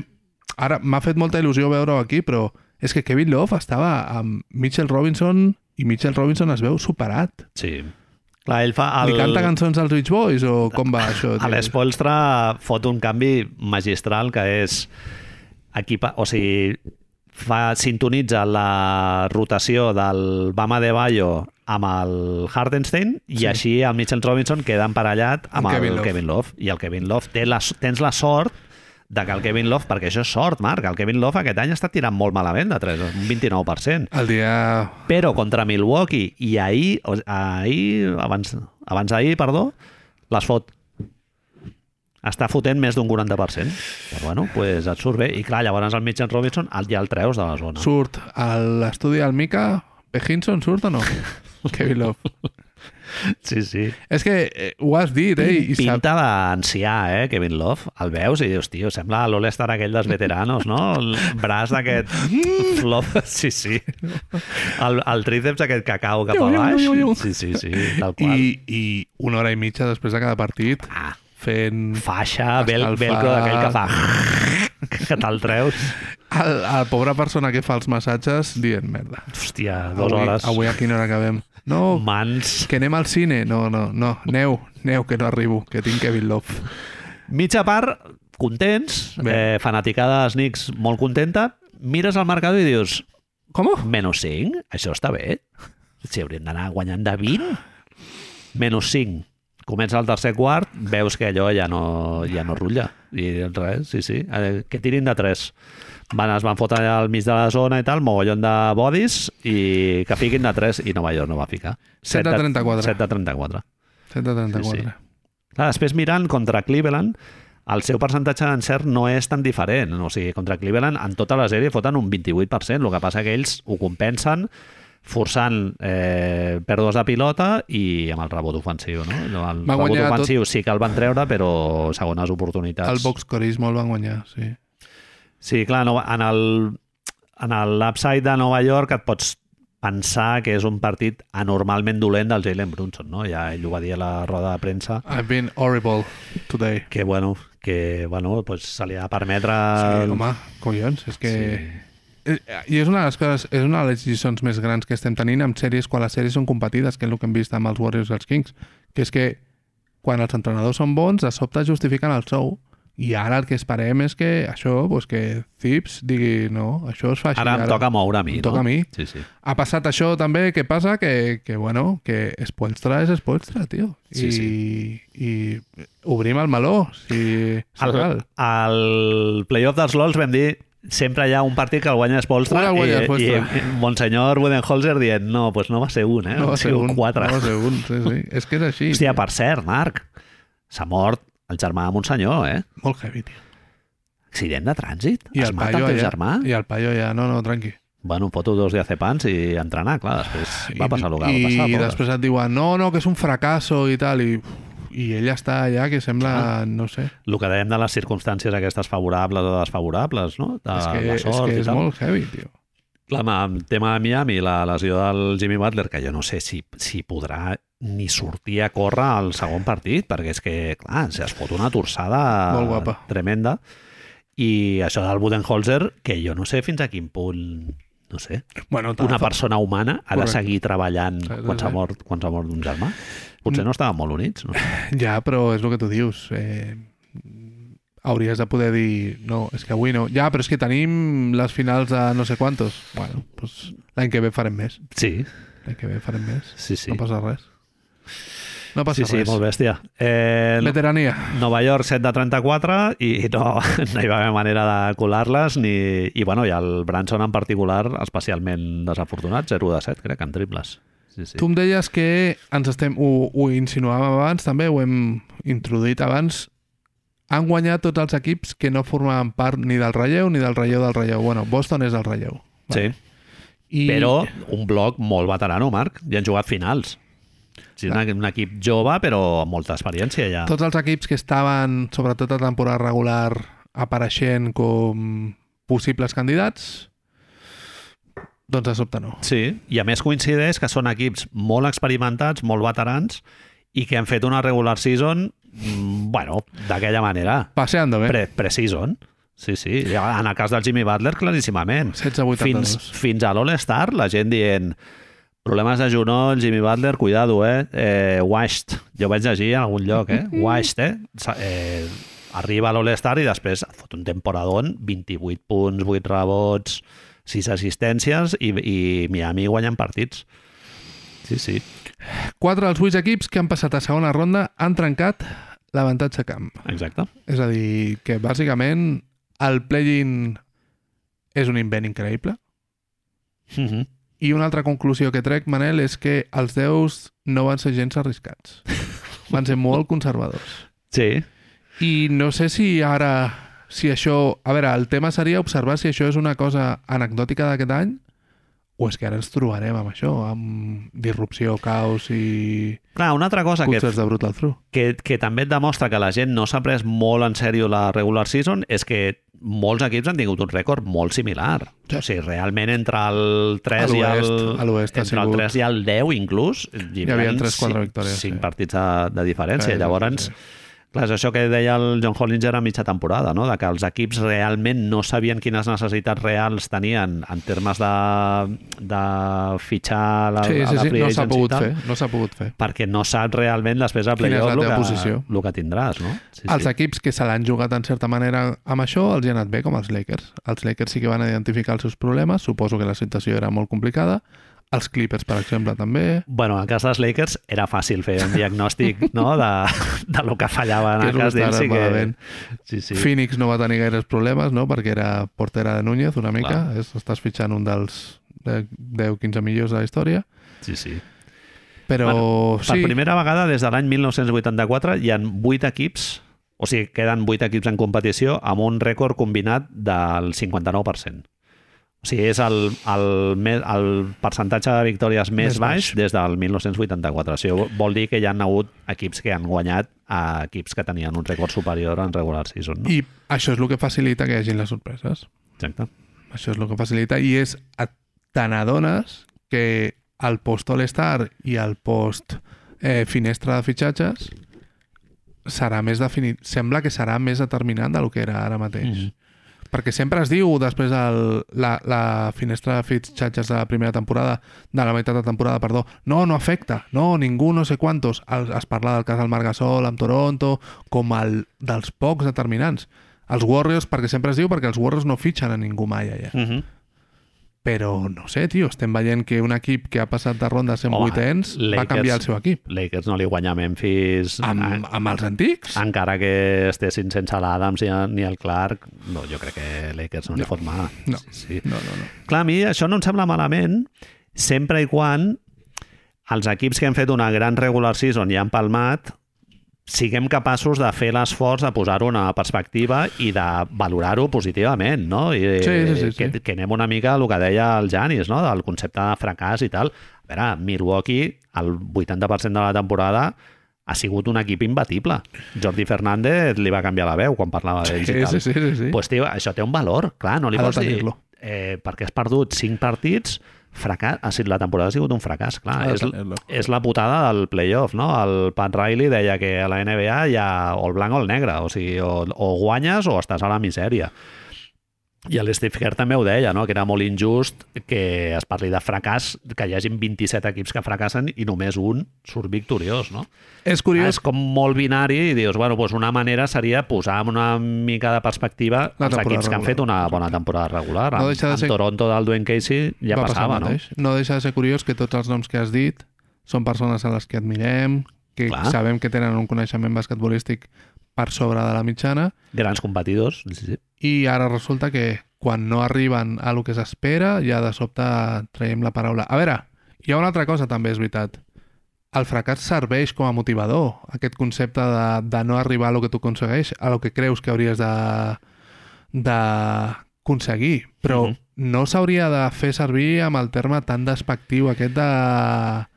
Ara m'ha fet molta il·lusió veure-ho aquí, però és que Kevin Love estava amb Mitchell Robinson i Mitchell Robinson es veu superat. Sí. Clar, ell fa... El... El, Li canta cançons als Beach Boys o com va això? A l'Espolstra fot un canvi magistral que és equipa, o sigui, fa, sintonitza la rotació del Bama de Bayo amb el Hardenstein i Sí. així el Mitchell Robinson queda emparellat amb, Amb el Kevin Kevin Love. Love. I el Kevin Love té la, tens la sort de que el Kevin Love, perquè això és sort, Marc, el Kevin Love aquest any està tirant molt malament de 3, un 29%. El dia... Però contra Milwaukee i ahir, ahir abans, abans d'ahir, perdó, les fot. Està fotent més d'un 40%. Però bueno, pues et surt bé. I clar, llavors el Mitchell Robinson el- ja el treus de la zona. Surt a l'estudi del Mica, Pehinson surt o no? [laughs] Kevin Love. Sí, sí. És que eh, ho has dit, eh? I sap... Pinta d'ancià, eh, Kevin Love. El veus i dius, tio, sembla l'All-Star aquell dels veteranos, no? El braç d'aquest flop. [laughs] Sí, sí. El, el tríceps aquest cacau cap a baix. Sí, sí, sí, tal qual. I, I una hora i mitja després de cada partit Ah, fent... faixa, vel, velcro d'aquell que fa... [laughs] que te'l treus. El, el pobre persona que fa els massatges dient merda. Hòstia, dues avui, hores. Avui a quina hora acabem? No, Mans. que anem al cine. No, no, no. Neu, neu, que no arribo, que tinc Kevin Love. Mitja part, contents, Bé. eh, fanaticada dels Knicks molt contenta, mires al marcador i dius, Com? menys 5, això està bé. Si hauríem d'anar guanyant de 20, menys 5. Comença el tercer quart, veus que allò ja no, ja no rutlla. I res, sí, sí, eh, que tirin de 3. Van, es van fotre al mig de la zona i tal, mogollon de bodis, i que fiquin de 3, i Nova York no va ficar. Set de 34. 7 de 34. 7 de 34. Sí, sí. Clar, després mirant contra Cleveland, el seu percentatge d'encert no és tan diferent. O sigui, contra Cleveland, en tota la sèrie foten un 28%. El que passa que ells ho compensen forçant eh, pèrdues de pilota i amb el rebot ofensiu. No? El Va rebot ofensiu sí que el van treure, però segones oportunitats. El boxcorisme el van guanyar, sí. Sí, clar, no, en el en l'upside de Nova York et pots pensar que és un partit anormalment dolent del Jalen Brunson, no? Ja ell ho va dir a la roda de premsa, I've been horrible today. que bueno, que bueno, pues se li ha de permetre... Sí, home, collons, és que... Eh, I és una de les coses, és una de les lliçons més grans que estem tenint amb sèries quan les sèries són competides, que és el que hem vist amb els Warriors i els Kings, que és que quan els entrenadors són bons, de sobte justifiquen el sou. I ara el que esperem és que això, pues que Zips digui, no, això es fa així. Ara em toca moure a mi, Em toca no? a mi. Sí, sí. Ha passat això també, què passa? Que, que bueno, que Spoelstra és Spoelstra, tio. Sí, I, I obrim el meló, si, si Al, cal. al playoff dels LOLs vam dir sempre hi ha un partit que el guanya Spolstra el i, i, i Monsenyor Budenholzer dient no, pues no va ser un, eh? No va ser un, quatre. No va ser un, sí, sí. [laughs] És que és així. Hòstia, per cert, Marc, s'ha mort el germà de Monsenyor, eh? Molt heavy, tio. Accident de trànsit? I es el mata paio el teu allà, germà? I el paio ja, no, no, tranqui. Bueno, foto dos diazepams i entrenar, clar, després va passar el que va passar. I pobre. després et diuen, no, no, que és un fracasso i tal, i, i ell està allà que sembla, no sé, El que dèiem de les circumstàncies aquestes favorables o desfavorables, no? De és que, la és, sort que i és molt heavy, tio. Clar, amb el tema de Miami, la lesió del Jimmy Butler, que jo no sé si, si podrà ni sortir a córrer al segon partit, perquè és que, clar, es fot una torçada tremenda. I això del Budenholzer, que jo no sé fins a quin punt, no sé, Bueno, una persona humana ha de Correcte. seguir treballant Sí, sí, quan s'ha mort, quan s'ha mort un germà. Potser no estaven molt units, no? [laughs] Ja, però és el que tu dius. Eh, hauries de poder dir, no, és que avui no. Ja, però és que tenim les finals de no sé quantos. Bueno, doncs l'any que ve farem més. Sí, L'any que ve farem més. sí, sí. No passa res. No passa Sí, sí, res. molt bèstia. Eh, Veterania. Nova York 7 de 34 i no, [laughs] no hi va haver manera de colar-les ni... i bueno, i el Branson en particular especialment desafortunat, 0 de 7 crec en triples sí, sí. Tu em deies que ens estem, ho, ho insinuàvem abans, també ho hem introduït abans, han guanyat tots els equips que no formaven part ni del relleu ni del relleu del relleu. Bueno, Boston és el relleu. sí. I... però un bloc molt veterano, Marc i han jugat finals sí, un, un equip jove però amb molta experiència ja Tots els equips que estaven, sobretot a temporada regular, apareixent com possibles candidats, doncs de sobte no. Sí, i a més coincideix que són equips molt experimentats, molt veterans i que han fet una regular season mm, bueno, d'aquella manera Passeando bé. pre pre-season Sí, sí. En el cas del Jimmy Butler, claríssimament. 16-82. Fins, fins a l'All-Star, la gent dient problemes de genoll, Jimmy Butler, cuidado, eh? eh washed. Jo vaig llegir en algun lloc, eh? Washed, eh? Eh arriba a l'All-Star i després fot un temporadón, 28 punts, 8 rebots, 6 assistències i, i Miami guanyen partits. Sí, sí. Quatre dels vuit equips que han passat a segona ronda han trencat l'avantatge camp. Exacte. És a dir, que bàsicament el play-in és un invent increïble. Mm -hmm. I una altra conclusió que trec, Manel, és que els déus no van ser gens arriscats. [laughs] Van ser molt conservadors. Sí. I no sé si ara, si això... A veure, el tema seria observar si això és una cosa anecdòtica d'aquest any o és que ara ens trobarem amb això, amb disrupció, caos i Clar, una altra cosa que, de Brutal Through. que, que també et demostra que la gent no s'ha pres molt en sèrio la regular season és que molts equips han tingut un rècord molt similar. Sí. O sigui, realment entre el 3 A i el, entre el sigut- 3 i el 10 inclús, hi, havia tres, quatre cinc- victòries, Cinc sí. partits de, de diferència. Sí, Llavors, sí. Clar, és això que deia el John Hollinger a mitja temporada, no? de que els equips realment no sabien quines necessitats reals tenien en termes de, de fitxar la, Sí, a sí, la sí, free no s'ha pogut tal, fer, no s'ha pogut fer. perquè no saps realment després a la playoff el que, posició. el que tindràs, no? Sí, Els equips que se l'han jugat en certa manera amb això els hi ha anat bé, com els Lakers. Els Lakers sí que van identificar els seus problemes, suposo que la situació era molt complicada. Els Clippers, per exemple, també. Bueno, en el cas dels Lakers era fàcil fer un diagnòstic no? de, de lo que fallava en Que el cas d'ells. i que... Sí, sí. Phoenix no va tenir gaires problemes, no?, perquè era portera de Núñez una mica. Clar. És, estàs fitxant un dels de 10-15 millors de la història. sí, sí. Però Bueno, Per sí, primera vegada des de l'any 1984 hi han 8 equips, o sigui, queden 8 equips en competició amb un rècord combinat del 59%. O sigui, és el, el, me- el percentatge de victòries més, Més baix, baix. des del 1984. O sigui, vol dir que hi han hagut equips que han guanyat a equips que tenien un rècord superior en regular season. No? i això és el que facilita que hi hagin les sorpreses. Exacte. Això és el que facilita i és te n'adones que el post All-Star i el post eh, finestra de fitxatges serà més definit, sembla que serà més determinant del que era ara mateix. Mhm. Perquè sempre es diu després el, la, la finestra de fitxatges de la primera temporada, de la meitat de temporada, perdó, no, no afecta, no, ningú, no sé quantos. El, es parla del cas del Margasol amb Toronto com el dels pocs determinants. Els Warriors, perquè sempre es diu, perquè els Warriors no fitxen a ningú mai allà. Mm -hmm. Però, no sé, tio, estem veient que un equip que ha passat de rondes en vuitens va canviar el seu equip. Lakers no li guanya Memphis Amb, amb els antics? encara que estessin sense l'Adams ni, ni el Clark, no, jo crec que Lakers no, li No. fot mà. No. Sí, sí. No, no, no. Clar, a mi això no em sembla malament sempre i quan els equips que han fet una gran regular season i han palmat siguem capaços de fer l'esforç de posar-ho en una perspectiva i de valorar-ho positivament, no? I, Sí, sí, sí, sí. Que, que anem una mica al que deia el Janis, no? Del concepte de fracàs i tal. A veure, Milwaukee, el 80% de la temporada ha sigut un equip imbatible. Jordi Fernández li va canviar la veu quan parlava d'ells i Sí, tal. sí, sí, sí, sí. Pues, tio, això té un valor, clar, no li Ha pots dir... Eh, perquè has perdut 5 partits, fracàs, ha sigut, la temporada ha sigut un fracàs, clar. de És, és la putada del playoff, no? El Pat Riley deia que a la NBA hi ha o el blanc o el negre, o sigui, o, o guanyes o estàs a la misèria. I el Steve Kerr també ho deia, no? que era molt injust que es parli de fracàs, que hi hagin 27 equips que fracassen i només un surt victoriós, no? És Ah, curiós és com molt binari i dius, bueno, doncs una manera seria posar amb una mica de perspectiva La els equips que han regular. fet una bona temporada regular. No deixa de ser- Toronto del Dwayne Casey ja va passava, no? No deixa de ser curiós que tots els noms que has dit són persones a les que admirem, que Clar. sabem que tenen un coneixement basquetbolístic per sobre de la mitjana, Grans competidors. Sí, sí. i ara resulta que quan no arriben a lo que s'espera, ja de sobte traiem la paraula. A veure, hi ha una altra cosa també, és veritat. El fracàs serveix com a motivador, aquest concepte de, de no arribar a lo que tu aconsegueix, a lo que creus que hauries de d'aconseguir, però Mhm. no s'hauria de fer servir amb el terme tan despectiu aquest de...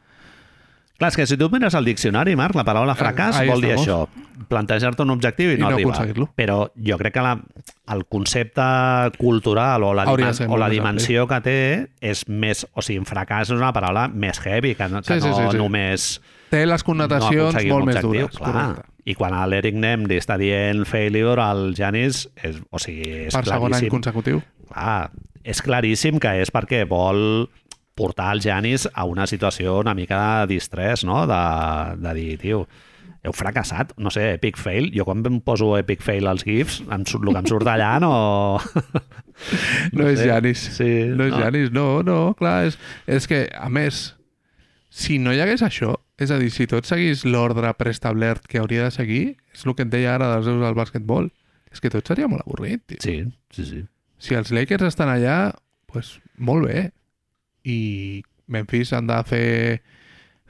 Clar, és que si tu mires el diccionari, Marc, la paraula fracàs Ahí vol dir això, plantejar-te un objectiu i, I no, no arribar. Però jo crec que la, el concepte cultural o la, o la dimensió que té és més... O sigui, fracàs és una paraula més heavy, que, no, que Sí, sí, no sí, sí. només Té les connotacions aconseguir molt més dures. Clar. correcte. I quan a l'Eric Nem li està dient failure al Janis, és, o sigui, és Per segon any consecutiu. Clar, és claríssim que és perquè vol portar el Janis a una situació una mica de distrès, no? De, de dir, tio, heu fracassat, no sé, epic fail. Jo quan em poso epic fail als GIFs, em, surt- el que em surt d'allà no... [laughs] [laughs] No, és sé. Janis. Sí, no és no. Janis, no, no, clar, és, és que, a més, si no hi hagués això, és a dir, si tot seguís l'ordre preestablert que hauria de seguir, és el que et deia ara dels déus del bàsquetbol, és que tot seria molt avorrit, tio. Sí, sí, sí. Si els Lakers estan allà, pues, molt bé. I Memphis han de fer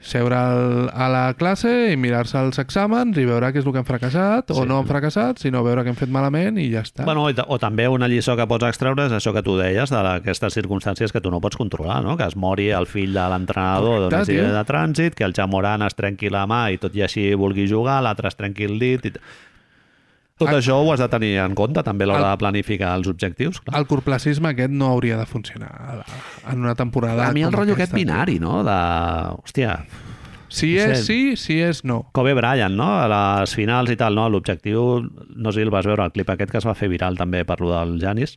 seure al, a la classe i mirar-se els exàmens i veure què és el que han fracassat o Sí. no han fracassat, sinó veure què han fet malament i ja està. Bueno, ta- o també una lliçó que pots extreure és això que tu deies, de la- aquestes circumstàncies que tu no pots controlar, no? que es mori el fill de l'entrenador d'un tio. de trànsit, que el Jamoran es trenqui la mà i tot i així vulgui jugar, l'altre es trenqui el dit... I... Tot El- això ho has de tenir en compte també a l'hora El- de planificar els objectius. Clar. El corplacisme aquest no hauria de funcionar a en una temporada A mi el rotllo aquest binari, no? De... Hòstia, Si No sé. és sí, si és no. Kobe Bryant, no? A les finals i tal, no? L'objectiu, no sé si el vas veure, el clip aquest que es va fer viral també per lo del Janis.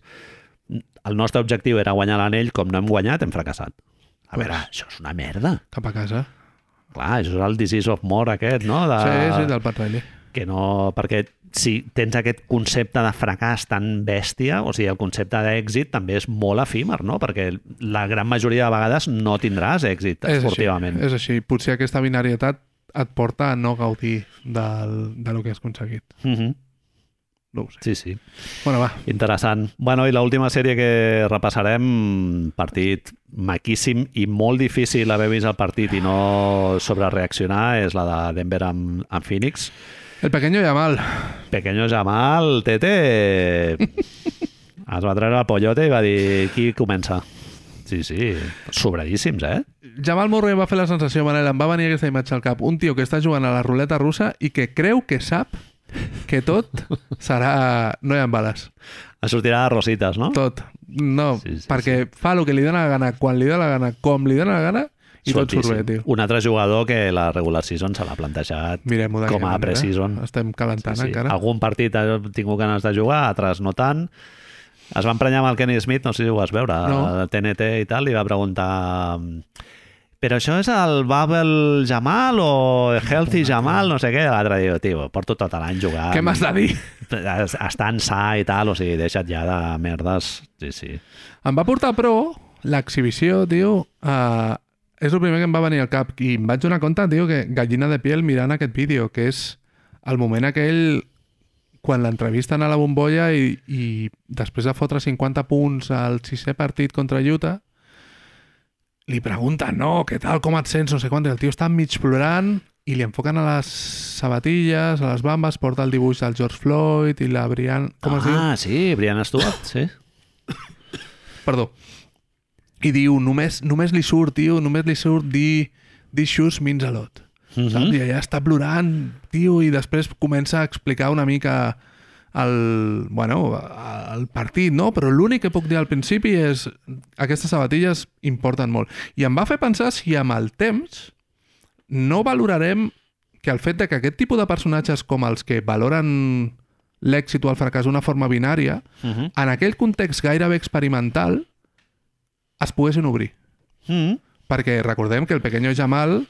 El nostre objectiu era guanyar l'anell, com no hem guanyat, hem fracassat. A veure, això és una merda. Cap a casa. Clar, això és el disease of more aquest, no? De... Sí, sí, del Pat Riley. Que no... Perquè si tens aquest concepte de fracàs tan bèstia, o sigui, el concepte d'èxit també és molt efímer, no? Perquè la gran majoria de vegades no tindràs èxit És així, esportivament. és així. Potser aquesta binarietat et porta a no gaudir del, de lo que has aconseguit. Mm -hmm. No ho sé. Sí, sí. Bueno, va. Interessant. Bueno, i l'última sèrie que repassarem, partit maquíssim i molt difícil haver vist el partit i no sobrereaccionar, és la de Denver amb, amb Phoenix. El pequeño Yamal. Pequeño Jamal, Tete, es va treure el pollote i va dir qui comença. Sí, sí, sobradíssims, eh? Jamal Murray va fer la sensació, Manel, em va venir aquesta imatge al cap. Un tio que està jugant a la ruleta russa i que creu que sap que tot serà... No hi ha bales. Es sortirà de rosites, no? Tot. No, Sí, sí, perquè fa el que li dóna la gana, quan li dóna la gana, com li dóna la gana, i tot Fortíssim. bé, tio. Un altre jugador que la regular season se l'ha plantejat d'aquesta com a pre-season. Estem calentant Sí, sí. encara. Algun partit ha tingut ganes de jugar, altres no tant. Es va emprenyar amb el Kenny Smith, no sé si ho vas veure, No. a TNT i tal, li va preguntar però això és el Bubble Jamal o Healthy Jamal, no sé què. L'altre diu, tio, porto tot l'any jugant. Què m'has de dir? Estant sa i tal, o sigui, deixa't ja de merdes. Sí, sí. Em va portar, però, l'exhibició, tio, uh, és el primer que em va venir al cap i em vaig donar compte, tio, que gallina de piel mirant aquest vídeo, que és el moment aquell quan l'entrevisten a la bombolla i, i després de fotre 50 punts al sisè partit contra Utah, li pregunten, no, què tal, com et sents, no sé quant, i el tio està mig plorant i li enfoquen a les sabatilles, a les bambes, porta el dibuix del George Floyd i la Brian... Com es diu? ah, sí, Brian Stewart, sí. Perdó. I diu, només, només li surt, tio, només li surt dir This shoes means a lot. Mm Saps? I allà està plorant, tio, i després comença a explicar una mica el, bueno, el partit, no? Però l'únic que puc dir al principi és aquestes sabatilles importen molt. I em va fer pensar si amb el temps no valorarem que el fet de que aquest tipus de personatges com els que valoren l'èxit o el fracàs d'una forma binària, Mm -hmm. en aquell context gairebé experimental, es poguessin obrir. Mm -hmm. Perquè recordem que el pequeño Jamal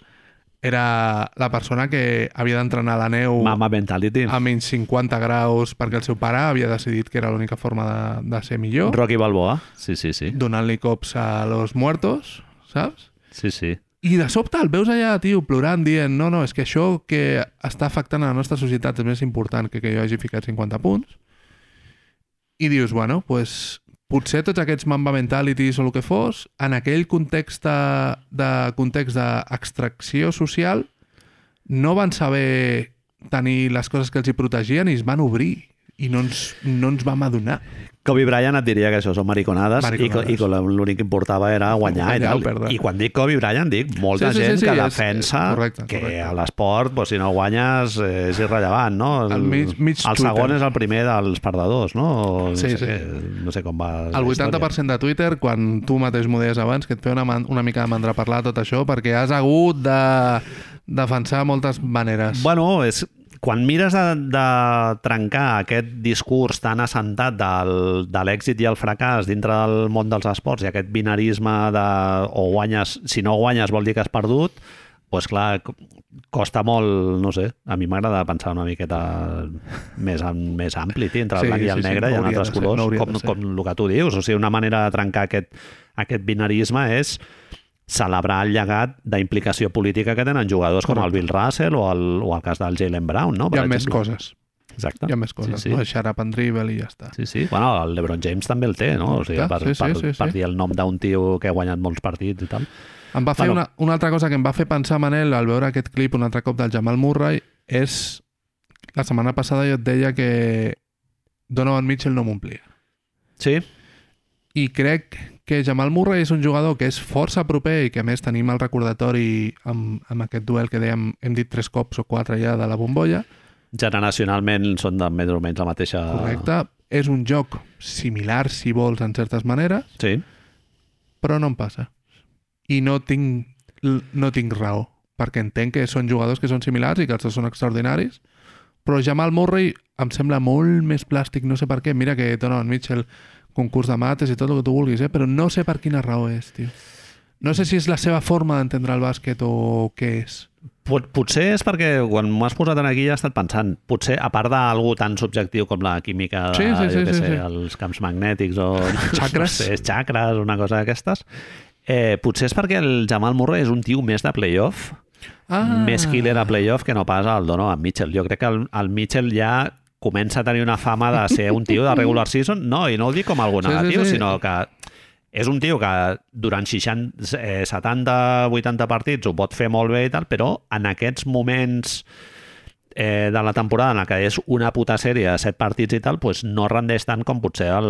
era la persona que havia d'entrenar la neu Mama Mentality. a menys 50 graus perquè el seu pare havia decidit que era l'única forma de, de ser millor, Rocky Balboa. Sí, sí, sí. donant-li cops a los muertos, saps? Sí, sí. I de sobte el veus allà, tio, plorant, dient no, no, és que això que està afectant a la nostra societat és més important que que jo hagi ficat 50 punts. I dius, bueno, pues, potser tots aquests mamba mentalities o el que fos, en aquell context de, de context d'extracció social, no van saber tenir les coses que els hi protegien i es van obrir i no ens, no ens vam adonar. Kobe Bryant et diria que això són mariconades, Mariconades. i, que- i que l'únic que importava era guanyar, Guanyar i tal. perdre. I quan dic Kobe Bryant dic molta Sí, sí, sí, gent sí, que és- defensa és correcte, que correcte. a l'esport, pues, si no guanyes, és irrellevant, no? El mig- mig el segon és el primer dels perdedors, no? No Sí, sé, sí. No sé com va El història. 80% de Twitter, quan tu mateix m'ho deies abans, que et feia una, man- una mica de mandra parlar tot això, perquè has hagut de defensar moltes maneres. Bueno, és, quan mires de, de trencar aquest discurs tan assentat del, de l'èxit i el fracàs dintre del món dels esports i aquest binarisme de o guanyes, si no guanyes vol dir que has perdut, doncs clar, co- costa molt, no sé, a mi m'agrada pensar una miqueta més, més ampli, tio, entre el Sí, blanc i sí, el sí, negre no i en altres ser, colors, no com, com el que tu dius. O sigui, una manera de trencar aquest, aquest binarisme és celebrar el llegat d'implicació política que tenen jugadors com el Correcte. Bill Russell o el, o el cas del Jalen Brown, no? Hi ha més coses. Exacte. Hi ha més coses. Sí, Sí. No? Shut up and dribble i ja està. Sí, sí. Bueno, el LeBron James també el té, no? O sigui, per, Correcte, sí, sí, per, sí, sí. per dir el nom d'un tio que ha guanyat molts partits i tal. Em va fer Bueno. una, una altra cosa que em va fer pensar, Manel, al veure aquest clip un altre cop del Jamal Murray, és... La setmana passada jo et deia que Donovan Mitchell no m'omplia. Sí? I crec que Jamal Murray és un jugador que és força proper i que a més tenim el recordatori amb, amb aquest duel que dèiem, hem dit tres cops o quatre ja de la bombolla, Generacionalment són de més o menys la mateixa... correcte? És un joc similar, si vols, en certes maneres, Sí. però no em passa. I no tinc, no tinc raó, perquè entenc que són jugadors que són similars i que els dos són extraordinaris, però Jamal Murray em sembla molt més plàstic, no sé per què. Mira que Donovan Mitchell, concurs de mates i tot el que tu vulguis, eh? però no sé per quina raó és, tio. No sé si és la seva forma d'entendre el bàsquet o què és. Pot, potser és perquè quan m'ho has posat en aquí ja he estat pensant, potser a part d'algú tan subjectiu com la química de, Sí, sí, sí, sí, sé, sí. els camps magnètics o Xacres. [laughs] no sé, xacres, una cosa d'aquestes, eh, potser és perquè el Jamal Murray és un tio més de playoff, Ah, més killer a playoff que no pas el Donovan Mitchell. Jo crec que el, el Mitchell ja comença a tenir una fama de ser un tio de regular season, no, i no ho dic com algú Sí, sí, negatiu, sí. sinó que és un tio que durant 60, eh, 70, 80 partits ho pot fer molt bé i tal, però en aquests moments eh, de la temporada en la que és una puta sèrie de set partits i tal, pues no rendeix tant com potser el,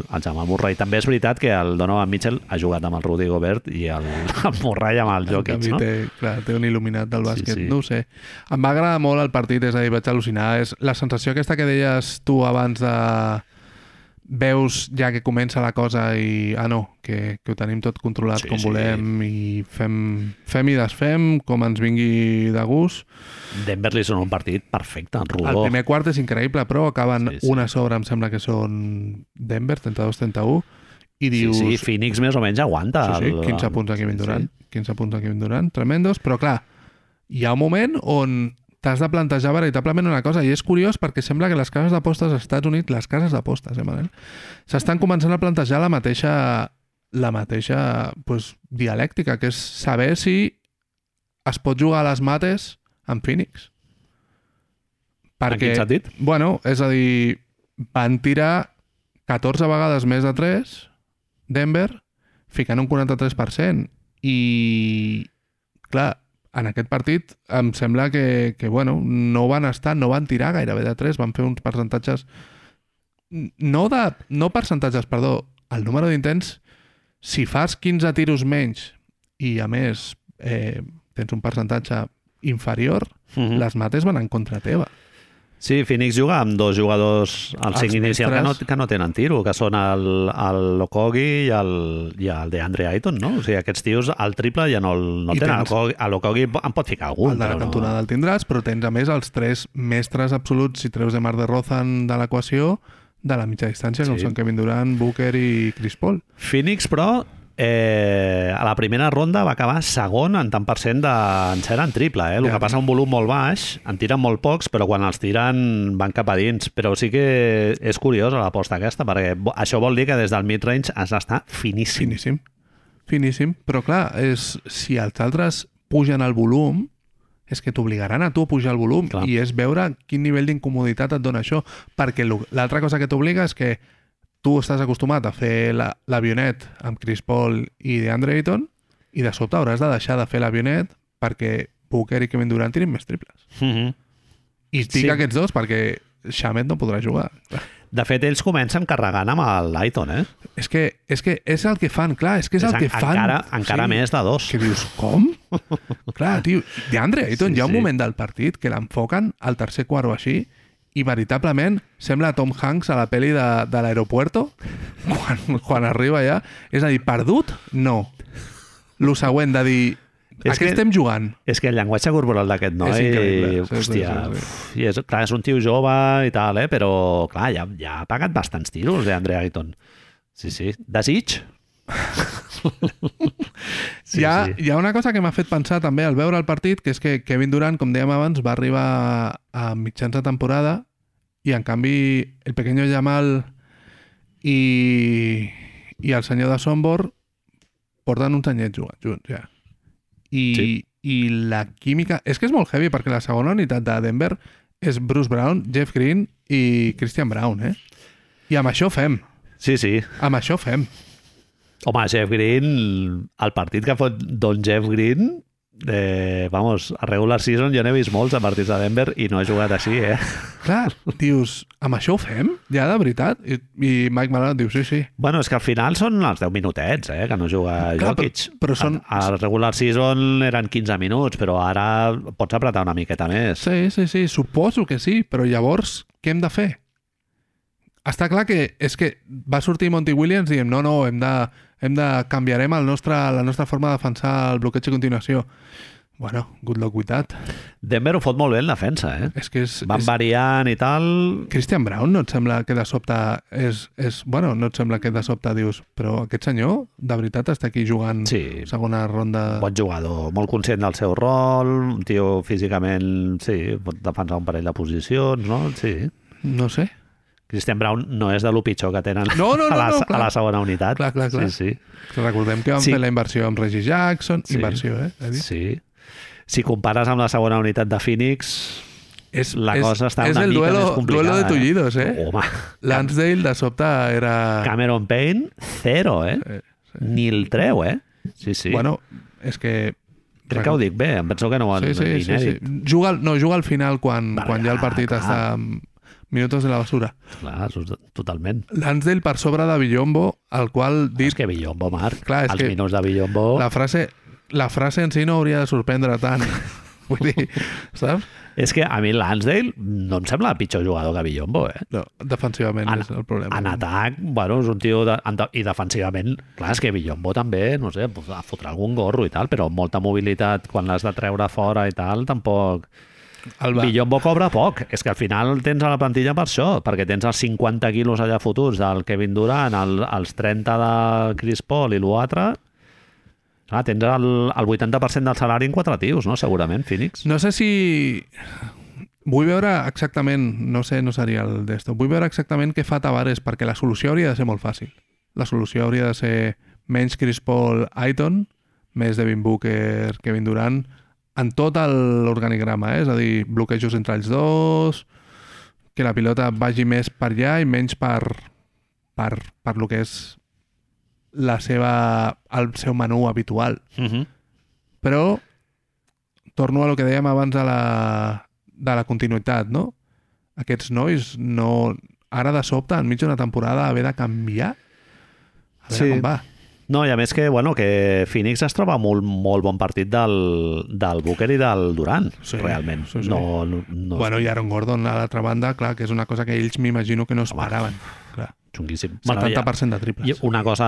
el Jamal Murray. També és veritat que el Donovan Mitchell ha jugat amb el Rudy Gobert i el, [laughs] el Murray amb el Jokic, no? té, clar, té un il·luminat del Sí, bàsquet, sí. no ho sé. Em va agradar molt el partit, és a dir, vaig al·lucinar. És la sensació aquesta que deies tu abans de... Veus ja que comença la cosa i... Ah, no, que, que ho tenim tot controlat Sí, com sí. volem i fem, fem i desfem com ens vingui de gust. Denver li són un partit perfecte, en El rodó. primer quart és increïble, però acaben Sí, sí. una sobre, em sembla que són Denver, 32-31, i Sí, dius... sí, Phoenix més o menys aguanta. Sí, sí, el- 15 punts a Kevin sí, Durant. 15 punts a Kevin Durant, tremendos, però clar, hi ha un moment on t'has de plantejar veritablement una cosa, i és curiós perquè sembla que les cases d'apostes als Estats Units, les cases d'apostes, eh, Manel, s'estan començant a plantejar la mateixa la mateixa pues, dialèctica, que és saber si es pot jugar a les mates amb Phoenix. En quin sentit? Bueno, és a dir, van tirar 14 vegades més de 3 Denver, ficant un 43%. I, clar, en aquest partit em sembla que, que bueno, no van estar, no van tirar gairebé de 3, van fer uns percentatges... No de... No percentatges, perdó. El número d'intents, si fas 15 tiros menys i, a més, eh, tens un percentatge inferior, Mhm. les mates van en contra teva. Sí, Phoenix juga amb dos jugadors al Els 5 inicial que no, que no tenen tiro, que són el, el Lokogi i el, i el de Andre Ayton, no? O sigui, aquests tios al triple ja no, el- no I tenen. tens- El Lokogi, en pot ficar algun, el de la cantonada el tindràs, però tens a més els tres mestres absoluts, si treus de Mar de Rozan de l'equació, de la mitja distància, com Sí. són Kevin Durant, Booker i Chris Paul. Phoenix, però, eh, a la primera ronda va acabar segon en tant per cent d'encert en triple. Eh? El Ja. que passa un volum molt baix, en tiren molt pocs, però quan els tiren van cap a dins. Però sí que és curiosa l'aposta aquesta, perquè això vol dir que des del mid-range has d'estar finíssim. Finíssim. Finíssim. Però clar, és, si els altres pugen el volum, és que t'obligaran a tu a pujar el volum Clar. i és veure quin nivell d'incomoditat et dona això. Perquè l'altra cosa que t'obliga és que tu estàs acostumat a fer la- l'avionet amb Chris Paul i DeAndre Ayton i de sobte hauràs de deixar de fer l'avionet perquè Booker i Kevin Durant tirin més triples. Mhm. I dic Sí. aquests dos perquè Shamet no podrà jugar. De fet, ells comencen carregant amb el Lighton, eh? És que, és que és el que fan, clar, és que és, el en- que fan. encara, encara més de dos. Que dius, com? [laughs] clar, tio, DeAndre Ayton, Sí, hi ha un sí. moment del partit que l'enfoquen al tercer quart o així i veritablement sembla Tom Hanks a la pel·li de, de l'aeropuerto [laughs] quan, quan arriba allà. És a dir, perdut? No. Lo següent de dir, És a què que- estem jugant? És que el llenguatge corporal d'aquest noi... És increïble. Sí, Hòstia, sí, sí, sí. i és, clar, és un tio jove i tal, eh? però clar, ja, ja ha pagat bastants tiros d'Andre Ayton. Sí, sí. Desig? [laughs] Sí, hi, ha, sí. hi ha una cosa que m'ha fet pensar també al veure el partit, que és que Kevin Durant, com dèiem abans, va arribar a mitjans de temporada i en canvi el pequeño Jamal i, i el senyor de Sombor porten uns anyets jugant junts ja. I, Sí. i la química... És que és molt heavy perquè la segona unitat de Denver és Bruce Brown, Jeff Green i Christian Brown, eh? I amb això fem. Sí, sí. Amb això fem. Home, Jeff Green, el partit que ha fet Don Jeff Green, eh, vamos, a regular season jo n'he vist molts a partits de Denver i no he jugat així, eh? Clar, dius, amb això ho fem? Ja, de veritat? I, i Mike Malone diu, sí, sí. Bueno, és que al final són els 10 minutets, eh, que no juga Clar, Jokic. però- però són- A, a regular season eren 15 minuts, però ara pots apretar una miqueta més. Sí, sí, sí, suposo que sí, però llavors què hem de fer? Està clar que és que va sortir Monty Williams i diem no, no, hem de, hem de canviarem el nostre, la nostra forma de defensar el bloqueig a continuació. Bueno, good luck with that. Denver ho fot molt bé en defensa, eh? És que és, Van és... variant i tal... Christian Brown no et sembla que de sobte és, és... Bueno, no et sembla que de sobte dius però aquest senyor de veritat està aquí jugant Sí. segona ronda... Bon jugador, molt conscient del seu rol, un tio físicament, sí, pot defensar un parell de posicions, no? Sí. No sé. Christian Brown no és de lo pitjor que tenen No, no, [laughs] no, a, la, no, a la segona unitat. Clar, clar, clar. Sí, Recordem que vam Sí. fer la inversió amb Reggie Jackson. Sí. Inversió, eh? Sí. sí. Si compares amb la segona unitat de Phoenix, És, la és, cosa està és una el mica duelo, més complicada. duelo de tullidos, eh? Home, Lansdale de sobte era... Cameron Payne, zero, eh? Eh, Ni el treu, eh? Sí, sí. Bueno, és que... Crec que ho dic bé, em penso que no ho han Sí, sí, sí, sí. inèdit. Juga, no, juga al final quan, Vale, quan ja el ah, partit clar. està minutos de la basura. Clar, totalment. Lansdale per sobre de Villombo, el qual dit És que Villombo, Marc, Clar, és els que minuts de Villombo... la frase, la frase en si no hauria de sorprendre tant. [laughs] Vull dir, saps? És que a mi Lansdale no em sembla pitjor jugador que Villombo, eh? No, defensivament En, és el problema. en atac, bueno, és un tio... De, en, I defensivament, clar, és que Villombo també, no sé, fotre algun gorro i tal, però molta mobilitat quan l'has de treure fora i tal, tampoc... El va, Villombo cobra poc. És que al final tens a la plantilla per això, perquè tens els 50 quilos allà fotuts del Kevin Durant, el, els 30 de Chris Paul i l'altre... Clar, tens el, el 80% del salari en quatre tios, no? Segurament, Phoenix. No sé si... Vull veure exactament, no sé, no seria el d'esto, vull veure exactament què fa Tavares, perquè la solució hauria de ser molt fàcil. La solució hauria de ser menys Chris Paul Aiton, més Devin Booker, Kevin Durant, en tot l'organigrama, eh? és a dir, bloquejos entre els dos, que la pilota vagi més per allà i menys per, per, per lo que és la seva, el seu menú habitual. Uh -huh. Però torno a lo que dèiem abans de la, de la continuïtat, no? Aquests nois no... Ara de sobte, enmig d'una temporada, haver de canviar? A veure Sí. com va. No, i a més que, bueno, que Phoenix es troba molt, molt bon partit del, del Booker i del Durant, Sí, realment. sí, sí. No, no, no Bueno, i Aaron Gordon, a l'altra banda, clar, que és una cosa que ells m'imagino que no esperaven. Clar. xunguíssim. 70% de i triples. una cosa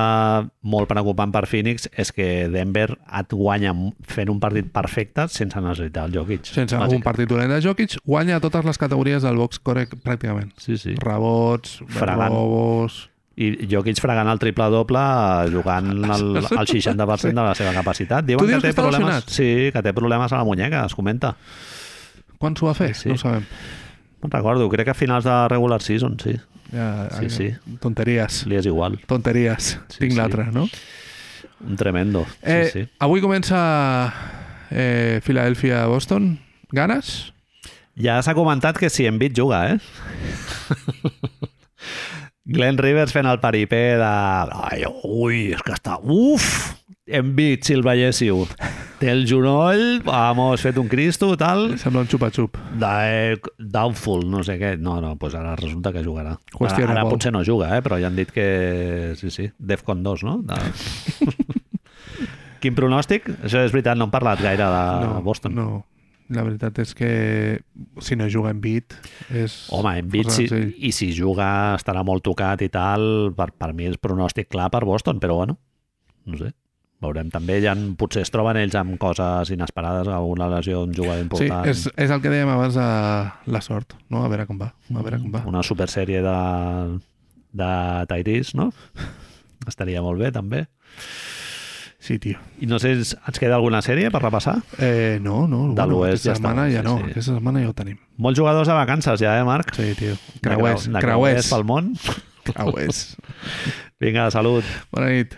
molt preocupant per Phoenix és que Denver et guanya fent un partit perfecte sense necessitar el Jokic. Sense Bàsic. un partit dolent de Jokic, guanya totes les categories del box score pràcticament. Sí, sí. Rebots, Fregant. robos... I Jokic fregant el triple-doble jugant [laughs] el, el 60% de la seva capacitat. Diuen que té que problemes, sí, que té problemes a la muñeca, es comenta. Quan s'ho va fer? Sí. No ho sabem. No recordo, crec que a finals de regular season, sí. Ja, Sí, sí. Tonteries. Li és igual. Tonteries. Sí, Tinc sí. l'altre, no? Un tremendo. Eh, Sí, sí. Avui comença eh, Filadèlfia-Boston. Ganes? Ja s'ha comentat que si Embiid juga, eh? [laughs] Glenn Rivers fent el paripé de... Ai, ui, és que està... Uf! Embiid, si el veiéssiu. Té el genoll, vamos, fet un cristo, tal... Sembla un xupa-xup. Doubtful, no sé què. No, no, doncs ara resulta que jugarà. Ara, Qüestionable. ara potser no juga, eh? però ja han dit que... Sí, sí, Defcon 2, no? De... [laughs] Quin pronòstic? Això és veritat, no hem parlat gaire de no, Boston. No, la veritat és que si no juga en beat és... Home, Embiid, força si, i si juga estarà molt tocat i tal, per, per mi és pronòstic clar per Boston, però bueno, no sé. Veurem també, ja potser es troben ells amb coses inesperades, alguna lesió d'un jugador Sí, important. és, és el que dèiem abans de la sort, no? A veure com va. A veure com va. Una supersèrie de, de Tyrese, no? Estaria molt bé, també. Sí, tio. I no sé, ens queda alguna sèrie per repassar? Eh, no, no. De l'oest ja està. setmana ja Sí, no. sí. Aquesta setmana ja ho tenim. Molts jugadors de vacances ja, eh, Marc? Sí, tio. Creuers, creu- de creuers. pel món. Creuers. Vinga, salut. Bona nit.